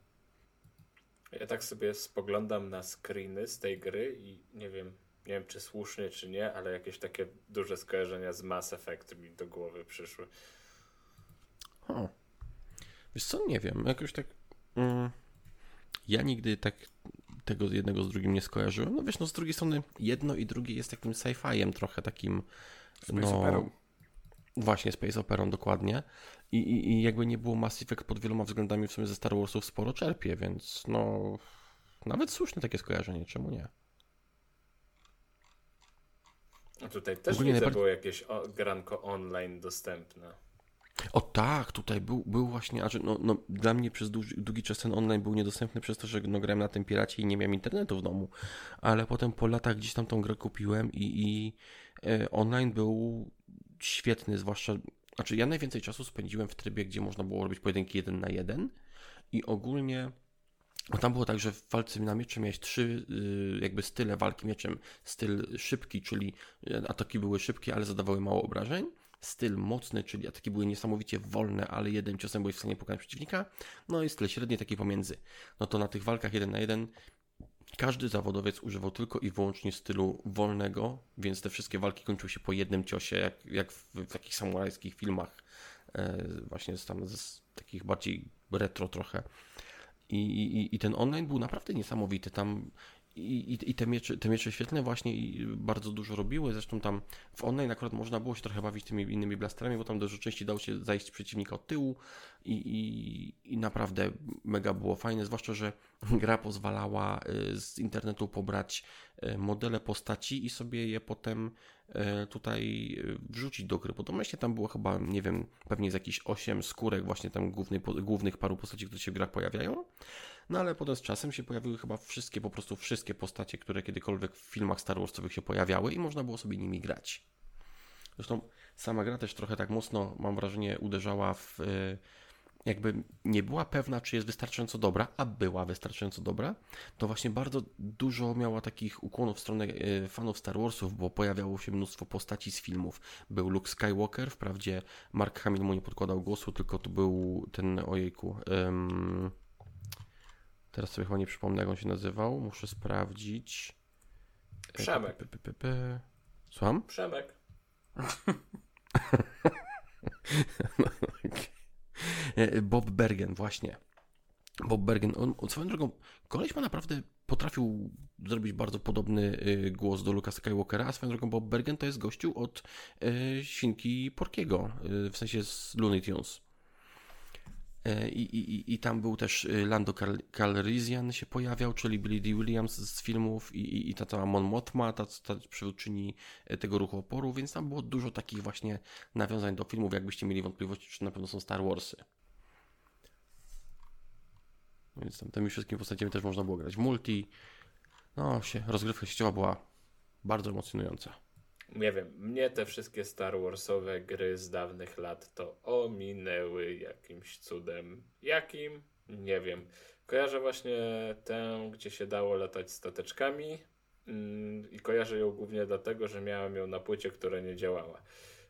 Ja tak sobie spoglądam na screeny z tej gry i nie wiem, nie wiem czy słusznie czy nie, ale jakieś takie duże skojarzenia z Mass Effect mi do głowy przyszły. O. Wiesz co, nie wiem, jakoś tak... Mm, ja nigdy tak tego jednego z drugim nie skojarzyłem. No wiesz, no z drugiej strony jedno i drugie jest takim sci-fiem trochę takim... Space no, operą. Właśnie, Space Operą dokładnie. I, i, I jakby nie było Mass Effect pod wieloma względami w sumie ze Star Warsów sporo czerpie, więc no... Nawet słuszne takie skojarzenie, czemu nie? A tutaj też nie najbardziej... było jakieś o, granko online dostępne. O tak, tutaj był, był właśnie, że no, no, dla mnie przez długi, długi czas ten online był niedostępny przez to, że no, grałem na tym piracie i nie miałem internetu w domu, ale potem po latach gdzieś tam tą grę kupiłem i, i e, online był świetny, zwłaszcza, znaczy ja najwięcej czasu spędziłem w trybie, gdzie można było robić pojedynki jeden na jeden i ogólnie bo tam było tak, że w walce na miecze miałeś trzy y, jakby style walki mieczem. Styl szybki, czyli y, ataki były szybkie, ale zadawały mało obrażeń styl mocny, czyli ataki były niesamowicie wolne, ale jednym ciosem byłeś w stanie pokonać przeciwnika, no i styl średni, taki pomiędzy. No to na tych walkach jeden na jeden każdy zawodowiec używał tylko i wyłącznie stylu wolnego, więc te wszystkie walki kończyły się po jednym ciosie, jak, jak w, w takich samurajskich filmach, e, właśnie z, tam, z takich bardziej retro trochę. I, i, I ten online był naprawdę niesamowity. Tam i, i, te, miecze, te miecze świetlne właśnie bardzo dużo robiły. Zresztą tam w online akurat można było się trochę bawić tymi innymi blasterami, bo tam dużo częściej dało się zajść przeciwnika od tyłu i, i, i naprawdę mega było fajne. Zwłaszcza, że gra pozwalała y, z internetu pobrać y, modele postaci i sobie je potem y, tutaj wrzucić do gry. Bo domyślnie tam było chyba, nie wiem, pewnie z jakichś 8 skórek właśnie tam głównych, głównych paru postaci, które się w grach pojawiają. No ale potem z czasem się pojawiły chyba wszystkie, po prostu wszystkie postacie, które kiedykolwiek w filmach Star Warsowych się pojawiały i można było sobie nimi grać. Zresztą sama gra też trochę tak mocno, mam wrażenie, uderzała w. E, jakby nie była pewna, czy jest wystarczająco dobra, a była wystarczająco dobra, to właśnie bardzo dużo miała takich ukłonów w stronę e, fanów Star Warsów, bo pojawiało się mnóstwo postaci z filmów. Był Luke Skywalker, wprawdzie Mark Hamill mu nie podkładał głosu, tylko tu był ten ojejku. Um, Teraz sobie chyba nie przypomnę, jak on się nazywał. Muszę sprawdzić. E, Przemek. P, p, p, Słucham? Przemek. E, Bob Bergen, właśnie. Bob Bergen, on swoją drogą, koleś ma naprawdę potrafił zrobić bardzo podobny y, głos do Luka Skywalkera, a swoją drogą Bob Bergen to jest gościu od y, Świnki Porkiego, y, w sensie z Looney Tunes. E, I, i, I tam był też y, Lando Calrissian się pojawiał, czyli Billy. Williams z filmów i, i ta cała Mon Mothma, ta, ta przywódczyni e, tego ruchu oporu, więc tam było dużo takich właśnie nawiązań do filmów, jakbyście mieli wątpliwości, czy na pewno są Star Warsy. Więc tam tymi wszystkimi postaciami też można było grać multi. No, się, rozgrywka sieciowa była bardzo emocjonująca nie wiem, mnie te wszystkie Star Warsowe gry z dawnych lat to ominęły jakimś cudem. Jakim? Nie wiem. Kojarzę właśnie tę, gdzie się dało latać stateczkami mm, i kojarzę ją głównie dlatego, że miałem ją na płycie, która nie działała.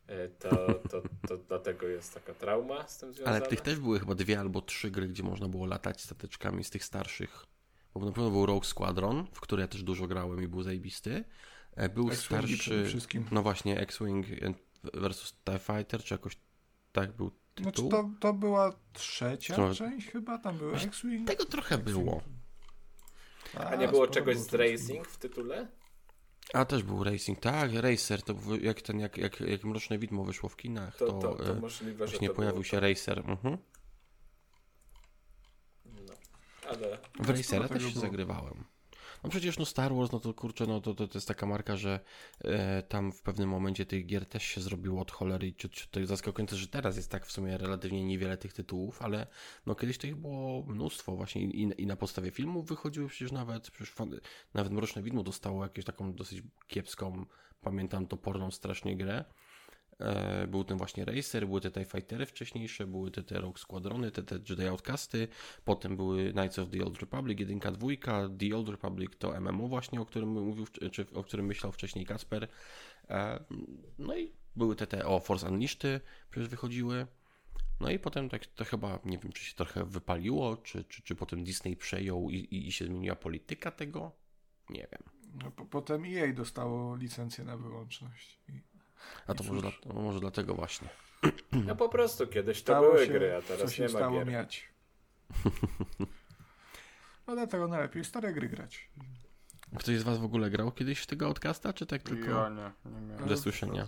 E, to, to, to dlatego jest taka trauma z tym związana. Ale tych też były chyba dwie albo trzy gry, gdzie można było latać stateczkami z tych starszych. Bo na pewno był Rogue Squadron, w który ja też dużo grałem i był zajebisty. E, był starszy. No właśnie, X-Wing versus TIE Fighter, czy jakoś tak był tytuł? Znaczy to, to była trzecia to... część chyba, tam był X-Wing. Tego trochę było. A, A nie było czegoś z Racing w tytule? A też był Racing, tak, Racer, to był, jak ten, jak, jak, jak Mroczne Widmo wyszło w kinach, to, to, to, to e, możliwe, właśnie pojawił się Racer. Mhm. No, ale... W Racera też się było. zagrywałem. No przecież no Star Wars, no to kurczę, no to, to, to jest taka marka, że e, tam w pewnym momencie tych gier też się zrobiło od cholery i to jest zaskakujące, że teraz jest tak w sumie relatywnie niewiele tych tytułów, ale no kiedyś to ich było mnóstwo właśnie i, i na podstawie filmów wychodziły przecież nawet, przecież nawet Mroczne Widmo dostało jakąś taką dosyć kiepską, pamiętam, toporną strasznie grę, był ten właśnie Racer, były te TIE Fightery wcześniejsze, były te, te Rogue Squadrony, te, te Jedi Outcasty, potem były Knights of the Old Republic, jedynka, dwójka, The Old Republic to MMO właśnie, o którym mówił, czy o którym myślał wcześniej Kasper. E, no i były te, te o Force Unleashed przecież wychodziły. No i potem tak to chyba, nie wiem, czy się trochę wypaliło, czy, czy, czy potem Disney przejął i, i, i się zmieniła polityka tego. Nie wiem. No, po, potem EA dostało licencję na wyłączność. I... A to może, dla, może dlatego właśnie. No po prostu kiedyś to były się, gry, a teraz nie ma stało gier. miać. No dlatego najlepiej stare gry grać. Ktoś z was w ogóle grał kiedyś w tego Outcasta, czy tak tylko ja nie, nie miałem. ze słyszenia?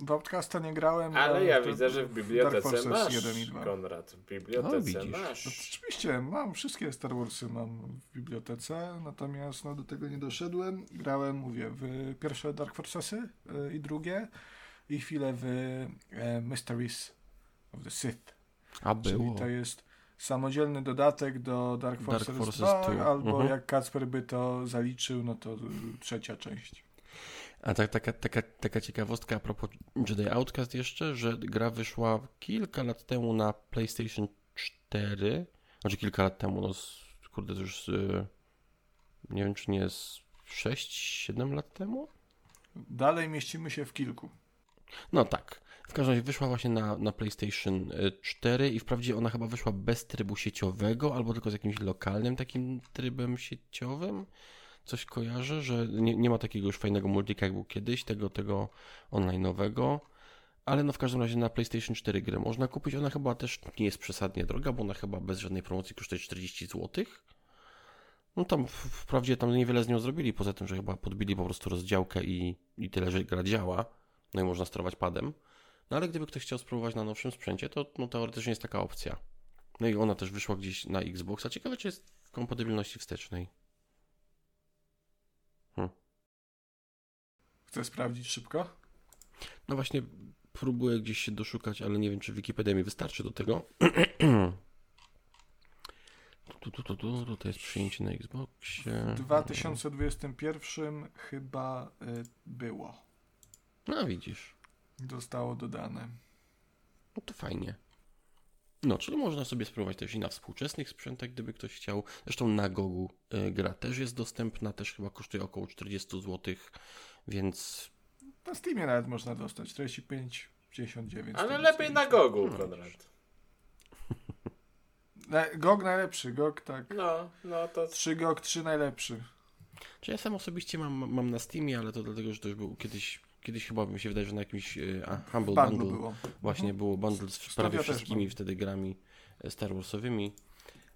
W Outcasta nie grałem. Ale ja widzę, że w bibliotece masz, 1 i 2. Konrad, w bibliotece no, masz. No, oczywiście, mam wszystkie Star Warsy mam w bibliotece, natomiast no, do tego nie doszedłem. Grałem, mówię, w pierwsze Dark Forcesy y, i drugie i chwilę w y, Mysteries of the Sith. A było. Czyli to jest samodzielny dodatek do Dark Forces, Dark Forces 2, 2, albo uh mhm. -huh. jak Kacper by to zaliczył, no to trzecia część. A tak, taka, taka, taka ciekawostka a propos Jedi Outcast jeszcze, że gra wyszła kilka lat temu na PlayStation 4, znaczy kilka lat temu, no kurde, to już nie wiem, czy nie jest 6-7 lat temu? Dalej mieścimy się w kilku. No tak. W każdym razie wyszła właśnie na, na PlayStation 4 i wprawdzie ona chyba wyszła bez trybu sieciowego, albo tylko z jakimś lokalnym takim trybem sieciowym coś kojarzę, że nie, nie ma takiego już fajnego multika jak był kiedyś, tego, tego online'owego. Ale no w każdym razie na PlayStation 4 grę można kupić. Ona chyba też nie jest przesadnie droga, bo ona chyba bez żadnej promocji kosztuje 40 zł. No tam wprawdzie tam niewiele z nią zrobili, poza tym, że chyba podbili po prostu rozdziałkę i, i tyle, że gra działa. No i można sterować padem. No ale gdyby ktoś chciał spróbować na nowszym sprzęcie, to no, teoretycznie jest taka opcja. No i ona też wyszła gdzieś na Xboxa. Ciekawe, czy jest w kompatybilności wstecznej. Chcę sprawdzić szybko. No właśnie próbuję gdzieś się doszukać, ale nie wiem, czy Wikipedia mi wystarczy do tego. Tu, tu, tu, tu, tu, to jest przyjęcie na Xboxie. W 2021 chyba y, było. No widzisz. Zostało dodane. No to fajnie. No, czyli można sobie spróbować też i na współczesnych sprzętach, gdyby ktoś chciał. Zresztą na Gogu y, gra też jest dostępna, też chyba kosztuje około 40 zł, więc Na Steamie nawet można dostać 45,59. Ale lepiej na Gogu, No, Konrad. Na, GOG najlepszy, GOG tak. No, no to 3 GOG 3 najlepszy. Czy ja sam osobiście mam, mam na Steamie, ale to dlatego, że to już był kiedyś, kiedyś chyba mi się wydaje, że na jakimś y, a, Humble Bundle Bundle było. właśnie było bundle z prawie wszystkimi wtedy grami e, Star Warsowymi.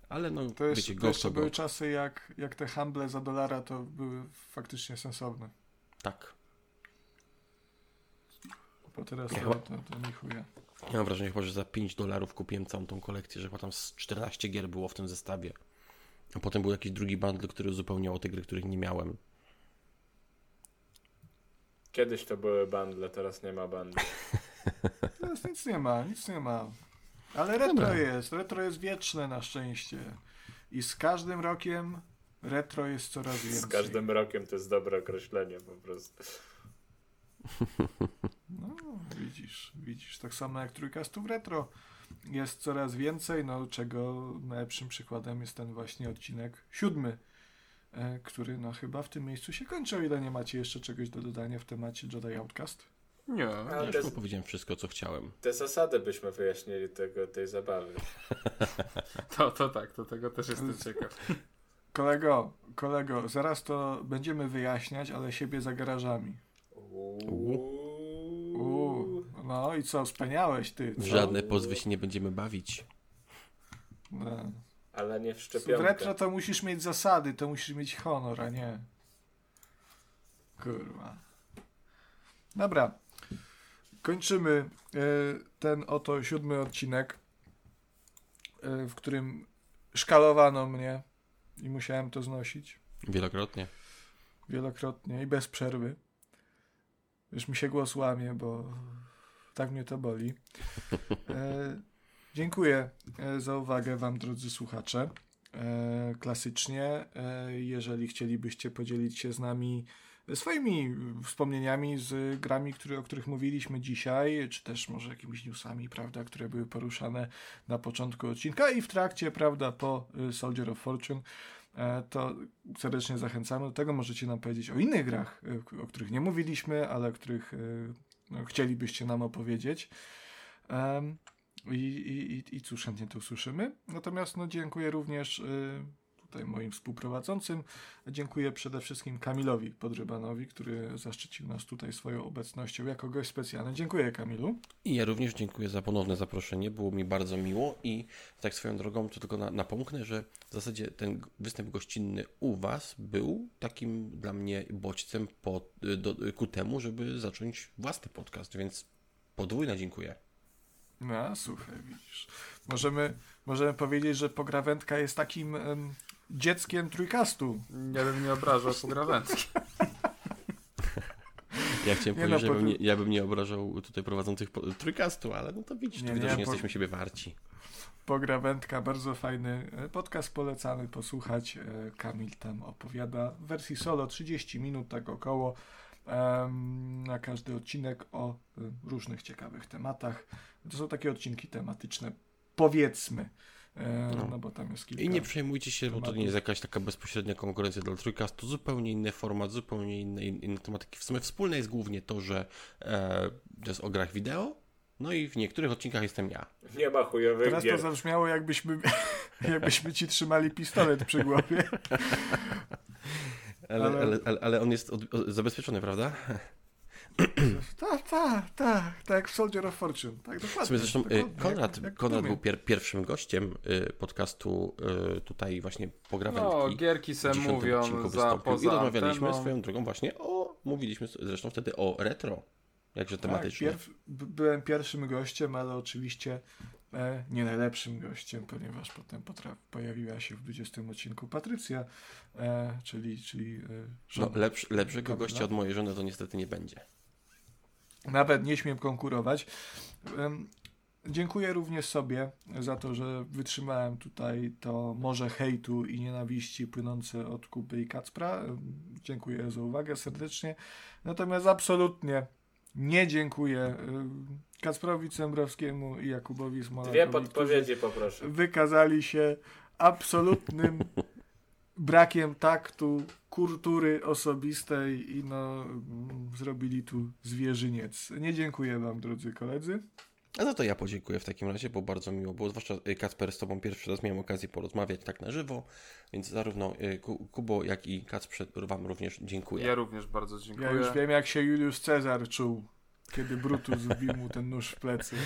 Ale no, To, jest, wiecie, to jeszcze były czasy, jak, jak te handle za dolara to były faktycznie sensowne. Tak. Bo teraz Ja to, to, to nie chuja. Ja mam wrażenie chyba, że za 5 dolarów kupiłem całą tą kolekcję, że chyba tam z 14 gier było w tym zestawie. A potem był jakiś drugi bundle, który uzupełniał te gry, których nie miałem. kiedyś to były bundle, teraz nie ma bundle. Teraz nic nie ma, nic nie ma. Ale retro Dobra. jest, retro jest wieczne na szczęście. I z każdym rokiem retro jest coraz więcej. Z każdym rokiem to jest dobre określenie po prostu. No, widzisz, widzisz. Tak samo jak trójkastów retro jest coraz więcej, no czego najlepszym przykładem jest ten właśnie odcinek siódmy, e, który no chyba w tym miejscu się kończy, o ile nie macie jeszcze czegoś do dodania w temacie Jedi Outcast. Nie. Ja Ale już chyba jest, powiedziałem wszystko, co chciałem. te zasady byśmy wyjaśnili tego, tej zabawy. To, to tak, to tego też jestem ciekaw. Kolego, kolego, zaraz to będziemy wyjaśniać, ale siebie za garażami. Uuu, no i co, wspaniałeś ty, W co? żadne pozwy się nie będziemy bawić. No. Ale nie w W szczepionkę. retro to musisz mieć zasady, to musisz mieć honor, a nie. Kurwa. Dobra. Kończymy e, ten oto siódmy odcinek, e, w którym szkalowano mnie i musiałem to znosić Wielokrotnie. wielokrotnie i bez przerwy. Już mi się głos łamie, bo tak mnie to boli. E, dziękuję e, za uwagę Wam, drodzy słuchacze. E, klasycznie, e, jeżeli chcielibyście podzielić się z nami swoimi wspomnieniami z grami, o których mówiliśmy dzisiaj, czy też może jakimiś newsami, prawda, które były poruszane na początku odcinka i w trakcie, prawda, po y, Soldier of Fortune, e, to serdecznie zachęcamy do tego. Możecie nam powiedzieć o innych grach, y, o których nie mówiliśmy, ale o których y, no, chcielibyście nam opowiedzieć. I, i, i, I cóż, chętnie to usłyszymy. Natomiast no, dziękuję również y, tutaj moim współprowadzącym. Dziękuję przede wszystkim Kamilowi Podrybanowi, który zaszczycił nas tutaj swoją obecnością jako gość specjalny. Dziękuję Kamilu. I ja również dziękuję za ponowne zaproszenie. Było mi bardzo miło i tak swoją drogą to tylko na, napomknę, że w zasadzie ten występ gościnny u Was był takim dla mnie bodźcem po, do, ku temu, żeby zacząć własny podcast, więc podwójne dziękuję. No, słuchaj, widzisz. Możemy, możemy powiedzieć, że Pograwędka jest takim dzieckiem trójkastu. Ja bym nie obrażał pograwęcki. Ja chciałem Nie powiedzieć, no, że ja bym nie, ja bym nie obrażał tutaj prowadzących po, trójkastu, ale no to widzisz, Nie, to nie, po- jesteśmy siebie warci. Pograwędka, bardzo fajny e, podcast, polecamy posłuchać. E, Kamil tam opowiada w wersji solo 30 minut, tak około, na każdy odcinek o e, różnych ciekawych tematach. To są takie odcinki tematyczne, powiedzmy, No. no bo tam jest kilka. I nie przejmujcie się, bo to tematów. nie jest jakaś taka bezpośrednia konkurencja dla trójkastu, zupełnie inny format, zupełnie inne, in- inne tematyki. W sumie wspólne jest głównie to, że e, to jest o grach wideo, no i w niektórych odcinkach jestem ja. Nie ma chujowych Teraz to gier. zabrzmiało, jakbyśmy, jakbyśmy ci trzymali pistolet przy głowie. Ale, Ale- ale... Ale, ale, on jest od, zabezpieczony, prawda? Tak, tak, tak, tak jak w Soldier of Fortune. Tak, dokładnie. W sumie zresztą y, dokładnie, Konrad, jak- jak Konrad był pier, pierwszym gościem y, podcastu y, tutaj właśnie pograwędki. No, gierki se mówią odcinku za wystąpił poza I rozmawialiśmy anteną. swoją drogą właśnie o, mówiliśmy zresztą wtedy o retro, jakże tematycznie. Tak, pierw, byłem pierwszym gościem, ale oczywiście e, nie najlepszym gościem, ponieważ potem potra- pojawiła się w 20 odcinku Patrycja, e, czyli, czyli e, no, żona. lepsz, lepszego Dobra. gościa od mojej żony to niestety nie będzie. Nawet nie śmiem konkurować. Dziękuję również sobie za to, że wytrzymałem tutaj to morze hejtu i nienawiści płynące od Kuby i Kacpra. Dziękuję za uwagę serdecznie. Natomiast absolutnie nie dziękuję Kacprowi Cembrowskiemu i Jakubowi Smolakowi, Dwie podpowiedzi poproszę. wykazali się absolutnym brakiem taktu, kultury osobistej i no, zrobili tu zwierzyniec. Nie dziękuję wam, drodzy koledzy. A za to ja podziękuję w takim razie, bo bardzo miło było, zwłaszcza y, Kacper z Tobą pierwszy raz miałem okazję porozmawiać tak na żywo, więc zarówno y, Ku- Kubo, jak i Kacprze Wam również dziękuję. Ja również bardzo dziękuję. Ja już wiem, jak się Juliusz Cezar czuł, kiedy Brutus wbił mu ten nóż w plecy.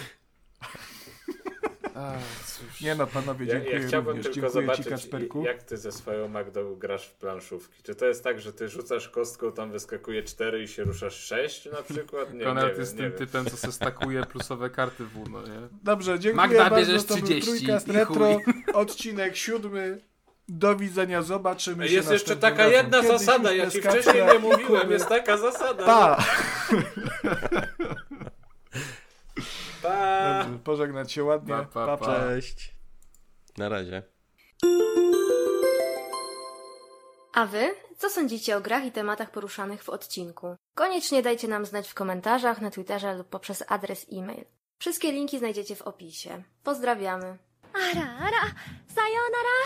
Nie no, panowie, Ja, dziękuję ja chciałbym również. tylko Dziękuję ci, zobaczyć, Kacperku. jak ty ze swoją Magdą grasz w planszówki. Czy to jest tak, że ty rzucasz kostką, tam wyskakuje 4 i się ruszasz 6 na przykład? Nie, Konrad nie jest wiem, nie tym wiem. typem, co se stakuje plusowe karty w no nie? Dobrze, dziękuję Magda, bardzo. bierzesz to był 30 Trójkast Retro, odcinek siódmy. Do widzenia, zobaczymy się Jest jeszcze taka razem. jedna Kiedyś zasada, ja ci wcześniej nie mówiłem, jest taka zasada. Pa! Pa! Dobrze, pożegnać się ładnie. Pa, pa, pa. Cześć. Na razie. A wy? Co sądzicie o grach i tematach poruszanych w odcinku? Koniecznie dajcie nam znać w komentarzach, na Twitterze lub poprzez adres e-mail. Wszystkie linki znajdziecie w opisie. Pozdrawiamy. Ara, ara, sayonara!